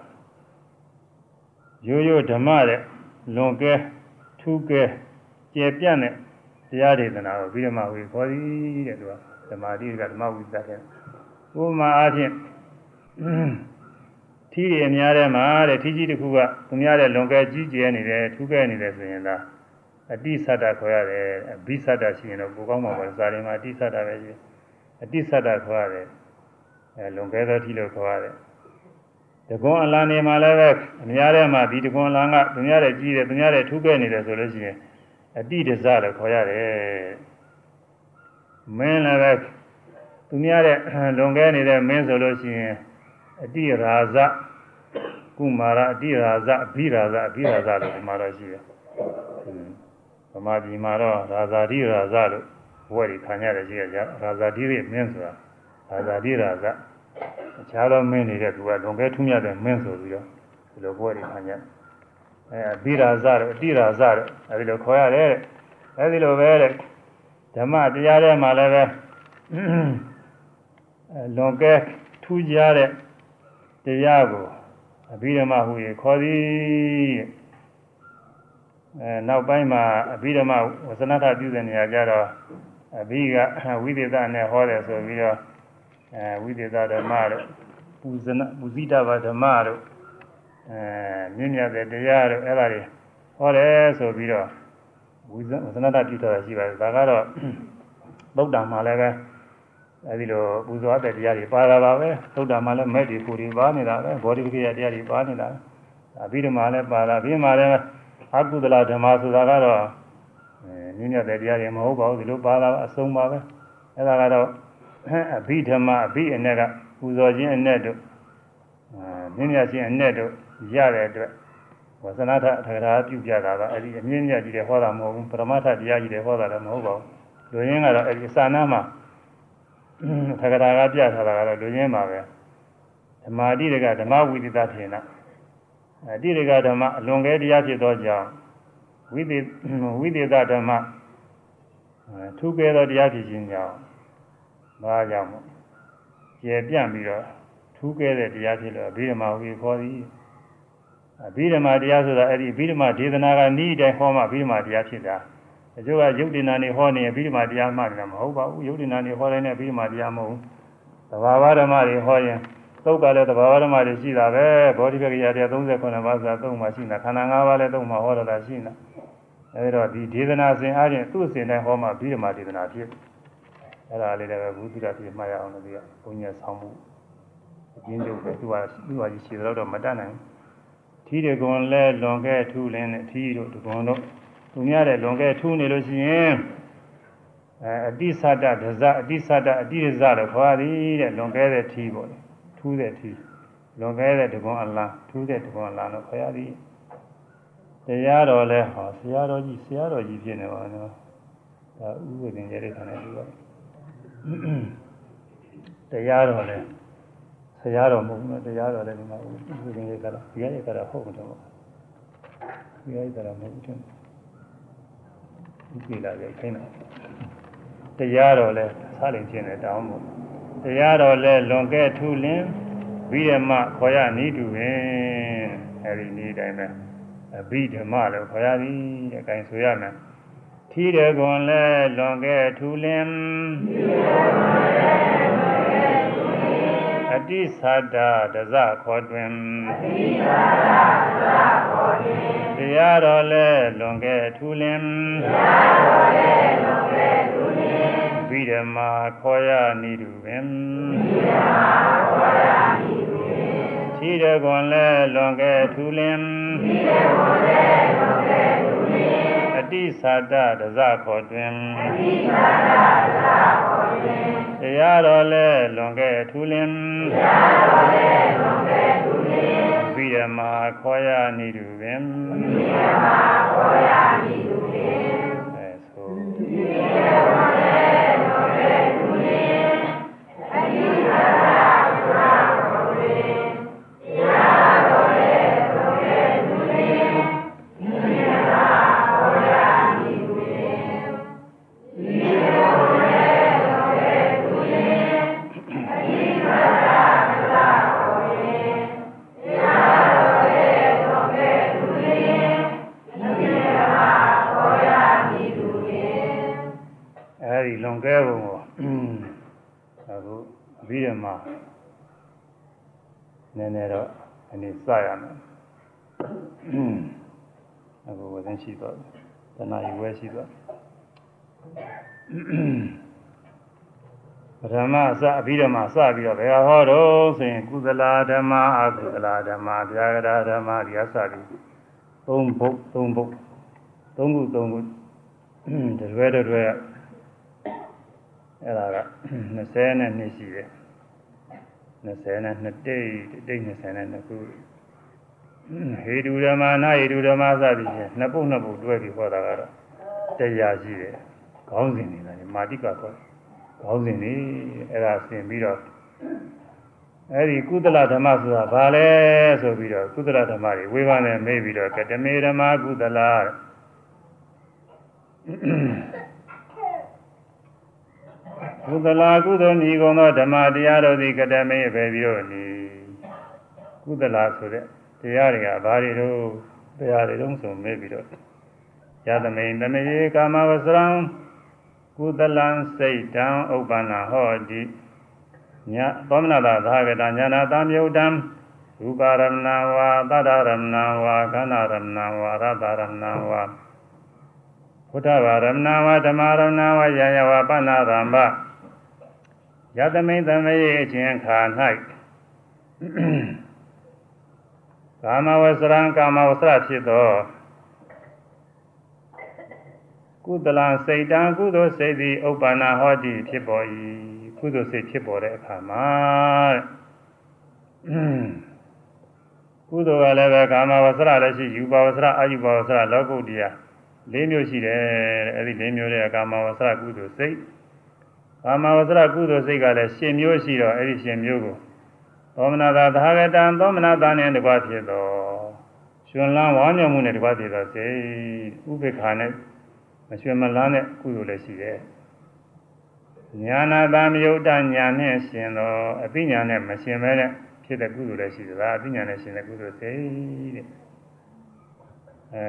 Speaker 1: ရိုးရိုးဓမ္မတဲ့လွန်ကဲထူးကဲကျေပြန့်တဲ့တရားဒေသနာကိုပြီးတော့မှဝေခေါ်သည်တဲ့သူကဓမ္မတိကဓမ္မဝိသတ်တဲ့ဥပမာအားဖြင့် ထီးတွေအများထဲမှာတဲ့ထီးကြီးတစ်ခုကသူများတဲ့လွန်ကဲကြီးကျယ်နေတယ်ထူးကဲနေတယ်ဆိုရင်ဒါအတိသတ္တခေါ်ရတယ်အဘိသတ္တရှိရင်တော့ပိုကောင်းမှာပါဇာတိမှာအတိသတ္တပဲရှိအတိသတ္တခေါ်ရတယ်အဲလွန်ကဲသောထီးလို့ခေါ်ရတယ်တကွန်အလံနေမှာလည်းပဲအများထဲမှာဒီတကွန်အလံကသူများတဲ့ကြီးတယ်သူများတဲ့ထူးကဲနေတယ်ဆိုလို့ရှိရင်အတိဒဇလို့ခေါ်ရတယ်မင်းလည်းပဲသူများတဲ့လွန်ကဲနေတဲ့မင်းဆိုလို့ရှိရင်အတိရာဇ ကုမာရအတိရာဇအဘိရာဇအဘိရာဇလို့ဒီမှာတော့ရှိတယ်ဗမာပြည်မှာတော့ရာဇာတိရာဇလို့ဘွဲ့တွေခံရတယ်ရှိရကြရာဇာတိရဲ့မင်းဆိုတာရာဇာတိရာဇအခြားသောမင်းနေတဲ့သူကလွန်ကဲထူးမြတ်တဲ့မင်းဆိုပြီးတော့ဒီလိုဘွဲ့တွေခံရတယ်အဲအဘိရာဇတို့အတိရာဇတို့အဲဒီလိုခေါ်ရတယ်တဲ့အဲဒီလိုပဲတဲ့ဓမ္မတရားထဲမှာလည်းပဲအဲလွန်ကဲထူးခြားတဲ့တရားကို အဘိဓမ္မာဟူ၍ခေါ်သည်အဲနောက်ပိုင်းမှာအဘိဓမ္မာဝဇနထပြုတဲ့နေရာကျတော့အဘိကဝိသေသနဲ့ဟောတယ်ဆိုပြီးတော့အဲဝိသေသဓမ္မတို့ပူဇနပူဇိတဘာဓမ္မတို့အဲမြင့်မြတ်တဲ့တရားတို့အဲ့ဒါတွေဟောတယ်ဆိုပြီးတော့ဝိဇနတပြုထားတာရှိပါတယ်ဒါကတော့သုတ်တံမှာလည်းပဲ အဲဒီလိုပူဇော်တဲ့တရားတွေပါလာပါပဲသုဒ္ဓမှာလည်းမဲ့ဒီကိုဒီပါနေတာပဲဘောဓိပကိယတရားတွေပါနေတာအဘိဓမ္မာလည်းပါလာပြီးမှလည်းအကုသလဓမ္မဆိုတာကတော့နည်းနည်းတဲ့တရားတွေမဟုတ်ပါဘူးဒီလိုပါလာအဆုံးပါပဲအဲဒါကတော့အဘိဓမ္မာအဘိအနဲ့ကပူဇော်ခြင်းအနဲ့တို့နည်းနည်းခြင်းအနဲ့တို့ရတဲ့အတွက်ဝဇနထထရာပြုပြတာကအဲဒီအမြင့်မြတ်ကြီးတဲ့ဟောတာမဟုတ်ဘူးပရမထတရားကြီးတဲ့ဟောတာလည်းမဟုတ်ပါဘူးလူရင်းကတော့အဲဒီအစာနာမှာ ထကရာကပြထားတာကတော့လူရင်းပါပဲဓမ္မာတိတွေကဓမ္မဝိသတထေနအတိတွေကဓမ္မအလွန်ကဲတရားဖြစ်သောကြောင့်ဝိသေဝိသေသဓမ္မထူးကဲသောတရားဖြစ်ခြင်းကြောင့်ဘာကြောင့်မို့ကျေပြန့်ပြီးတော့ထူးကဲတဲ့တရားဖြစ်လို့အဘိဓမ္မာဝိခေါ်သည်အဘိဓမ္မာတရားဆိုတာအဲ့ဒီအဘိဓမ္မာဒေသနာကဤတိုင်းဟောမှအဘိဓမ္မာတရားဖြစ်တာ အကျိုးကယုတ်တိနာနေဟောနေအဘိဓမ္မာတရားမှတယ်မဟုတ်ပါဘူးယုတ်တိနာနေဟောတဲ့နဲ့အဘိဓမ္မာတရားမဟုတ်ဘူးသဘာဝဓမ္မတွေဟောရင်သုတ်ကလည်းသဘာဝဓမ္မတွေရှိတာပဲဘောဓိပက္ခရာတရား39ပါးဆိုတာသုံးမှရှိနေတာခန္ဓာ၅ပါးလည်းသုံးမှဟောရတာရှိနေတာအဲဒီတော့ဒီဒေသနာစဉ်အားဖြင့်သူ့အစဉ်တိုင်းဟောမှအဘိဓမ္မာဒေသနာဖြစ်အဲ့ဒါလေးလည်းပဲဘုသူရပြမှတ်ရအောင်လို့ဒီကဘုညာဆောင်မှုအကျဉ်းချုပ်ပဲသူကသူ့ဟာကြီးရှိတော့မတတ်နိုင်ဘူးထီးတကွန်လဲလွန်ခဲ့ထူးလင်းတဲ့ထီးတို့တကွန်တို့ သူများတဲ့လွန်ခဲ့ထူးနေလို့ရှိရင်အဲအတိသတ္တဒဇအတိသတ္တအတိရဇလို့ခေါ်သည်တဲ့လွန်ခဲ့တဲ့ထီးပေါ့လေထူးတဲ့ထီးလွန်ခဲ့တဲ့တကွန်အလားထူးတဲ့တကွန်အလားလို့ခေါ်ရသည်တရားတော်လဲဟောဆရာတော်ကြီးဆရာတော်ကြီးဖြစ်နေပါတော့ဒါဥပဒေရဲ့ခန္ဓာတူပါတရားတော်လဲတရားတော်မဟုတ်ဘူးတရားတော်လည်းဒီမှာဥပဒေရဲ့ကတော့ဒီရဲ့ကတော့ဟုတ်တယ်ပေါ့ဒီရဲ့ကတော့မဟုတ်ဘူး တဲ့ဒီလာရဲ့ခိုင်းတာတရားတော်လည်းစားလင်ခြင်းနဲ့တောင်းမို့တရားတော်လည်းလွန်ကဲထူးလင်းပြီးရမှခေါ်ရနီးတူပင်အဲဒီနေ့တိုင်းပဲအဘိဓမ္မလို့ခေါ်ရသည်တဲ့အဲဆိုရမယ်ထီးတယ်ကွန်လဲလွန်ကဲထူးလင်းထီးတယ်ကွန်လဲ အတိသတ္တဒဇခေါ်တွင်အတိသတ္တဒဇခေါ်တွင်တရားတော်လဲလွန်ကဲထူလင်တရားတော်လဲလွန်ကဲထူလင်ဗိဓမာခေါ်ရနိတုပင်ဗိဓမာခေါ်ရနိတုပင်သီရကွန်လဲလွန်ကဲထူလင်သီရကွန်လဲလွန်ကဲထူလင်အ တိသတ္တဒဇခေါ်တွင်အတိသတ္တဒဇခေါ်တွင်တရားတော်လဲလွန်ကဲထူလင်တရားတော်လဲလွန်ကဲထူလင်ပြီးဓမ္မာခေါ်ရနိတုပင်
Speaker 2: နိဗ္ဗာန်ခေါ်ရမည်သူဖြင့်
Speaker 1: အဲဆို
Speaker 2: ဒီကေဝရေတော်ရဲ့သူရင်အနိစ္စရာသာ
Speaker 1: ပြီးရမှာနည်းနည်းတော့အနေစရမယ်အခုဝဇင်းရှိတော့တဏှာယူဝဲရှိတော့ပထမအစအပြီးတော့မှစပြီးတော့ဘယ်ဟာဟောတော့ဆိုရင်ကုသလာဓမ္မအကုသလာဓမ္မဗျာဂရဓမ္မဒီအစပြီးသုံးဘုတ်သုံးဘုတ်သုံးခုသုံးခုတရွဲတရွဲ အဲ့ဒါက20နဲ့နှစ်ရှိတယ်20နဲ့နှစ်တိတ်တိတ်20နဲ့နှစ်ခုဟေတုဓမ္မနာဟေတုဓမ္မစသည်ဖြင့်နှစ်ပုတ်နှစ်ပုတ်တွဲပြီးဟောတာကတော့တရားရှိတယ်ခေါင်းစဉ်နေတာမာတိကခေါ်တယ်ခေါင်းစဉ်နေအဲ့ဒါဆင်ပြီးတော့အဲ့ဒီကုသလဓမ္မဆိုတာဘာလဲဆိုပြီးတော့ကုသလဓမ္မတွေဝေဘာနဲ့မေးပြီးတော့ကတမေဓမ္မကုသလ ကုသလကုသိုလ်ဤကုံသောဓမ္မတရားတို့သည်ကတမေပဲပြီးတော့နီကုသလဆိုတဲ့တရားတွေကဘာတွေတော့တရားတွေတုံးဆိုမေးပြီးတော့ယသမိန်တမေကာမဝစရံကုသလံစိတ်တံဥပ္ပန္နဟောတိညာသောမနတာသာဂတညာနာတံမြုတ်တံရူပရမဏဝါသတ္တရမဏဝါခန္ဓာရမဏဝါရတရမဏဝါဘုဒ္ဓဘာရမဏဝါဓမ္မရမဏဝါယယဝါပဏ္ဏရမ္ဘ ယသမိန်တမေအချင်းခါ၌ကာမဝစရံကာမဝစရဖြစ်သောကုသလစိတ်တံကုသိုလ်စိတ်သည်ဥပ္ပန္နဟောတိဖြစ်ပေါ်၏ကုသိုလ်စိတ်ဖြစ်ပေါ်တဲ့အခါမှာကုသိုလ်ကလည်းပဲကာမဝစရလည်းရှိယူပါဝစရအာယူပါဝစရလောကုတ္တရာ၄မျိုးရှိတယ်တဲ့အဲဒီ၄မျိုးတွေကကာမဝစရကုသိုလ်စိတ် ကာမဝစရကုသိုလ်စိတ်ကလည်း၈မျိုးရှိတော့အဲဒီ၈မျိုးကိုသောမနာသာသာဂတံသောမနာသာနဲ့တကွာဖြစ်သောရှင်လန်းဝါညောမှုနဲ့တကွာဖြစ်သောစိတ်ဥပေက္ခနဲ့မရွှေမလန်းတဲ့ကုသိုလ်လည်းရှိတယ်ညာနာတာမယုတ်တညာနဲ့ရှင်သောအသိဉာဏ်နဲ့မရှင်မဲနဲ့ဖြစ်တဲ့ကုသိုလ်လည်းရှိသလားအသိဉာဏ်နဲ့ရှင်တဲ့ကုသိုလ်စိတ်တဲ့အဲ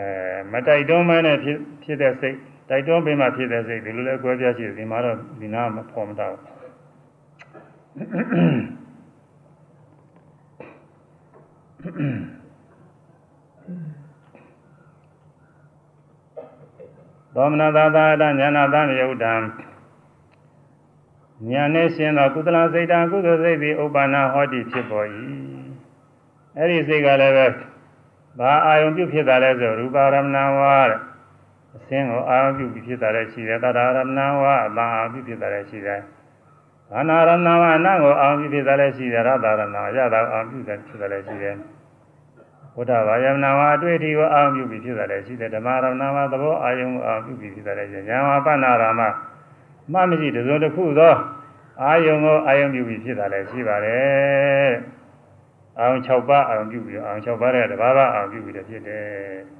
Speaker 1: မတိုက်တွန်းမဲနဲ့ဖြစ်ဖြစ်တဲ့စိတ် တိုက်တွန်းပေးမှဖြစ်တဲ့စိတ်ဒီလိုလဲကွဲပြားရှိတယ်ဒီမှာတော့ဒီနာမဖော်မတော့သောမနသာသာတဉာဏတံယုတ်တံဉာဏ်နဲ့ရှင်သောကုသလစိတ်တံကုသိုလ်စိတ်သည်ဥပ္ပန္နဟောတိဖြစ်ပေါ်၏အဲ့ဒီစိတ်ကလည်းပဲဘာအာယုံပြုဖြစ်တာလဲဆိုရူပါရမဏဝါတဲ့ အစင်းကိုအာယုံပြုပြီးဖြစ်တာလည်းရှိတယ်တတရမဏဝါအတန်အာယုံပြုဖြစ်တာလည်းရှိတယ်ဘာနာရမဏဝါအနံ့ကိုအာယုံပြုဖြစ်တာလည်းရှိတယ်ရတရမဏရတာအာယုံပြုတယ်ဖြစ်တာလည်းရှိတယ်ဘုဒ္ဓဘာယမနာဝအတွေ့အထိကိုအာရုံပြုပြီးဖြစ်တာလည်းရှိတယ်ဓမ္မရမနာဝသဘောအာယုံကိုအာရုံပြုပြီးဖြစ်တာလည်းရှိတယ်ဉာဏ်ဝပဏ္ဏရာမမှမရှိတစုံတစ်ခုသောအာယုံကိုအာယုံပြုပြီးဖြစ်တာလည်းရှိပါတယ်အာယုံ6ပါးအာယုံပြုပြီးအာယုံ6ပါးတဲ့တဘာဘာအာယုံပြုပြီးတော့ဖြစ်တယ်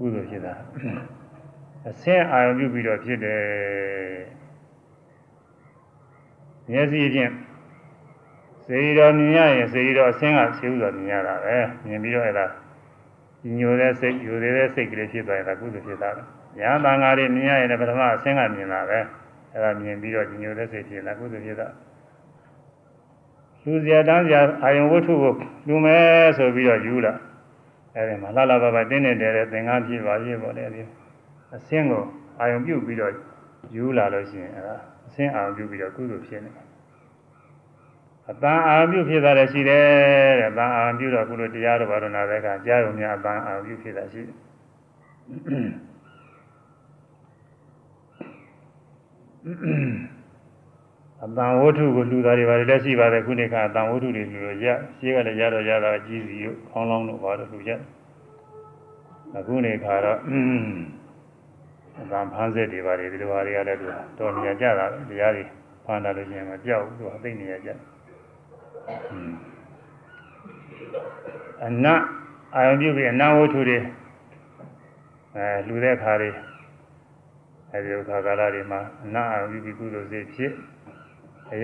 Speaker 1: ကုသိုလ်ဖြစ်တာအဆင်းအာယုံပြုပြီးတော့ဖြစ်တယ်မျက်စိဖြင့်စေရီတော်မြင်ရရင်စေရီတော်အဆင်းကရှင်းဥစွာမြင်ရတာပဲမြင်ပြီးတော့အဲ့ဒါညိုတဲ့စိတ်ယူတဲ့စိတ်ကလေးဖြစ်သွားရင်ဒါကုသိုလ်ဖြစ်တာပဲညာတန်ဃာတွေမြင်ရရင်လည်းပထမအဆင်းကမြင်တာပဲအဲ့ဒါမြင်ပြီးတော့ညိုတဲ့စိတ်ဖြစ်လာကုသိုလ်ဖြစ်တာလူစရာတန်းစရာအာယုံဝတ္ထုကိုလူမယ်ဆိုပြီးတော့ယူလာ အဲ့ဒီမှာလှလှပပတင်းနေတယ်သင်္ကန်းဖြစ်ပါရဲ့ပေါ့လေဒီအဆင်းကိုအာယုံပြုတ်ပြီးတော့ယူလာလို့ရှိရင်အဲ့ဒါအဆင်းအာယုံပြုတ်ပြီးတော့ကုသိုလ်ဖြစ်နေတယ်အတန်အာပြုဖြစ်တာလည်းရှိတယ်တဲ့အတန်အာပြုတော့ကုလိုတရားတော်ဘာလို့နာတဲ့အခါကြားရုံများအတန်အာပြုဖြစ်တာရှိတယ် အတန်ဝတ္ထုကိုလှူတာတွေပါတယ်လက်ရှိပါတယ်ခုနှစ်ကအတန်ဝတ္ထုတွေလှူလို့ရရှိကလည်းရတော့ရတာကြီးစီကိုခေါင်းလောင်းတို့ဘာလို့လှူကြအခုနေခါတော့အတန်ဖန်းစက်တွေပါတယ်ဒီလိုပါတွေကလည်းသူတော်နေရကြတာတရားတွေဖန်းတာလို့ရှိရင်မပြောက်ဘူးသူအသိနေရကြအနအာယုံပြုပြီးအနဝတ္ထုတွေအဲလှူတဲ့ခါတွေအဲဒီခါကာလတွေမှာအနအာယုံပြုပြီးကုသိုလ်စိတ်ဖြစ်အ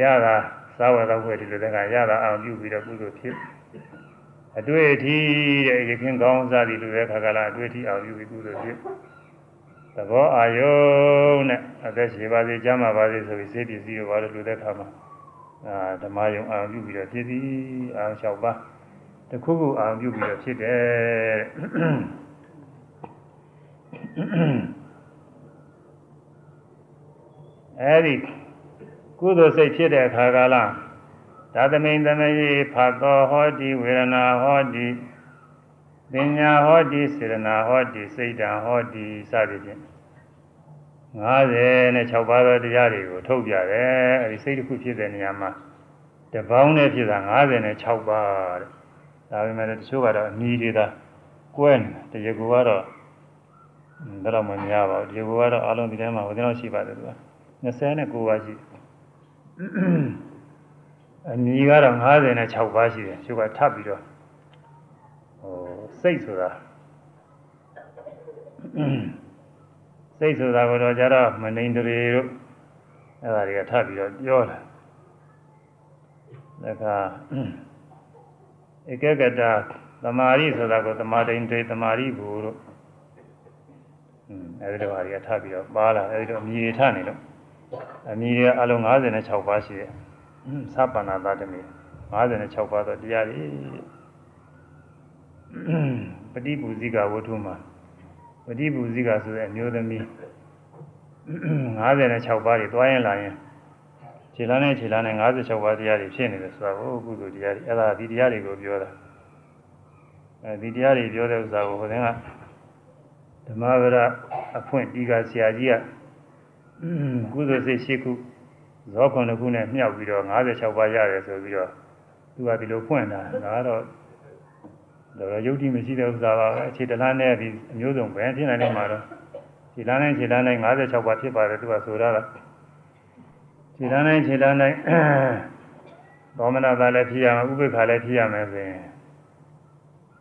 Speaker 1: ရသာသာဝတ္တဘွယ်ဒီလိုတဲ့ကရသာအောင်ပြုပြီးတော့ကုသိုလ်ဖြစ်အတွေ့အထိတဲ့ရခင်ကောင်းစားသည်လူတဲ့ခါကလာအတွေ့အထိအောင်ပြုပြီးကုသိုလ်ဖြစ်သဘောအာယုံနဲ့အသက်ရှင်ပါစေကျမ်းမာပါစေဆိုပြီးစေပစ္စည်းကိုဘာလို့လူတဲ့ခါမှာအာဓမ္မယုံအောင်ပြုပြီးတော့ဖြစ်သည်အောင်လျှောက်ပါတခုခုအောင်ပြုပြီးတော့ဖြစ်တယ်အဲဒီ ကုသိုလ်စိတ်ဖြစ်တဲ့အခါကာလသာသမိန်သမယေဖတ်တော်ဟောတိဝေဒနာဟောတိပညာဟောတိစေရနာဟောတိစိတ်တံဟောတိစသည်ဖြင့်56ပါးသောတရားတွေကိုထုတ်ပြတယ်အဲဒီစိတ်တစ်ခုဖြစ်တဲ့နေရာမှာတပေါင်းနဲ့ဖြစ်တာ56ပါးတဲ့ဒါပေမဲ့တချို့ကတော့အမီတွေသာကွဲနေတရားကူကတော့ဒါတော့မများပါဘူးတရားကူကတော့အလုံးဒီထဲမှာဘယ်လောက်ရှိပါလဲသူက29ပါးရှိတယ် အမည်ကတော့56ပါးရှိတယ်သူကထပ်ပြီးတော့ဟိုစိတ်ဆိုတာစိတ်ဆိုတာကတော့ကြတော့မနိုင်တရေတို့အဲ့ဒါတွေကထပ်ပြီးတော့ပြောတာဒါကဧကကတသမာဓိဆိုတာကိုသမာဓိတေသမာဓိဘူတို့အဲဒီတော့ဟာတွေကထပ်ပြီးတော့ပါလာအဲဒီတော့အမည်တွေထနေလို့ အမည်တွေအလုံး56ပါးရှိတယ်။သဗ္ဗနာသတ္တမေ56ပါးသောတရားတွေပฏิပူဇိကဝတ္ထုမှာပฏิပူဇိကဆိုတဲ့အမျိုးသမီး56ပါးတွေတွားရင်လာရင်ခြေလမ်းနဲ့ခြေလမ်းနဲ့56ပါးတရားတွေဖြစ်နေတယ်ဆိုတာကိုကုသိုလ်တရားတွေအဲ့ဒါဒီတရားတွေကိုပြောတာအဲဒီတရားတွေပြောတဲ့ဥစ္စာကိုဟိုတဲ့ကဓမ္မဗရအဖွင့်ဒီကဆရာကြီးက ကုသိုလ်စိတ်ရှိခုဇောခွန်တစ်ခုနဲ့မြှောက်ပြီးတော့56ပါးရတယ်ဆိုပြီးတော့သူကဒီလိုဖွင့်တာဒါကတော့တော့ယုတ်တိမရှိတဲ့ဥစ္စာပါပဲအခြေတလားနဲ့ဒီအမျိုးစုံပဲဖြစ်နိုင်တယ်မှာတော့ခြေလမ်းနဲ့ခြေလမ်းနဲ့56ပါးဖြစ်ပါတယ်သူကဆိုရတာခြေလမ်းနဲ့ခြေလမ်းနဲ့သောမနာသာလည်းဖြစ်ရမယ်ဥပိ္ပခါလည်းဖြစ်ရမယ်ဆိုရင်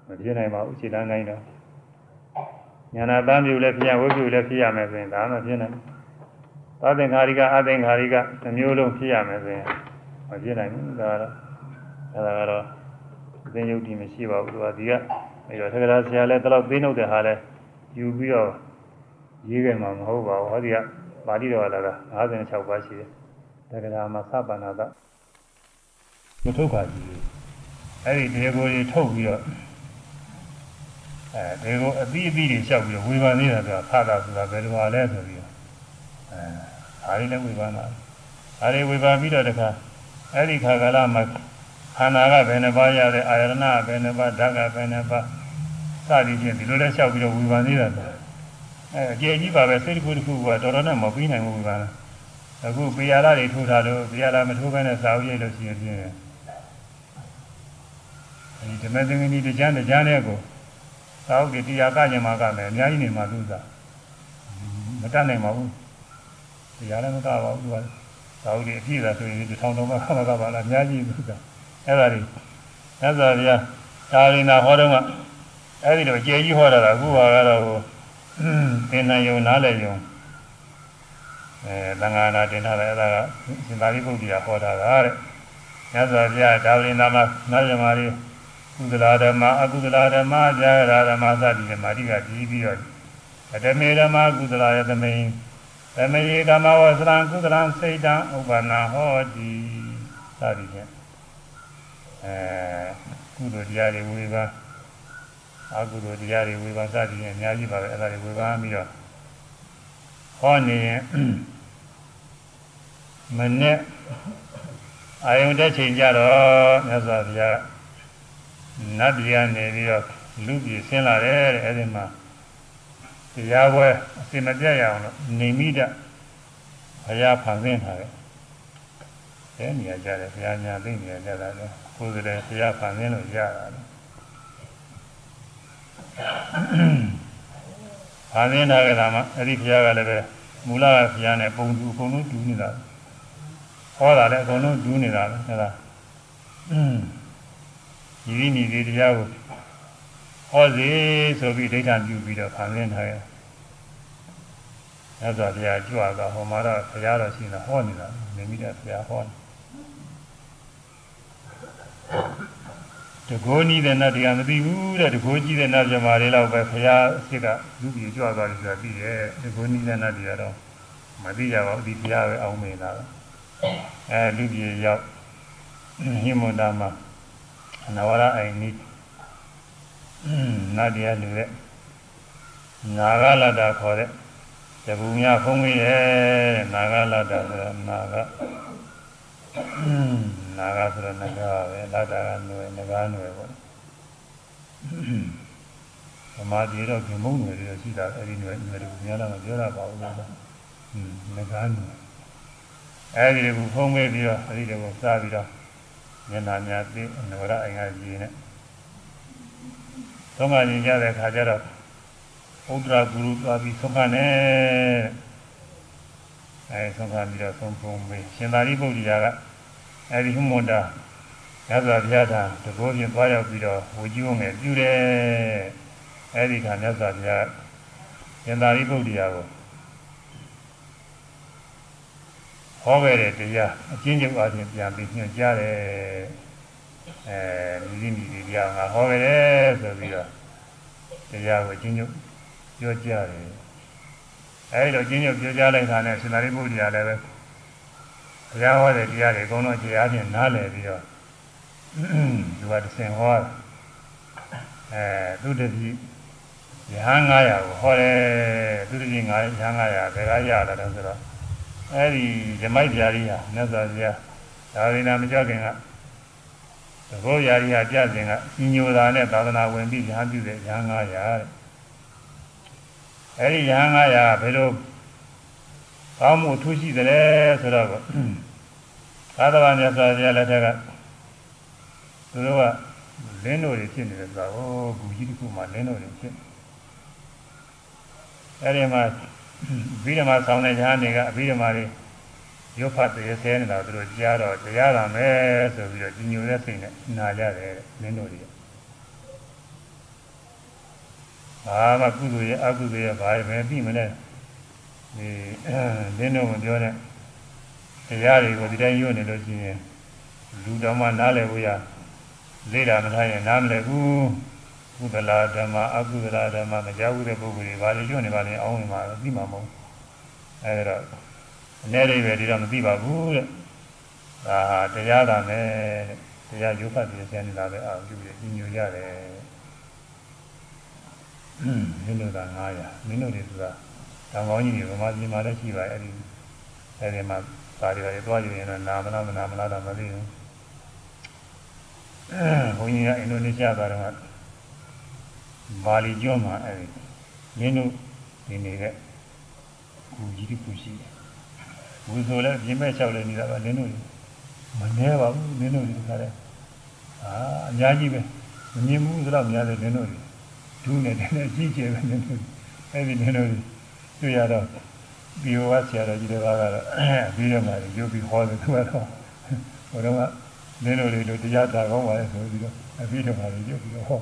Speaker 1: မဖြစ်နိုင်ပါဘူးခြေလမ်းတိုင်းတော့ညာနာတမ်းပြုလည်းဖြစ်ရဝိပုလည်းဖြစ်ရမယ်ဆိုရင်ဒါမှဖြစ်နိုင်တယ် သာသင်္ခါရိကအသင်္ခါရိကနှမျိုးလုံးဖြစ်ရမယ်ဆိုရင်မဖြစ်နိုင်ဘူးဒါကတော့အဲဒါကတော့အသင်ယုတ်တိမရှိပါဘူးသူကဒီကအဲတော့သက္ကရာဆရာလည်းတလောက်သိနှုတ်တဲ့ဟာလဲယူပြီးတော့ရေးခဲ့မှာမဟုတ်ပါဘူးဟောဒီကပါဠိတော်လာတာ56ပါးရှိတယ်သက္ကရာမှာသဗ္ဗနာတမထုတ်ပါဘူးအဲ့ဒီတရားကိုကြီးထုတ်ပြီးတော့အဲဒီကိုအသီးအသီးတွေလျှောက်ပြီးဝေဖန်နေတာကခါတာဆိုတာဘယ်လိုပါလဲဆိုပြီးအဲ ဒါလေးလည်းဝေဖန်တာဒါလေးဝေဖန်ပြီးတော့တခါအဲ့ဒီခါကာလမှာခန္ဓာကဘယ်နှပါးရတဲ့အာယရဏဘယ်နှပါးဓာတ်ကဘယ်နှပါးစသည်ဖြင့်ဒီလိုလဲလျှောက်ပြီးတော့ဝေဖန်နေတာအဲအကျေကြီးပါပဲစိတ်တစ်ခုတစ်ခုကတော်တော်နဲ့မပြီးနိုင်ဘူးဝေဖန်အခုပေရလာတွေထိုးထားလို့ပေရလာမထိုးဘဲနဲ့စာအုပ်ရိုက်လို့ရှိရင်ဖြင့်အဲဒီဓမ္မသင်္ကနီတကြမ်းတကြမ်းတဲ့ကိုစာအုပ်တွေတရားကညမှာကမယ်အများကြီးနေမှာသူစားမတတ်နိုင်ပါဘူး ဒီအားလည်းမကပါဘူးသူကသာဝတိအပြည့်သာဆိုရင်ဒီထောင်တော်မှာခမကပါလားအများကြီးသူကအဲ့ဒါတွေအဲ့ဒါဗျာဒါရီနာဟောတော့ကအဲ့ဒီတော့ကြဲကြီးဟောတာကအခုဟာကတော့ဟိုသင်္ဏယုံနားလည်းယုံအဲသံဃာနာတင်ထားတယ်အဲ့ဒါကစင်သာရိပုတ္တရာဟောတာကတဲ့ညဇောဗျာဒါရီနာမှာနာယမာရီကုသလာဓမ္မအကုသလာဓမ္မကြာရာဓမ္မသတိဓမ္မတိကပြီးပြီးတော့အတမေဓမ္မကုသလာယသမိန် သမယေကမဝသရံကုသလံစိတ်တံဥပ္ပနာဟောတိစသည်ဖြင့်အဲကုသိုလ်တရားတွေဝေဘာအကုသိုလ်တရားတွေဝေဘာစသည်ဖြင့်အများကြီးပါပဲအဲ့ဒါတွေဝေဘာပြီးတော့ဟောနေရင်မနဲ့အာယုန်တဲ့ချိန်ကြတော့မြတ်စွာဘုရားနတ်ပြည်ကနေပြီးတော့လူပြည်ဆင်းလာတယ်တဲ့အဲ့ဒီမှာ တရားပွဲအစင်မပြတ်ရအောင်လို့နေမိတဘုရားဖန်ဆင်းထားတယ်ဲနေရာကြတယ်ဘုရားညာသိနေရာကြတာလေကိုယ်စတဲ့ဘုရားဖန်ဆင်းလို့ရတာလေဖန်ဆင်းထားကြတာမှအဲ့ဒီဘုရားကလည်းပဲမူလကဘုရားနဲ့ပုံတူအကုန်လုံးတူနေတာဟောတာလည်းအကုန်လုံးတူနေတာပဲဟဲ့လားညီဒီညီဒီတရားကို ဟောစီဆိုပြီးဒိဋ္ဌာပြုပြီးတော့ဖန်ဆင်းထားရဲ့မြတ်စွာဘုရားကြွတာဟောမှာတော့ဘုရားတော်ရှိနေတာဟောနေတာနေမိတဲ့ဘုရားဟောနေတကိုးနီးတဲ့နတ်တရားမသိဘူးတဲ့တကိုးကြီးတဲ့နတ်ပြမာတွေလောက်ပဲဘုရားအစ်ကလူကြီးကြွသွားတယ်ဆိုတာသိရဲ့တကိုးနီးတဲ့နတ်တွေကတော့မသိကြပါဘူးဒီဘုရားပဲအောင်းမင်းတာအဲလူကြီးရောက်ဟိမန္တာမှာနဝရအိုင်နီး နတ်တရားလူတဲ့နာဂလတ္တခေါ်တဲ့တပူများဖုံးပြီးရဲ့နာဂလတ္တဆိုတာနာဂနာဂဆိုတော့နဂါပဲလတ္တကနွယ်နဂါနွယ်ပေါ့ဓမ္မတိတော့ခင်မုံနွယ်တွေရှိတာအဲ့ဒီနွယ်နွယ်တပူများလားမပြောရပါဘူးလားနဂါနွယ်အဲ့ဒီတပူဖုံးပြီးပြီးတော့အဲ့ဒီတပူစားပြီးတော့မျက်နှာများပြီးနဝရအင်္ဂါကြီးနဲ့ သုံးခါရင်ကြတဲ့ခါကျတော့ဥဒ္ဒရာဂုရုသွားပြီးသုံးခါနဲ့အဲသုံးခါပြီးတော့သုံးဖုံးပြီးရှင်သာရိပုတ္တရာကအဲဒီဟွမွန်တာရသော်ဘုရားသာတဘောပြင်သွားရောက်ပြီးတော့ဝကြီးဝငယ်ပြုတယ်အဲဒီခါမြတ်စွာဘုရားရှင်သာရိပုတ္တရာကိုဟောခဲ့တဲ့တရားအချင်းချင်းအားဖြင့်ပြန်ပြီးညွှန်ကြားတယ် အဲဒီဒီဒီတရားငါဟောခဲ့တယ်ဆိုပြီးတော့တရားကိုအချင်းချင်းပြောကြတယ်အဲဒီလိုအချင်းချင်းပြောကြလိုက်တာနဲ့ရှင်သာရိပုတ္တရာလည်းပဲဘုရားဟောတဲ့တရားတွေအကုန်လုံးတရားဖြင့်နားလည်ပြီးတော့သူကတဆင်ဟောအဲသူတတိရဟန်း900ကိုဟောတယ်သူတတိ900ရဟန်း900ဘယ်ကရလာတယ်ဆိုတော့အဲဒီဓမ္မိုက်ပြားကြီးဟာမြတ်စွာဘုရားဒါဝိနာမကြောက်ခင်က သဘောရာကြီးဟာကြစဉ်ကညညိုတာနဲ့သာသနာဝင်ပြီးရဟန်းပြုတဲ့ရဟန်း900တဲ့အဲဒီရဟန်း900ဘယ်လိုကောင်းမှုထူးရှိသလဲဆိုတော့သာသနာမြတ်စွာဘုရားလက်ထက်ကသူတို့ကလင်းတို့တွေဖြစ်နေတယ်ဆိုတော့ဟိုဂူကြီးတစ်ခုမှလင်းတို့တွေဖြစ်အဲဒီမှာဘိဓမ္မာဆောင်းတဲ့ညာနေကအဘိဓမ္မာတွေ ရုပ်ဖတ်သေးဆဲနေတာသူတို့ကြားတော့တရားရမယ်ဆိုပြီးတော့ညညိုတဲ့စိတ်နဲ့နာကြတယ်လင်းတို့တွေဘာမှကုသိုလ်ရဲ့အကုသိုလ်ရဲ့ဘာပဲပြီးမလဲဒီလင်းတို့မပြောတဲ့တရားတွေကိုဒီတိုင်းရွတ်နေလို့ရှိရင်လူတော်မှနားလည်ဖို့ရလေ့လာမထားရင်နားမလည်ဘူးကုသလာဓမ္မအကုသလာဓမ္မမကြောက်ဘူးတဲ့ပုဂ္ဂိုလ်တွေဘာလို့ကျွနေပါလဲအောင်းနေမှာသိမှာမဟုတ်အဲဒါ အနေရိပဲဒီတော့မသိပါဘူးတဲ့ဒါတရားသာနဲ့တရားရုပ်ဖတ်ပြီးဆင်းနေတာပဲအာပြုပြီးညညွရတယ်อืมမင်းတို့က900မင်းတို့တွေဆိုတာတောင်ကောင်းကြီးတွေဗမာပြည်မှာလည်းရှိပါရဲ့အဲဒီအဲဒီမှာပါရီတွေသွားကြည့်ရင်တော့နာမနာမနာမနာတော့မသိဘူးဘုန်းကြီးကအင်ဒိုနီးရှားသွားတော့ဘာလီကျွန်းမှာအဲဒီမင်းတို့ဒီနေတဲ့ကူကြီးတူရှိတယ် ဘုဆိုလည်းပြင်မဲ့လျှောက်လည်းနေတာပါနင်းတို့မနှဲပါဘူးနင်းတို့ဒီခါလဲအာအများကြီးပဲမမြင်ဘူးဆိုတော့များတယ်နင်းတို့ဒူးနေတယ်နဲ့ကြီးကျယ်ပဲနင်းတို့အဲဒီနင်းတို့တွေ့ရတော့ဒီဟောဆရာတော်ကြီးတွေကတော့ပြီးတော့မှရုပ်ပြီးဟောတယ်သူကတော့ဟိုတော့ကနင်းတို့တွေတို့တရားတာကောင်းပါလေဆိုပြီးတော့ပြီးတော့မှရုပ်ပြီးတော့ဟော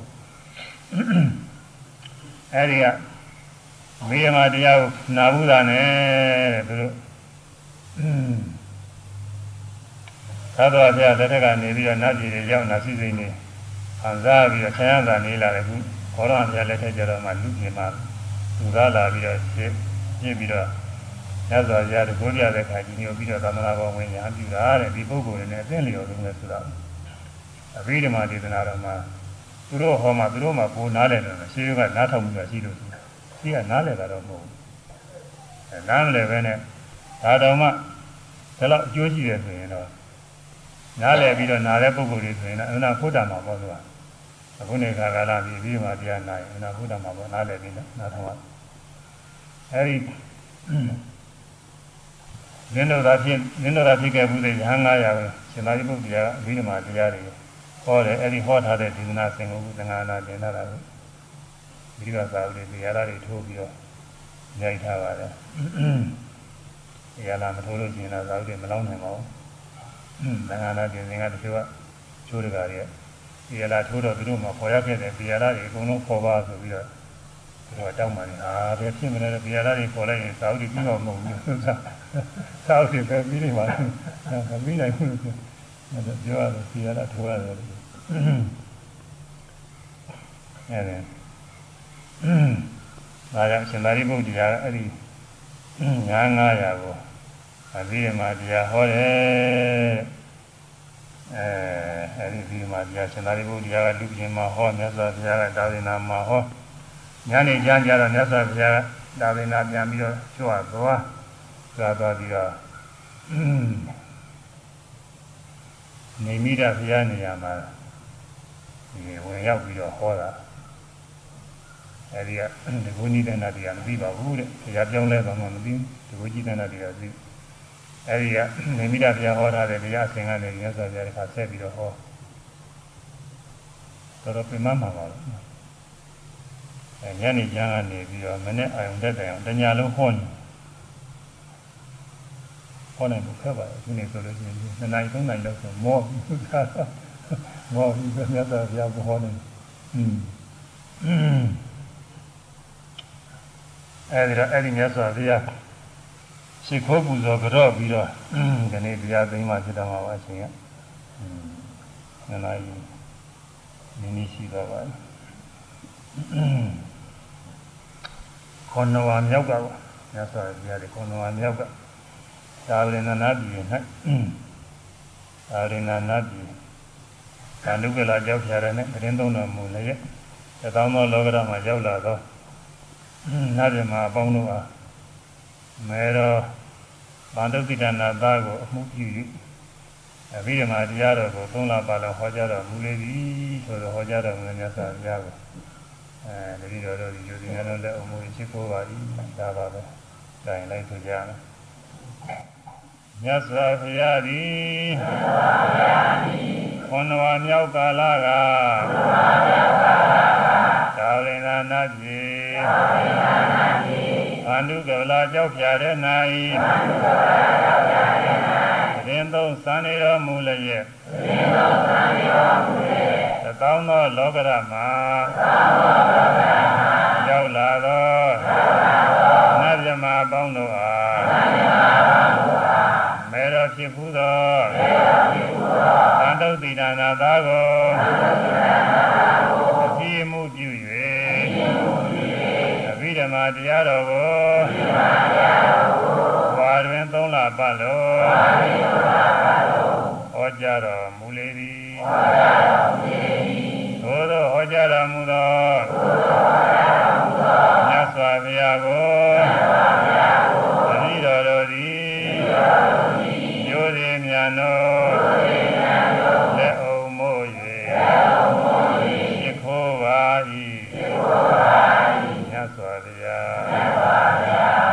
Speaker 1: အဲဒီကမေယမတရားကိုနာဘူးတာနဲ့တဲ့သူတို့ သာတော်ဘုရားလက်ထက်ကနေပြီးတော့နတ်ပြည်တွေရောက်နာစီစိန်နေခံစားပြီးတော့ဆရာသာနေလာတယ်ခုဘောရဘုရားလက်ထက်ကျတော့မှလူကြီးမှသူသားလာပြီးတော့ပြည့်ပြည့်ပြီးတော့ညဇော်ရတကိုးပြတဲ့ခါကြီးညိုပြီးတော့သမဏဘောဝင်ညာပြတာတဲ့ဒီပုဂ္ဂိုလ်တွေနဲ့အသိလျော်လုံးလဲဆိုတာအဘိဓမ္မာဒေသနာတော်မှာသူတို့ဟောမှာသူတို့မှာကိုနားလည်တယ်ရှင်းကနားထောင်မှုရှိလို့ရှိရှိကနားလည်တာတော့မဟုတ်ဘူးနားမလည်ပဲနဲ့ ဒါတော့မှဒါတော့အကျိုးရှိတယ်ဆိုရင်တော့နားလည်ပြီးတော့နားတဲ့ပုဂ္ဂိုလ်တွေဆိုရင်တော့အနာဖုဒ္ဓမှာပေါ့ဆိုတာအခုနေခါကာလပြီးပြီးမှတရားနာရင်အနာဖုဒ္ဓမှာပေါ့နားလည်ပြီးနားထောင်ရအဲဒီနင်းတို့သာဖြစ်နင်းတို့သာဖြစ်ခဲ့မှုတွေရဟန်း900ပဲရှင်သာရိပုတ္တရာအဘိဓမ္မာတရားတွေဟောတယ်အဲ့ဒီဟောထားတဲ့ဒေသနာစင်ကိုသံဃာနာတင်လာတာကိုဒီကသာဝတိတရားတွေထိုးပြီးတော့ညှိထားပါတယ် တရားလာမထိုးလို့ကျင်လာသာဝတိမလောင်းနိုင်ပါဘူးသံဃာနာတင်စင်ကတချို့ကချိုးတကာတွေတရားလာထိုးတော့သူတို့မှခေါ်ရခဲ့တယ်တရားလာတွေအကုန်လုံးခေါ်ပါဆိုပြီးတော့သူတို့တောင်းပါနေဟာဘယ်ဖြစ်မလဲတရားလာတွေခေါ်လိုက်ရင်သာဝတိပြီးတော့မဟုတ်ဘူးသာဝတိပဲပြီးနေပါလားမပြီးနိုင်ဘူးအဲ့ဒါပြောရတယ်တရားလာထိုးရတယ်အဲ့ဒါဒါကြောင့်ရှင်သာရိပုတ္တရာအဲ့ဒီ ငါးငါးရာကိုအဘိဓမ္မာတရားဟောတယ်အဲအဲ့ဒီဒီမှာတရားရှင်သာရိပုတ္တရာကလူပြင်မှာဟောမြတ်စွာဘုရားကဒါဝိနာမှာဟောညနေကျမ်းကြတော့မြတ်စွာဘုရားကဒါဝိနာပြန်ပြီးတော့ကျွတ်သွားသွားသွားပြီးတော့နေမိတာဘုရားနေရာမှာဒီဝင်ရောက်ပြီးတော့ဟောတာ အဲဒီကဒီဘုန်းကြီးတဏ္ဍာတရားမသိပါဘူးတဲ့တရားပြောင်းလဲသွားမှမသိဒီဘုန်းကြီးတဏ္ဍာတရားသိအဲဒီကနေမိတာဘုရားဟောထားတဲ့တရားအစဉ်ကနေရသော်ဘုရားတစ်ခါဆက်ပြီးတော့ဟောတော်တော်ပြမမှာပါလို့အဲညနေကျမ်းကနေပြီးတော့မနေ့အယုံတက်တယ်အောင်တညာလုံးဟောနေဟောနိုင်ဖို့ခက်ပါတယ်ဒီနေ့ဆိုလို့ရှိရင်နှစ်နိုင်သုံးနိုင်လောက်ဆိုမောပြီးသားမောပြီးမြတ်စွာဘုရားဟောနေอืม အဲဒီတော့အဲ့ဒီမြတ်စွာဘုရားရှိခိုးပူဇော်ကြော့ပြီးတော့ဒီနေ့တရားသိမ်းမှဖြစ်တော်မှာပါရှင်ကอืมနှစ်နိုင်နည်းနည်းရှိတော့ပါခွန်တော်ဝါမြောက်ကပါမြတ်စွာဘုရားဒီခွန်တော်ဝါမြောက်ကသာဝရဏနာပြည်၌သာဝရဏနာပြည်ကာနုကလာကြောက်ဖြာရနဲ့တရင်သုံးတော်မူလည်းတသောသောလောကရမှာရောက်လာတော့ နတ်ပြမအပေါင်းတို့အားမဲတော်ဗန္ဓုတိတနာသားကိုအမှုပြု၍အဘိဓမ္မာတရားတော်ကိုသုံးလပါလုံးဟောကြားတော်မူလေသည်ဆိုတော့ဟောကြားတော်မူတဲ့မြတ်စွာဘုရားကိုအဲတတိတော်တို့ဒီယူဒီငန်းတို့လက်အမှုရှိခိုးပါသည်ဒါပါပဲ။ဒါရင်လိုက်ဆိုကြမယ်။မြတ်စွာဘုရားသည်မြတ်စွာဘုရားသည်ခွန်တော်မြောက်ကာလကခွန်တော်မြောက်ကာလကဒါဝိနာနာပြေဒါဝိနာနာပြေအ န္တုကဗလာကြောက်ဖြာတဲ့၌အန္တုကဗလာကြောက်ဖြာတဲ့၌ရင်သုံးစံနေတော်မူလျက်ရင်သုံးစံနေတော်မူလျက်သကောင်းသောလောကရမှာသကောင်းသောလောကရမှာရောက်လာသောရောက်လာသောနတ်မြမအပေါင်းတို့အားနတ်မြမအပေါင်းတို့အားမေတော်ဖြစ်ဘူးသောမေတော်ဖြစ်ဘူးသောသံတုတ်တိနာနာသားကိုသံတုတ်တိနာနာသားကိုအပြည့်မှုပြု၍အပြည့်မှုပြု၍အဘိဓ မ္မာတရားတော်ကိုအဘိဓမ္မာတရားတော်ကိုဝါတွင်သုံးလပတ်လုံးဝါတွင်သုံးလပတ်လုံးဟောကြားတော်မူလေသည်ဟောကြားတော်မူလေသည်သို့သောဟောကြားတော်မူသောသို့သောဟောကြားတော်မူသောမြတ်စွာဘုရားကိုမြတ်စွာဘုရားကိုသတိတော်တို့သည်သတိတော်တို့သည်ရိုးသည်မြန်တို့ရိုးသည်မြန်တို့လက်အုံမို့၍လက်အုံမို့၍ရှိခိုးပါ၏ရှိခိုးပါ၏မြတ်စွာဘုရားမြတ်စွာဘုရား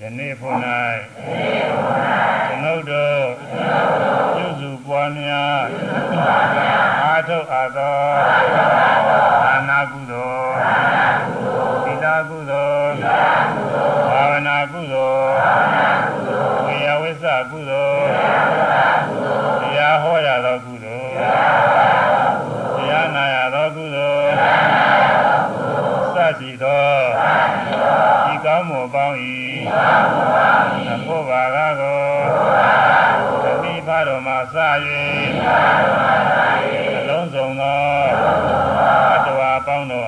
Speaker 1: ယနေ့ဖို့၌ယနေ့ဖို့၌ကျွန်ုပ်တို့ကျွန်ုပ်တို့ပြုစုပွားများပြုစုပွားများအာထုတ်အပ်သောအာထုတ်အပ်သောအာနာကုသိုလ်အာနာကုသိုလ်သီလကုသိုလ်သီလကုသိုလ်ဘာဝနာကုသိုလ်ဘာဝနာကုသိုလ်ဝိယဝိသကုသိုလ်ဝိယဝိသကုသိုလ်တရားဟောရသောကုသိုလ်တရားဟောရသောကုသိုလ်တရားနာရသောကုသိုလ်တရားနာရသောကုသိုလ်စသည်သောစသည်သောဒီကောင်းမှုပေါင်း၏ဒီကောင်းမှုပေါင်း၏ အဖို့ဘာကကိုအဖို့ဘာကကိုသတိဖတော်မှာစ၍သတိဖတော်မှာစ၍အလုံးစုံသောအလုံးစုံသောအတ္တဝါပေါင်းတို့အားအတ္